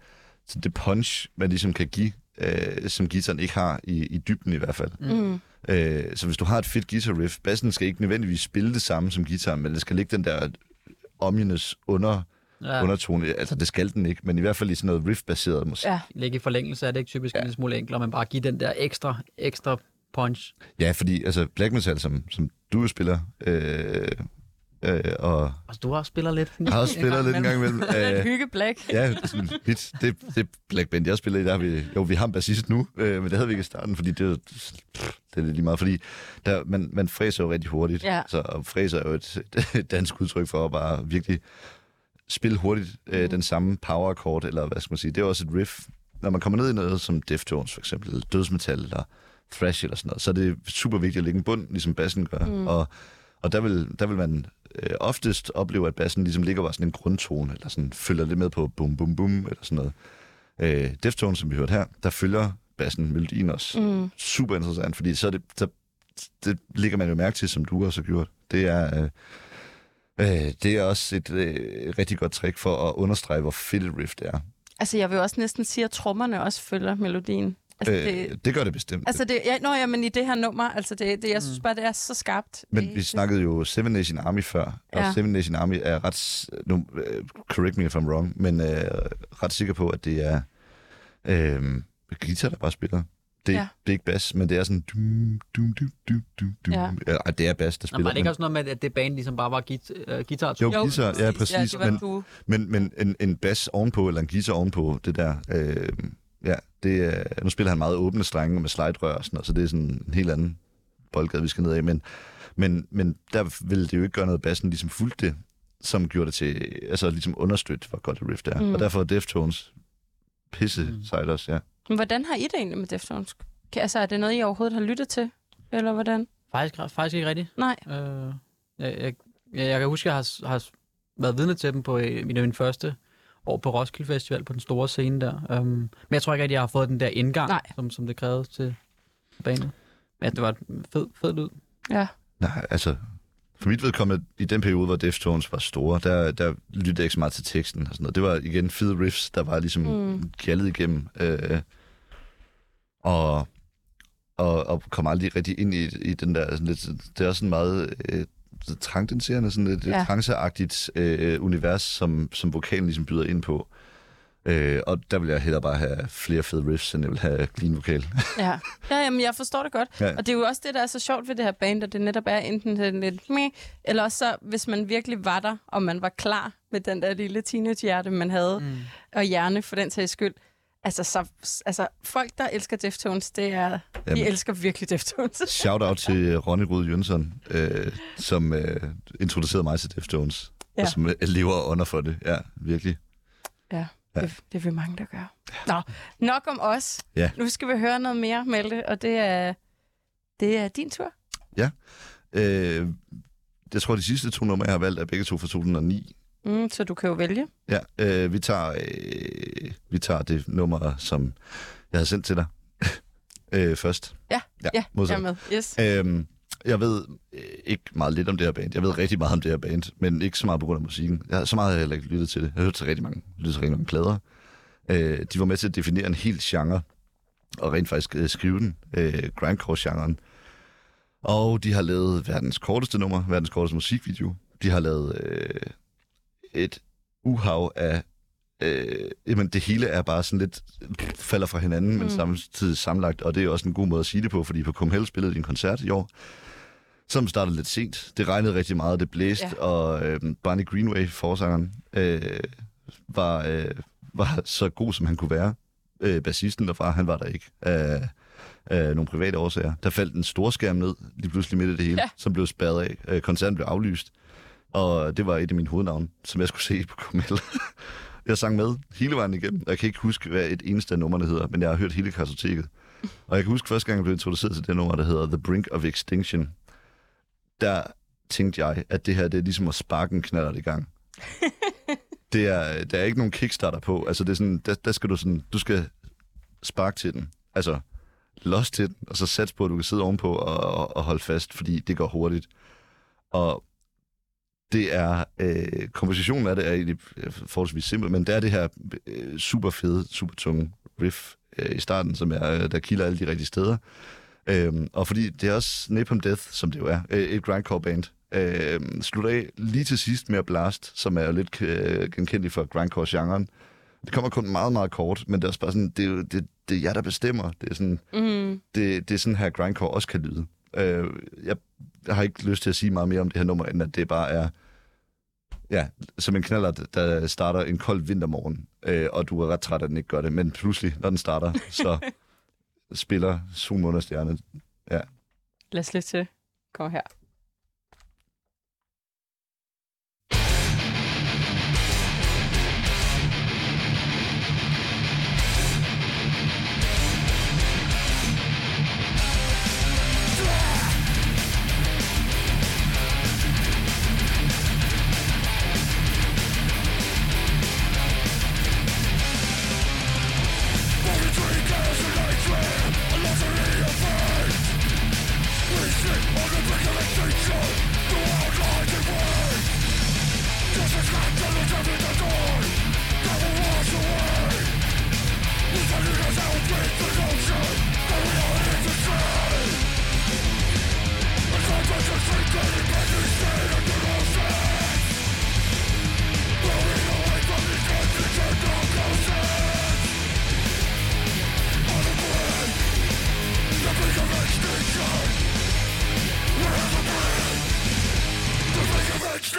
Sådan det punch, man ligesom kan give, øh, som guitaren ikke har, i, i dybden i hvert fald. mm. Øh, så hvis du har et fedt guitar riff, bassen skal ikke nødvendigvis spille det samme som guitaren, men det skal ligge den der ominous under, Ja. undertone. Altså, det skal den ikke, men i hvert fald i sådan noget riff-baseret musik. ja. Ligge i forlængelse er det ikke typisk ja. en lille smule enklere, men bare give den der ekstra, ekstra punch. Ja, fordi altså, black metal, som, som du jo spiller, øh, øh, og Altså, du har også spiller lidt. har også spillet lidt en gang imellem. Øh. Øh, Hygge Black. ja, det er. Det, det Black Band, jeg spiller i, der har vi, jo, vi har en bassist nu, øh, men det havde vi ikke i starten, fordi det, er pff, det er lidt lige meget, fordi der, man, man fræser jo rigtig hurtigt. Ja. Så og fræser er jo et, et dansk udtryk for at bare virkelig spille hurtigt øh, Mm. den samme power chord, eller hvad skal man sige. Det er også et riff. Når man kommer ned i noget som Deftones for eksempel, eller dødsmetal, eller thrash eller sådan noget, så er det super vigtigt at lægge en bund, ligesom bassen gør. Mm. Og, og der vil, der vil man øh, oftest opleve, at bassen ligesom ligger bare sådan en grundtone, eller sådan følger lidt med på bum bum bum, eller sådan noget. Øh, Deftones, som vi hørte her, der følger bassen melodien også. Mm. Super interessant, fordi så det, så, det ligger man jo mærke til, som du også har gjort. Det er, øh, øh, det er også et øh, rigtig godt trick for at understrege, hvor fedt et riff det er. Altså, jeg vil også næsten sige, at trommerne også følger melodien. Altså, Øh, det, det gør det bestemt. altså det, ja, nå, ja, men i det her nummer, altså det, det jeg synes bare, det er så skarpt. Men vi snakkede jo Seven Nation Army før, og Ja. Seven Nation Army er ret, nu, øh, correct me if I'm wrong, men øh, ret sikker på, at det er øh, guitar, der bare spiller. Det, Ja. ja. det er ikke bass, men det er sådan... Dum, dum, dum, dum, dum, dum. Ja. Ja. Ej, det er bass, der Nå, spiller. var det ikke men, også noget med, at det band ligesom bare var git, uh, guitar? jo, guitar, ja, præcis. Ja, men, men, men en, en bass ovenpå, eller en guitar ovenpå, det der... Øh, ja, det er, nu spiller han meget åbne strenge med slide-rør og sådan noget, så det er sådan en helt anden boldgade, vi skal ned af. Men, men, men der ville det jo ikke gøre noget, bassen ligesom fulgte det, som gjorde det til, altså ligesom understøtte, hvor godt et riff det er. Mm. Og derfor er Deftones pisse Mm. sejt også, ja. Men hvordan har I det egentlig med Deftones? Kan- Altså, er det noget, I overhovedet har lyttet til? Eller hvordan? Faktisk, faktisk ikke rigtigt. Nej. Øh, jeg, jeg, jeg, jeg kan huske, at jeg har, har været vidne til dem på øh, min, min første år på Roskilde Festival på den store scene der. Um, men jeg tror ikke rigtig, jeg har fået den der indgang, Nej. som, som det krævede til banen. Men det var et fed, fed lyd. Ja. Nej, altså, for mit vedkommende, i den periode, hvor Deftones var store, der, der lyttede jeg ikke så meget til teksten og sådan noget. Det var igen fede riffs, der var ligesom Mm. gjaldet igennem. Øh, og, og, og kom aldrig rigtig ind i, i den der, sådan lidt, det er også sådan meget øh, trangdenserende, sådan et, Ja. et tranceagtigt øh, univers, som, som vokalen ligesom byder ind på. Øh, og der vil jeg hellere bare have flere fede riffs, end jeg vil have clean vokal. Ja, ja jamen, jeg forstår det godt. Ja. Og det er jo også det, der er så sjovt ved det her band, at det netop er enten sådan lidt meh, eller også så, hvis man virkelig var der, og man var klar med den der lille teenagehjerte, man havde, mm. og hjerne for den sags skyld. Altså, så, altså, folk, der elsker Deftones, det er, de Jamen. elsker virkelig Deftones. Shout out til Ronny Rud Jønsson, øh, som øh, introducerede mig til Deftones, Ja. ja. og som øh, lever under for det. Ja, virkelig. Ja, Ja. det, det er vi mange, der gør. Nå, nok om os. Ja. Nu skal vi høre noget mere, Malte, og det er, det er din tur. Øh, jeg tror, de sidste to numre, jeg har valgt, er begge to fra 2009. Mm, så du kan jo vælge. Ja, øh, vi, tager, øh, vi tager det nummer, som jeg havde sendt til dig øh, først. Ja, ja, Ja, jeg er med. Yes. Øhm, jeg ved øh, ikke meget lidt om det her band. Jeg ved rigtig meget om det her band, men ikke så meget på grund af musikken. Jeg har så meget har jeg heller ikke lyttet til det. Jeg har hørt til rigtig mange, lyttet til rigtig mange plader. Øh, de var med til at definere en hel genre, og rent faktisk øh, skrive den, øh, grindcore-genren. Og de har lavet verdens korteste nummer, verdens korteste musikvideo. De har lavet øh, et uhav af... Øh, jamen, det hele er bare sådan lidt falder fra hinanden, mm. men samtidig sammenlagt, og det er også en god måde at sige det på, fordi på Kumhel spillede de en koncert i år, som startede lidt sent. Det regnede rigtig meget, det blæste, Ja. og øh, Barney Greenway, forsangeren, øh, var, øh, var så god, som han kunne være. Øh, bassisten derfra, han var der ikke. Af, af nogle private årsager. Der faldt en stor skærm ned, lige pludselig midt i det hele, Ja. ja. som blev spærret af. Øh, koncerten blev aflyst, og det var et af mine hovednavne, som jeg skulle se på Kumel. Jeg sang med hele vejen igennem. Jeg kan ikke huske, hvad et eneste af numrene hedder, men jeg har hørt hele kartoteket. Og jeg kan huske første gang, jeg blev introduceret til det nummer, der hedder The Brink of Extinction. Der tænkte jeg, at det her det er ligesom at sparke en knaller i gang. Det er, der er ikke nogen kickstarter på. Altså, det er sådan, der, der skal du sådan, du skal sparke til den. Altså, los til den, og så sats på, at du kan sidde ovenpå og, og, og holde fast, fordi det går hurtigt. Og det er, øh, kompositionen af det er egentlig øh, forholdsvis simpel, men det er det her øh, super fede, super tunge riff øh, i starten, som er, øh, der kilder alle de rigtige steder. Øhm, og fordi det er også Napalm Death, som det jo er, øh, et grindcore band, øh, slutter af lige til sidst med at Blast, som er jo lidt øh, genkendeligt for grindcore-genren. Det kommer kun meget, meget kort, men det er også bare sådan, det er, jo, det, det er jer, der bestemmer. Det er sådan, Mm. det, det er sådan her grindcore også kan lyde. Øh, jeg, jeg har ikke lyst til at sige meget mere om det her nummer, end at det bare er ja, som en knaller, der starter en kold vintermorgen, øh, og du er ret træt, at den ikke gør det, men pludselig, når den starter, så spiller Sol Måned og Stjerne. Ja. Lad os lidt til. Kom her.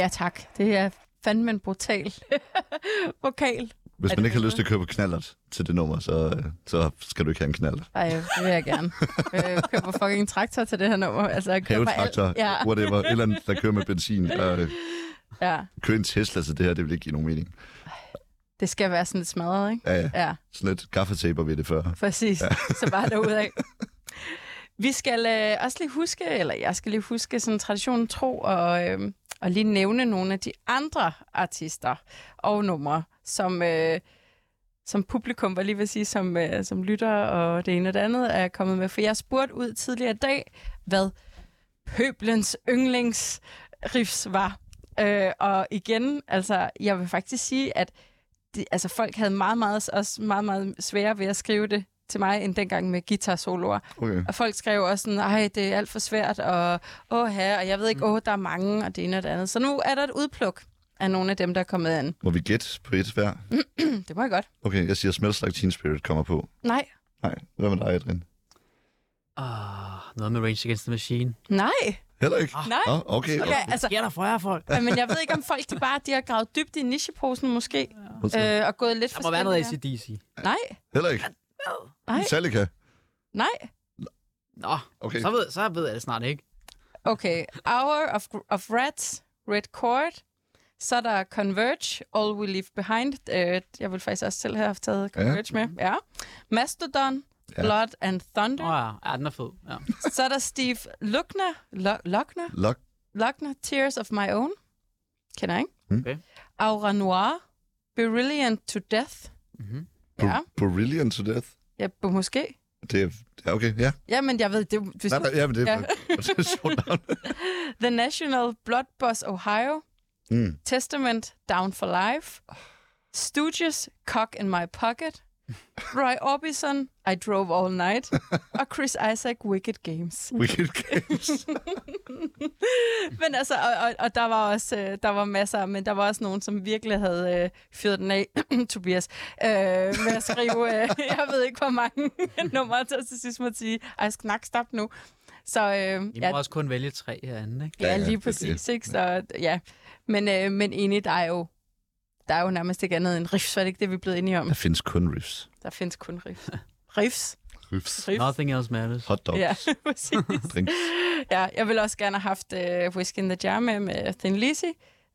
Ja tak, det er fandme en brutal vokal. Hvis man ikke har lyst til at købe knallert til det nummer, så, øh, så skal du ikke have en knallert. Ej, det vil jeg gerne. Jeg køber fucking traktor til det her nummer. Altså, jeg køber Havetraktor. Ja, whatever, et eller andet, der kører med benzin. Og, øh, ja. køre en Tesla til det her, det vil ikke give nogen mening. Det skal være sådan lidt smadret, ikke? Ja, ja. Ja, Sådan lidt gaffetaper ved det før. præcis. Ja. Så bare derudad. Vi skal øh, også lige huske, eller jeg skal lige huske sådan traditionen tro, og, øh, og lige nævne nogle af de andre artister og numre, som, øh, som publikum, var lige vil sige, som, øh, som lytter og det ene og det andet er kommet med. For jeg spurgte ud tidligere i dag, hvad pøblens yndlingsriffs var. Øh, og igen, altså, jeg vil faktisk sige, at de, altså, folk havde meget, meget, også meget, meget svære ved at skrive det til mig, end dengang med guitar-soloer. Okay. Og folk skrev også sådan, ej, det er alt for svært, og åh her, og jeg ved ikke, åh, der er mange, og det ene og det andet. Så nu er der et udpluk af nogle af dem, der er kommet ind. Må vi gætte på et hver? det må jeg godt. Okay, jeg siger Smells Like Teen Spirit kommer på. Nej. Nej, hvad med dig, Adrian? Ah, noget med Rage Against the Machine. Nej. Heller ikke? Nej. Oh, okay. Okay, altså, Sker der for jer, folk? ja, men jeg ved ikke, om folk de bare de har gravet dybt i nicheposen måske, øh, og gået lidt Der må være noget ACDC. Nej, Heller ikke? Nej, Metallica? nej. Nå, Okay. så ved, så ved jeg det snart ikke. Okay, Hour of, of Rats, Red Chord. Så er der Converge, All We Leave Behind. Øh, jeg vil faktisk også selv have taget Converge med. Ja. Mastodon, Ja. Blood and Thunder. Nå ja, ja, den er fed. Ja. Så er der Steve Luckner, Luckner, Lock? Luckner, Tears of My Own. Kender jeg ikke? Mm. Okay. Aura Noir, Brilliant to Death. Mhm. Ja, Brilliant to Death? ja måske. Det er... Okay, ja. Ja, men jeg ved, det, hvis Nej, nej, ja, men det er, Ja. det er et sjovt navn. The National Blood Boss Ohio, Mm. Testament, Down for Life, Stooges, Cock in My Pocket, Roy Orbison, I Drove All Night, og Chris Isaac, Wicked Games. Wicked Games. Men altså, og, og, og der var også øh, der var masser, men der var også nogen, som virkelig havde øh, fyret den af, Tobias, øh, med at skrive, øh, jeg ved ikke, hvor mange numre til til sidst måtte sige, ej, snak, stop nu. Så øh, I må ja, også kun vælge tre herinde, ikke? Ja, Ja, ja, det lige præcis, ikke? Så, ja. Men, øh, men enig, der er jo der er jo nærmest ikke andet end riffs, var det ikke det, vi er blevet enige om? Der findes kun riffs. Der findes kun riffs. Riffs? Riffs. Riffs? Nothing else matters. Hot dogs. Ja, præcis. Drinks. Ja, jeg ville også gerne have haft uh, Whiskey in the Jar med, med Thin Lizzy,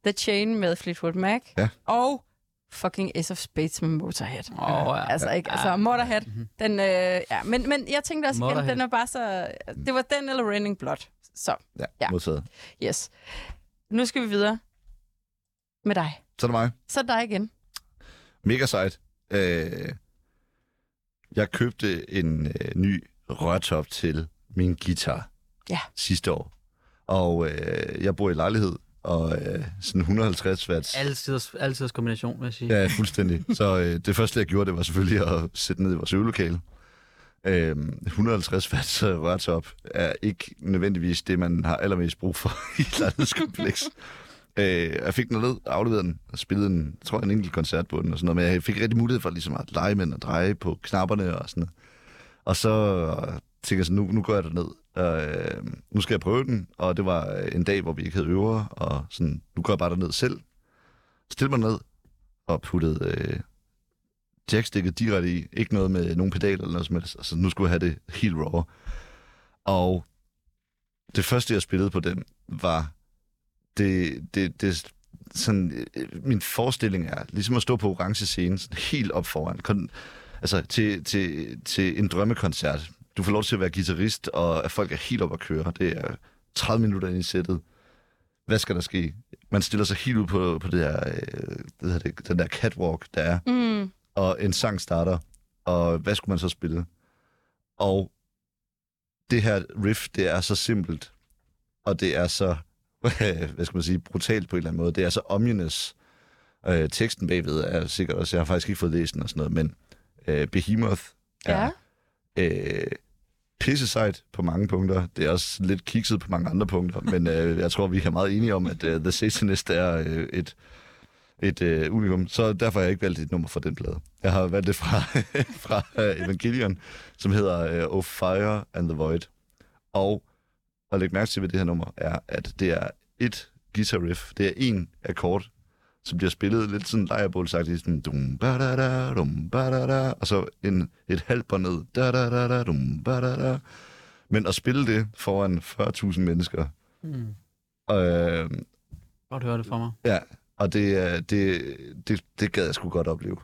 The Chain med Fleetwood Mac, Ja. og fucking Ace of Spades med Motorhead. Åh, ja. Altså, ikke? Altså, Ja. Motorhead, den, øh, ja. Men, men jeg tænkte også igen, Motorhead. den er bare så... Det var den eller Raining Blood. Så, Ja, Ja. modtaget. yes. Nu skal vi videre med dig. Så er det mig. Så er det dig igen. Mega sejt. Øh, jeg købte en øh, ny rørtop til min guitar Ja. sidste år. Og øh, jeg bor i lejlighed, og øh, sådan 150 watts. Altid, altid kombination, vil jeg sige. Ja, fuldstændig. Så øh, det første, jeg gjorde, det var selvfølgelig at sætte ned i vores øvelokale. Øh, 150 watts øh, rørtop er ikke nødvendigvis det, man har allermest brug for i et lejlighedskompleks. Øh, jeg fik den ned, afleverede den og spillede en, jeg en enkelt koncert på den og sådan noget, men jeg fik rigtig mulighed for ligesom at lege med den og dreje på knapperne og sådan noget. Og så tænkte jeg så, nu, nu går jeg derned. Øh, nu skal jeg prøve den, og det var en dag, hvor vi ikke havde øver, og sådan, nu går jeg bare derned selv. Stille mig ned og puttede øh, jackstikket direkte i. Ikke noget med nogen pedal eller noget som helst. Altså, nu skulle jeg have det helt raw. Og det første, jeg spillede på den, var det, det, det sådan, øh, min forestilling er ligesom at stå på orange scene, sådan helt op foran. Kon, altså til, til, til en drømmekoncert. Du får lov til at være guitarist, og at folk er helt op at køre. Det er 30 minutter ind i sættet. Hvad skal der ske? Man stiller sig helt ud på, på det her, øh, det det, den der catwalk, der er Mm. og en sang starter, og hvad skulle man så spille? Og det her riff, det er så simpelt, og det er så, hvad skal man sige, brutalt på en eller anden måde. Det er så ominous. Øh, teksten bagved er sikkert også, jeg har faktisk ikke fået læst den og sådan noget, men øh, Behemoth er Ja. øh, pisse sejt på mange punkter. Det er også lidt kikset på mange andre punkter, men øh, jeg tror, vi er meget enige om, at øh, The Satanist er øh, et, et øh, unikum. Så derfor har jeg ikke valgt et nummer fra den plade. Jeg har valgt det fra, fra øh, Evangelion, som hedder øh, Oh Fire and the Void. Og at lægge mærke til ved det her nummer, er, at det er et guitar riff. Det er en akkord, som bliver spillet lidt sådan lejrebålsagtigt, sådan dum ba da da dum ba da da og så en, et halvt bånd ned, da da da da dum ba da da. Men at spille det foran 40.000 mennesker, Mm. øh, Godt høre det for mig. ja, Og det, er- det, det, det gad jeg sgu godt opleve.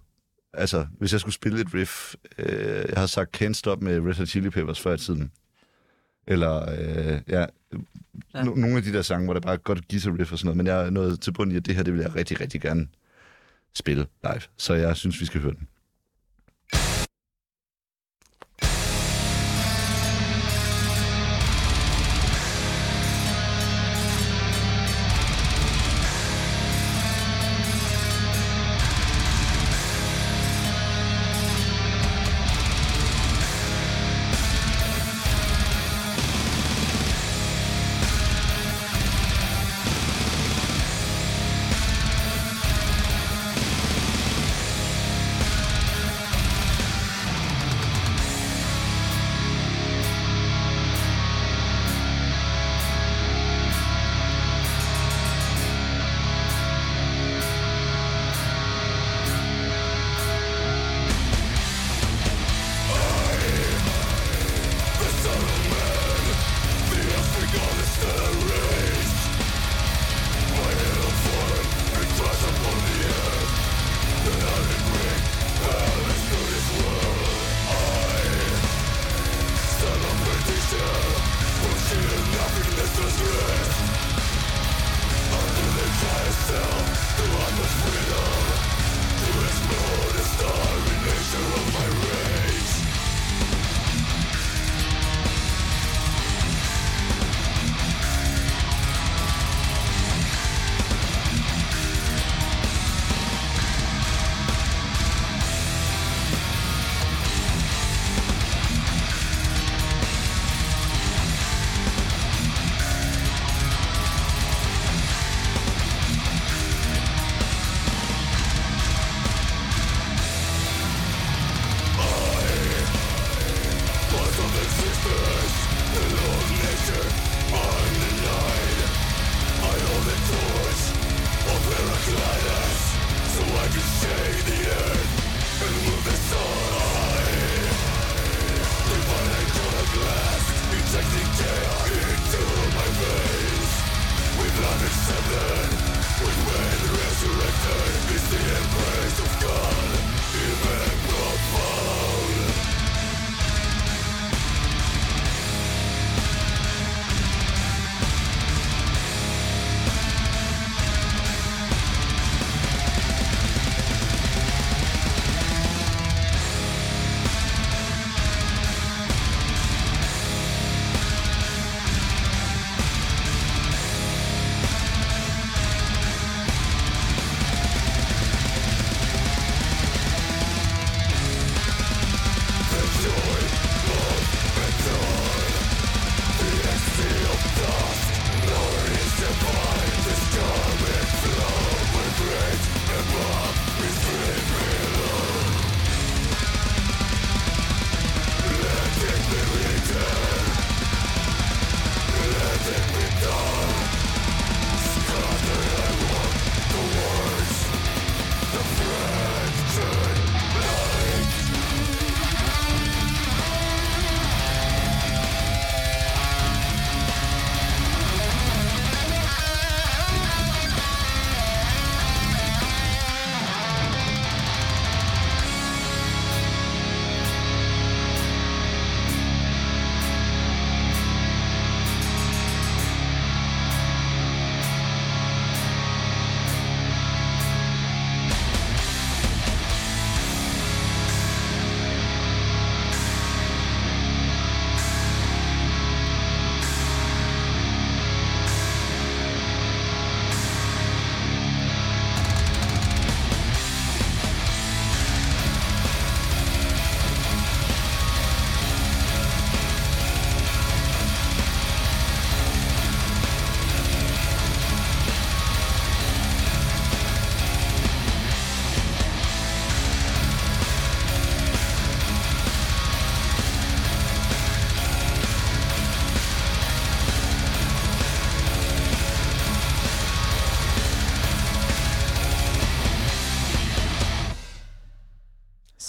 Altså, hvis jeg skulle spille et riff, øh, jeg har sagt Can't Stop med Red Hot Chili Peppers før i tiden. Eller, øh, ja, Ja. No, nogle af de der sange, hvor der bare er godt guitar riff og sådan noget, men jeg er nået til bunden i, at det her, det vil jeg rigtig, rigtig gerne spille live. Så jeg synes, vi skal høre den.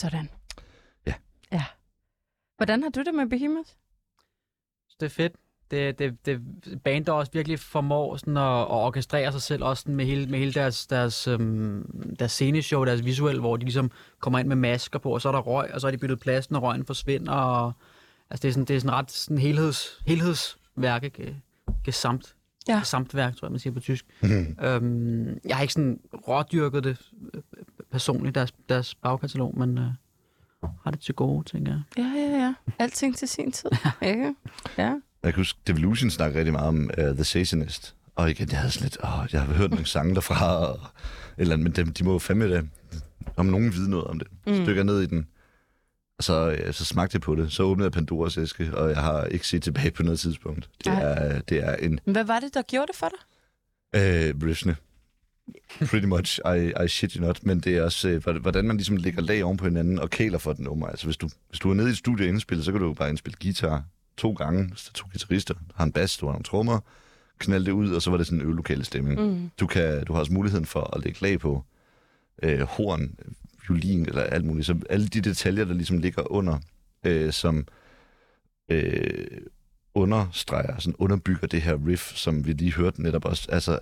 Sådan. Ja. Ja. Hvordan har du det med Behemoth? Det er fedt. Det, det, det band, der også virkelig formår sådan at, at orkestrere sig selv, også sådan med hele, med hele deres, deres, øhm, deres sceneshow, deres visuel, hvor de ligesom kommer ind med masker på, og så er der røg, og så er de byttet plads, når røgen forsvinder. Og, altså det er sådan, det er sådan ret sådan helheds, helhedsværk, ikke? Gesamt. Ja. Gesamtværk, tror jeg, man siger på tysk. øhm, jeg har ikke sådan rådyrket det personligt, deres, deres bagkatalog, men øh, har det til gode, tænker jeg. Ja, ja, ja. Alting til sin tid. Ikke? Ja. Jeg kan huske, Devolution snakker rigtig meget om uh, The Satanist. Og igen, jeg havde sådan lidt, åh, jeg har hørt nogle sange derfra, og, eller, men dem, de må jo fandme det, om nogen vide noget om det. Mm. Så dykker jeg ned i den, og så, ja, så smagte jeg på det. Så åbnede jeg Pandoras æske, og jeg har ikke set tilbage på noget tidspunkt. Det Ej. er, det er en Men Hvad var det, der gjorde det for dig? øh, riffene. Pretty much, I, I shit you not. Men det er også, øh, hvordan man ligesom lægger lag oven på hinanden og kæler for den nummer. Altså hvis du, hvis du er nede i et studie og indspiller, så kan du jo bare indspille guitar to gange. Hvis der er to guitarister, der har en bas, du har nogle trommer, knald det ud, og så var det sådan en øvelokale stemning. Mm. Du, kan, du har også muligheden for at lægge lag på øh, horn, violin eller alt muligt. Så alle de detaljer, der ligesom ligger under, øh, som øh, understreger, sådan underbygger det her riff, som vi lige hørte netop også. Altså,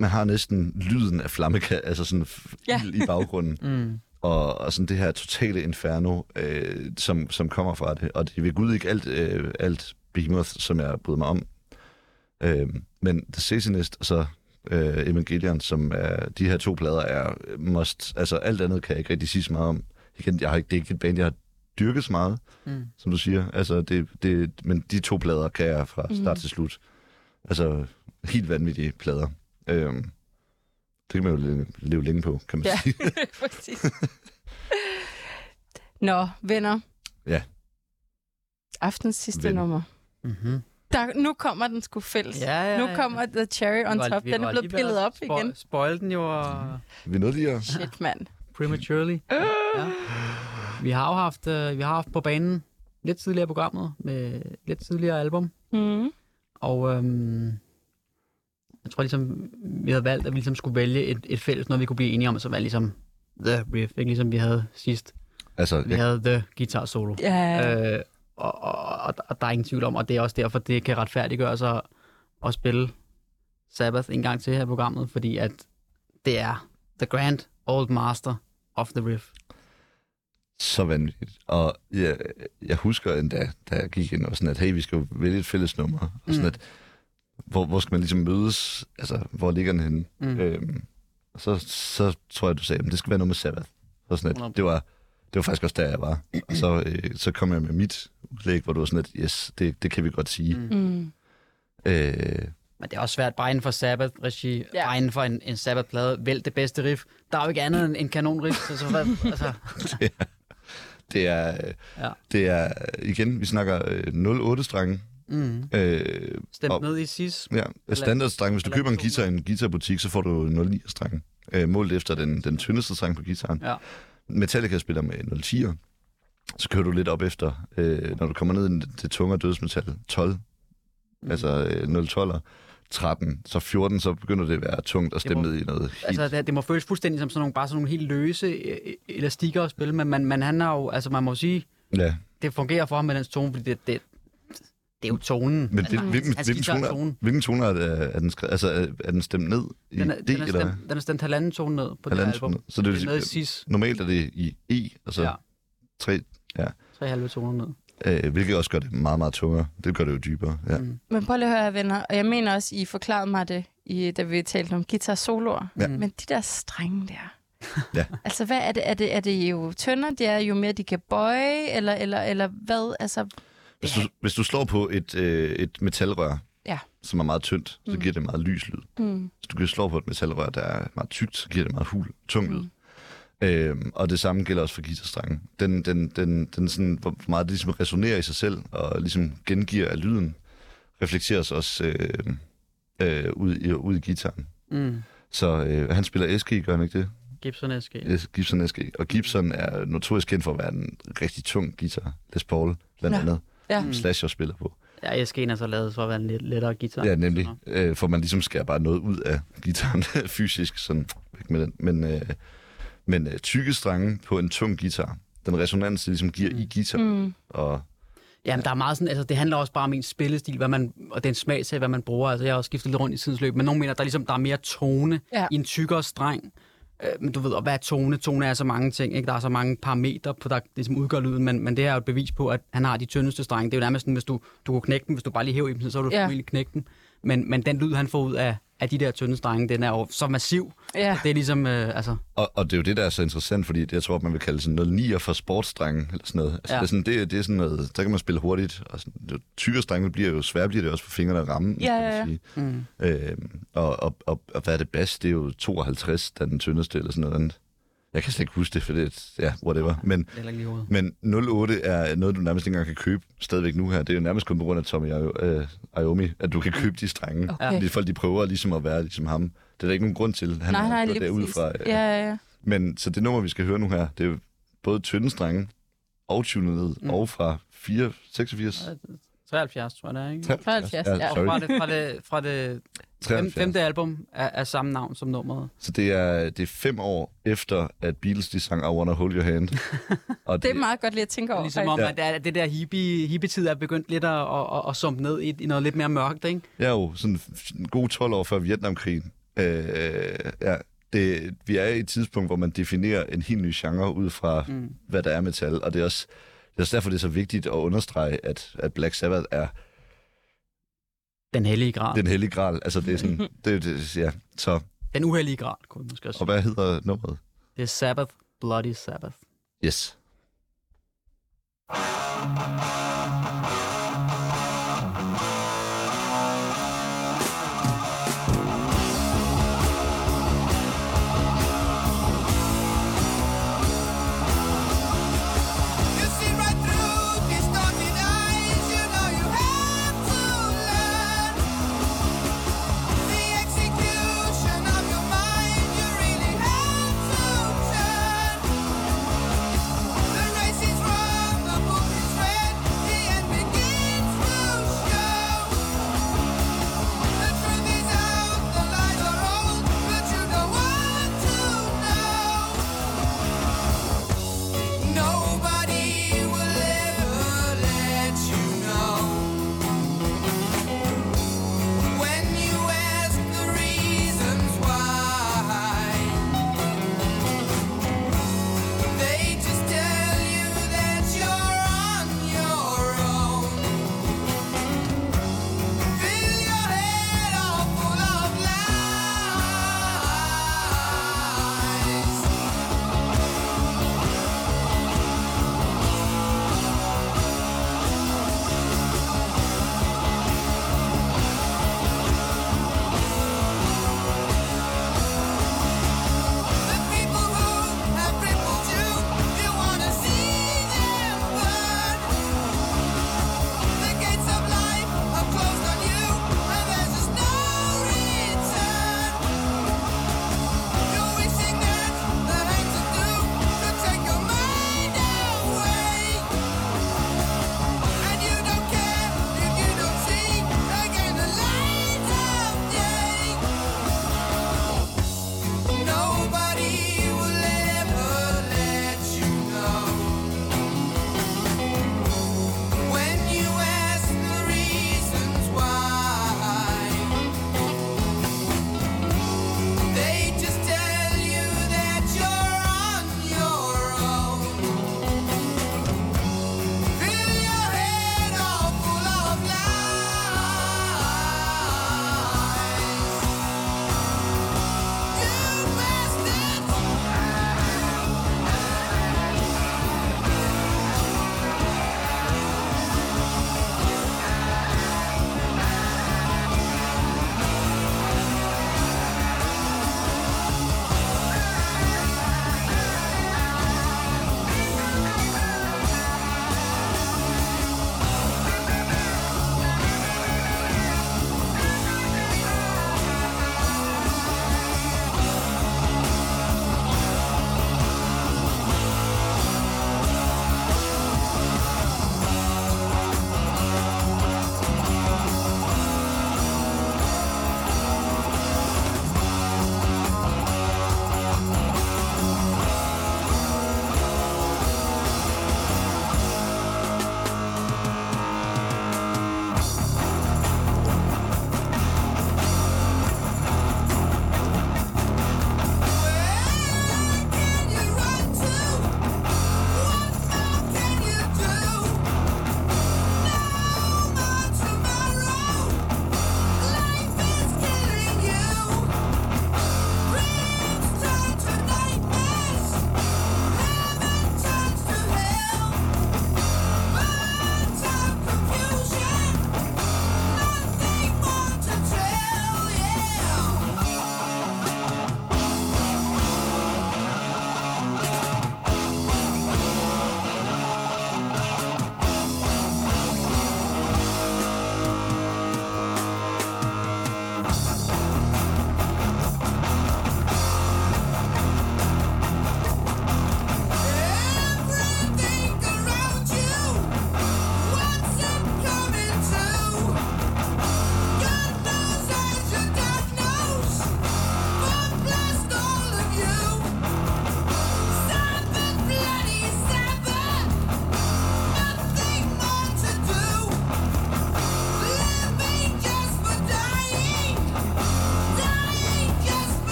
man har næsten lyden af flammeka, altså sådan Ja. i baggrunden. Mm. og, og sådan det her totale inferno, øh, som, som kommer fra det. Og det vil Gud ikke alt, øh, alt Behemoth, som jeg bryder mig om. Øh, men The Satanist og så øh, Evangelion, som er, de her to plader er must, altså alt andet kan jeg ikke rigtig sige så meget om. Igen, jeg har ikke, det er ikke et band, jeg har dyrket så meget, Mm. som du siger. Altså, det, det, men de to plader kan jeg fra start til slut. Altså, helt vanvittige plader. Øhm, det kan man jo leve, leve længe på, kan man Ja. sige. Præcis. Nå, venner. Ja. Aftens sidste Ven. nummer. Mm-hmm. Der, nu kommer den sgu fælles. Ja, ja, Nu ja. kommer The Cherry on Top. Den er blevet pillet op igen. Spoil den jo og Vi nåede lige at... Shit, mand. prematurely. Ja. Vi har jo haft, øh, vi har haft på banen lidt tidligere programmet med lidt tidligere album. Mm. Og øhm, jeg tror ligesom, vi havde valgt, at vi ligesom skulle vælge et, et fælles, noget vi kunne blive enige om, som var ligesom The Riff, ikke ligesom vi havde sidst. Altså, Vi jeg, havde The Guitar Solo. Ja, Øh, og, og, og, og der er ingen tvivl om, og det er også derfor, det kan retfærdiggøre sig at spille Sabbath en gang til her i programmet, fordi at det er The Grand Old Master of the Riff. så vanvittigt. Og jeg, jeg husker endda, da jeg gik ind og sådan, at hey, vi skal jo vælge et fælles nummer. Og sådan Mm. at, hvor, hvor skal man ligesom mødes? Altså, hvor ligger den henne? Mm. Øhm, og så, så tror jeg, du sagde, at det skal være noget med Sabbath. Så sådan, at det var, det var faktisk også der, jeg var. Og så, øh, så kom jeg med mit udlæg, hvor du var sådan, at yes, det, det kan vi godt sige. Mm. mm. Øh, Men det er også svært, bare inden for Sabbath-regi, Ja. ja. bare inden for en, en Sabbath-plade, vælg det bedste riff. Der er jo ikke andet end en kanonriff, så, så hvad, altså, det er, øh, Ja. det er, igen, vi snakker øh, 0,8-strenge. Mm, Øh, stemt Og- ned i sis. Ja, standardstreng. Hvis du eller køber en guitar i en guitarbutik, så får du 0,9 streng. Øh, målt efter den, den tyndeste streng på gitaren. Ja. Metallica spiller med 0,10'er. Så kører du lidt op efter, øh, når du kommer ned i det tunge dødsmetal, 12. Mm. Altså øh, 0,12'er. 13, så 14, så begynder det at være tungt at stemme må- ned i noget helt... Altså, det, det må føles fuldstændig som sådan nogle, bare sådan nogle helt løse øh, elastikker at spille, men man, man han har jo, altså man må sige, ja, det fungerer for ham med den tone, fordi det, det, det er jo tonen. men altså, hvil- hvilken, hans hvilken, tone er, guitar-tone. hvilken tone er, det, er den skrevet? Altså, er, den stemt ned i Den er, D, den, er eller stemt, den er stemt halvanden tone ned på det album. tone? Så det, Det er vil ned i normalt er det i E, og så Ja. tre, tre halve toner ned. øh, hvilket også gør det meget, meget tungere. Det gør det jo dybere. Ja. Mm. Men prøv lige at høre, venner. Og jeg mener også, I forklarede mig det, i, da vi talte om guitar soloer. Ja. Men de der strenge der. Ja. Altså, hvad er det? Er det, er det jo tyndere, det er jo mere, de kan bøje, eller, eller, eller hvad? Altså, Hvis, du, hvis du slår på et, øh, et metalrør, Ja. som er meget tyndt, så Mm. giver det meget lys lyd. hmm. Hvis du kan slå på et metalrør, der er meget tykt, så giver det meget hul, tung lyd. Mm. Øhm, og det samme gælder også for guitarstrengen. Den, den, den, den sådan, hvor meget det ligesom resonerer i sig selv, og ligesom gengiver af lyden, reflekteres også øh, øh, ud, i, ud i gitaren. Mm. Så øh, han spiller SG, gør han ikke det? Gibson SG. Yes, Gibson SG. Og Gibson er notorisk kendt for at være en rigtig tung guitar. Les Paul, blandt Ja. andet. Ja. Mm. Slasher spiller på. Ja, SG'en er så lavet for at være en lidt lettere guitar. Ja, nemlig. Øh, for man ligesom skærer bare noget ud af gitaren fysisk, sådan væk med den. Men, øh, men øh, tykke strenge på en tung guitar, den resonans, det ligesom giver i guitar, Mm. og Jamen, der er meget sådan, altså det handler også bare om ens spillestil, hvad man, og den smag til, hvad man bruger. Altså, jeg har også skiftet lidt rundt i tidens løb, men nogen mener, der, er ligesom, der er mere tone ja. i en tykkere streng. Øh, men du ved, og hvad er tone? Tone er så mange ting, ikke? Der er så mange parametre, på, der ligesom udgør lyden, men, men det her er jo et bevis på, at han har de tyndeste strenge. Det er jo nærmest sådan, hvis du, du kunne knække dem, hvis du bare lige hæver i dem, så vil du ja. formentlig knække dem. Men, men den lyd, han får ud af, af de der tynde strenge, den er jo så massiv. Ja. Det er ligesom, øh, altså, Og, og det er jo det, der er så interessant, fordi det, jeg tror, man vil kalde sådan noget nier for sportsdrenge, eller sådan noget. Altså, ja. Det, er sådan, det, det er sådan noget, der kan man spille hurtigt, og sådan, tykkere strenge bliver jo svært, bliver det også for fingrene at ramme. Ja, kan man ja, ja. sige. mm. Øhm, og, og, og, og, hvad er det bedst? Det er jo 52, der er den tyndeste, eller sådan noget andet. Jeg kan slet ikke huske det, for det er, ja, whatever. Men, men 08 er noget, du nærmest ikke engang kan købe stadigvæk nu her. Det er jo nærmest kun på grund af Tommy Io- øh, Iommi, at du kan købe de strenge. Okay. Fordi folk de prøver ligesom at være ligesom ham. Det er der ikke nogen grund til. Han nej, nej, lige det ud præcis. fra. øh, Ja, ja, ja. Men så det nummer, vi skal høre nu her, det er både tynde strenge og tunet ned, mm. Og fra 4, 86. 73, tror jeg, det er, ikke? 73, ja. ja. Sorry. Fra det, fra det, fra det fem, 73. femte album af, af samme navn som nummeret. Så det er, det er fem år efter, at Beatles de sang I Wanna Hold Your Hand. og Det er meget godt lige at tænke over. Ligesom om, Ja. at det, er- det der hippie, hippie-tid er begyndt lidt at, at, at, at sumpe ned i, i noget lidt mere mørkt, ikke? Er jo sådan en god 12 år før Vietnamkrigen. Øh, ja, det, vi er i et tidspunkt, hvor man definerer en helt ny genre ud fra, mm. hvad der er metal. Og det er også, det er også derfor, det er så vigtigt at understrege, at, at Black Sabbath er Den hellige grad. Den, hellige gral. Altså, det er sådan, det, det, ja. Så, den uheldige grad, kunne man måske også og hvad hedder nummeret? Det er Sabbath, Bloody Sabbath. Yes. You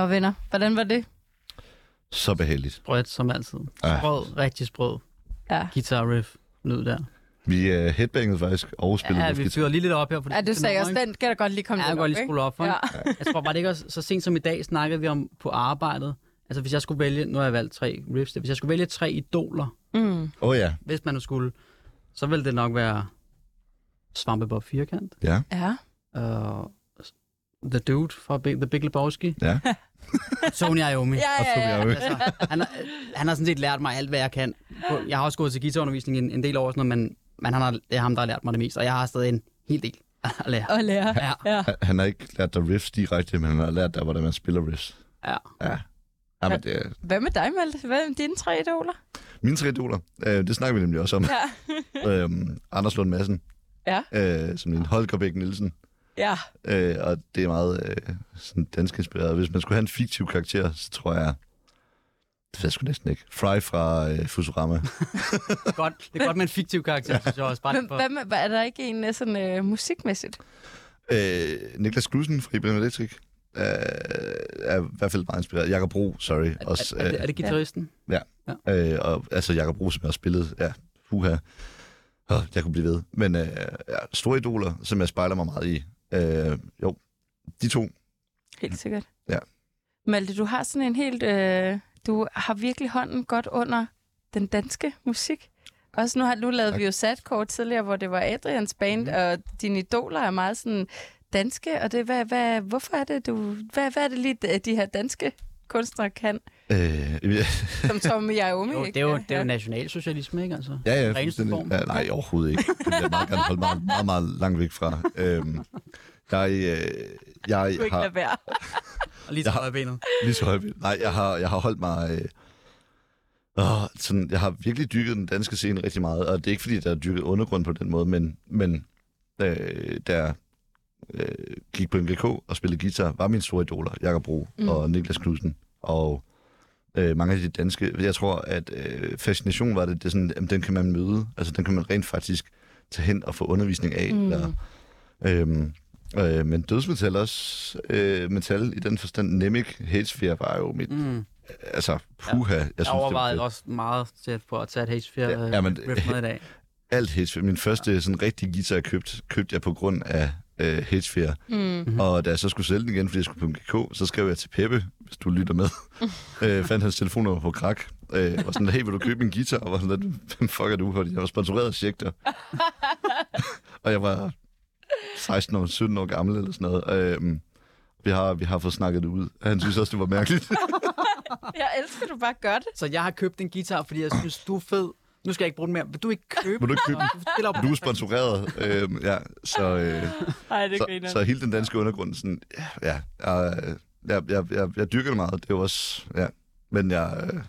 Nå, venner, hvordan var det? Så behageligt. Sprødt som altid. Ja. Sprød, rigtig sprød. Ja. Guitar riff lyd der. Vi uh, headbangede faktisk og spillede Ja, lidt vi fyrer lige lidt op her. For Ja, du sagde også, den kan da godt lige komme Ja, jeg lidt kan godt op, lige skrue op for. Ja. Ja. Jeg tror bare, det ikke også, så sent som i dag snakkede vi om på arbejdet. Altså hvis jeg skulle vælge, nu har jeg valgt tre riffs, hvis jeg skulle vælge tre idoler, Mm. Åh oh, ja. hvis man nu skulle, så ville det nok være Svampebob Firkant, Ja. Ja. uh, The Dude fra Big, The Big Lebowski, Ja. Tony Iommi. Ja, ja, ja. Altså, han, har, han har sådan set lært mig alt, hvad jeg kan. Jeg har også gået til guitarundervisning en, en del år, sådan noget, men, men han har, det er ham, der har lært mig det mest, og jeg har stadig en hel del at lære. Og lære. Ja. Ja. Han- Han har ikke lært dig riffs direkte, men han har lært dig, hvordan man spiller riffs. Ja. Ja. Ja, men det Hvad med dig, Malte? Hvad er dine tre idoler? mine tre idoler. Øh, det snakker vi nemlig også om. Ja. øhm, Anders Lund Madsen. Ja. Øh, som en Holger Bæk Nielsen. Ja. Øh, og det er meget øh, sådan dansk inspireret. Hvis man skulle have en fiktiv karakter, så tror jeg... Det ved jeg sgu næsten ikke. Fry fra øh, Futurama. Det er godt, det er godt med en fiktiv karakter, synes jeg også. Bare Hvem, for, hvad med, er der ikke en øh, sådan øh, musikmæssigt? øh, Niklas Knudsen fra Ibrahim Electric. Øh, er i hvert fald meget inspireret. Jakob Bro, sorry. er, Også, er, er, det, er det guitaristen? Øh, og, altså Jakob Bro, som jeg har spillet, ja, huha. Oh, jeg kunne blive ved. Men øh, ja, store idoler, som jeg spejler mig meget i. Øh, jo, de to. Helt sikkert. Ja. Malte, du har sådan en helt... Øh, du har virkelig hånden godt under den danske musik. Også nu, har, nu lavede Tak. vi jo satkort tidligere, hvor det var Adrians band, mm. og dine idoler er meget sådan danske, og det, hvad, hvad, hvorfor er det, du... Hvad, hvad er det lige, de her danske kunstnere kan, Øh, som Tommy Iommi? Jo, ikke? det er jo, det er jo nationalsocialisme, ikke? Altså, ja, ja fuldstændig. form. Ja, nej, overhovedet ikke. Det vil jeg meget gerne holde meget, meget, meget langt væk fra. Øhm, jeg, øh, jeg Du kan ikke har være. Og lige til højre benet. lige så højt. Nej, jeg har, jeg har holdt mig... Øh, åh, sådan, jeg har virkelig dykket den danske scene rigtig meget, og det er ikke fordi, der er dykket undergrund på den måde, men, men øh, der øh, gik på MGK og spillede guitar, var mine store idoler, Jakob Bro mm. og Niklas Knudsen, og øh, mange af de danske. Jeg tror, at øh, fascination var det, det sådan, jamen, den kan man møde, altså den kan man rent faktisk tage hen og få undervisning af. Mm. Eller, øhm, øh, men dødsmetal også, øh, metal i den forstand, Nemik, Hatesphere var jo mit, mm. Altså puha, jeg, Jeg synes, det var overvejede fedt. også meget tæt på at tage et H4 Ja, ja, ja, men- riff med i dag. alt Hatesphere. Min første sådan rigtige guitar, jeg købte, købte jeg på grund af øh, Hatesphere. Mm. Og da jeg så skulle sælge den igen, fordi jeg skulle på MGK, så skrev jeg til Peppe, hvis du lytter med. øh, fandt hans telefonnummer på krak. Øh, og sådan, hey, vil du købe en guitar? Og var sådan, lidt, hvem fuck er du? Fordi jeg var sponsoreret af Schecter. og jeg var 16 år, 17 år gammel eller sådan noget. Øh, vi har, vi har fået snakket det ud. Han synes også, det var mærkeligt. Jeg elsker, du bare gør det. Så jeg har købt en guitar, fordi jeg synes, du er fed. Nu skal jeg ikke bruge den mere. Vil du ikke købe Vil du ikke købe den? Du spiller jo Du er sponsoreret. Øh, ja, så, øh, Ej, det så, så hele den danske undergrund, sådan, ja, ja jeg, jeg, jeg, jeg, jeg dyrker det meget. Det er jo også, ja. Men jeg, øh,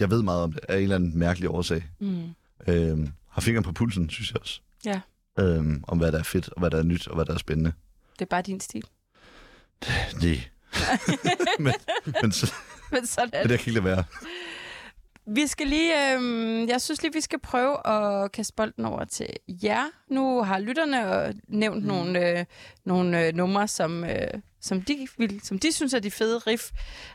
jeg ved meget om det af en eller anden mærkelig årsag. Mm. Øhm, har fingeren på pulsen, synes jeg også. Ja. Øhm, om hvad der er fedt, og hvad der er nyt, og hvad der er spændende. Det er bare din stil. Nej. men, men, så, Men sådan er men jeg kan ikke lade være. Vi skal lige, øh, jeg synes lige, vi skal prøve at kaste bolden over til jer. Nu har lytterne øh, nævnt mm. nogle, øh, nogle øh, numre, som, øh, som, de vil, som de synes er de fede riff,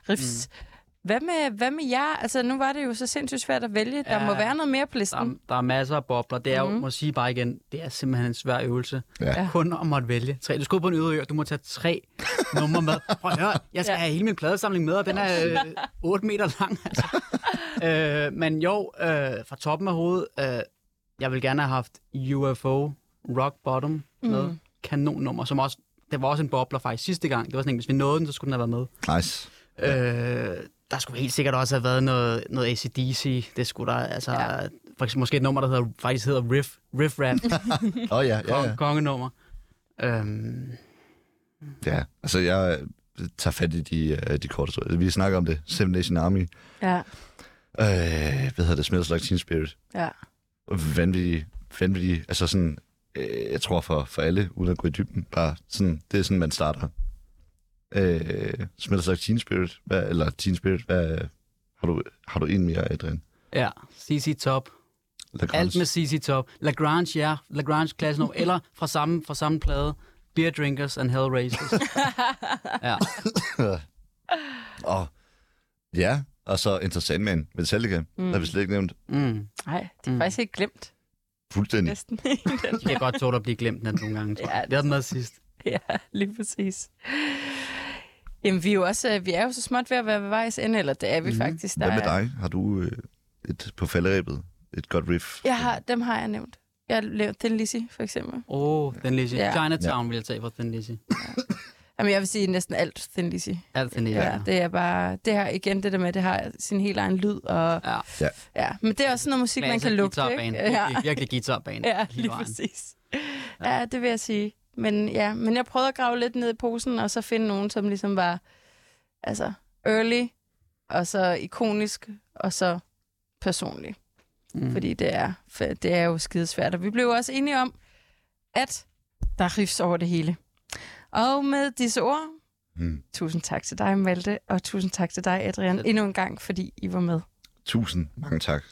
riffs. Mm. Hvad, med, hvad med jer? Altså, nu var det jo så sindssygt svært at vælge. Der Ja. må være noget mere på Der, listen. er- der er masser af bobler. Det er jo, Mhm. må sige bare igen, det er simpelthen en svær øvelse. Ja. Kun om at vælge tre. Du skal på en øde ø, og du må tage tre numre med. Prøv at høre, jeg skal Ja. have hele min pladesamling med, og den er øh, 8 meter lang. Altså. øh, men jo, øh, fra toppen af hovedet, øh, jeg vil gerne have haft UFO Rock Bottom med. Mm. Kanonnummer, som også, det var også en bobler faktisk sidste gang. Det var sådan en, hvis vi nåede den, så skulle den have været med. Nice. Øh, der skulle helt sikkert også have været noget, noget ACDC. Det skulle der, altså... Ja. For eksempel måske et nummer, der hedder, faktisk hedder Riff, Riff Rap. Åh oh, ja, ja, Kong, ja. kongenummer. Øhm, ja. Altså, jeg øh, tager fat i de, øh, de korte historier. Vi snakker om det. Seven Nation Army. Ja, Øh, hvad hedder det? Smells Like Teen Spirit. ja. vanvittig, vanvittig, altså sådan, øh, jeg tror for, for alle, uden at gå i dybden, bare sådan, det er sådan, man starter. Øh, smelter sig Teen Spirit, hvad, eller Teen Spirit, hvad, har du, har du en mere, Adrian? ja, CC Top. Lagrange? Alt med CC Top. Lagrange, ja. Lagrange klasse nummer. eller fra samme, fra samme plade. Beer Drinkers and Hellraisers. ja. Ja, og så Enter Sandman, Metallica. Mm. Det har vi slet ikke nævnt. Mm. Nej, det er Mm. faktisk ikke glemt. Fuldstændig. Næsten. Jeg kan godt tåle at blive glemt den nogle gange. Tror Ja, jeg. det er den sidst. ja, lige præcis. Jamen, vi er jo også, øh, vi er jo så småt ved at være ved vejs ende, eller det er vi Mhm. faktisk. Hvad med er- dig? Har du øh, et på falderæbet? Et godt riff? Jeg har, dem har jeg nævnt. Jeg har nævnt den Lizzy, for eksempel. Åh, oh, den Lizzy. Ja. Ja. Chinatown vil jeg tage for den Lizzy. Jamen, jeg vil sige næsten alt den Lizzy. Alt den Lizzy. Ja, det er bare, det har igen det der med, det har sin helt egen lyd, og ja. ja, men det er også sådan noget musik, man kan lugte, ikke? Guitarbane. Ja, Virkelig, guitarbane. ja lige vejen. præcis. Ja, det vil jeg sige. Men ja, men jeg prøvede at grave lidt ned i posen, og så finde nogen, som ligesom var, altså, early, og så ikonisk, og så personlig. Mm. Fordi det er, det er jo skidesvært. Og vi blev også enige om, at der er riffs over det hele. Og med disse ord, Hmm. tusind tak til dig, Malte, og tusind tak til dig, Adrian, endnu en gang, fordi I var med. Tusind mange tak.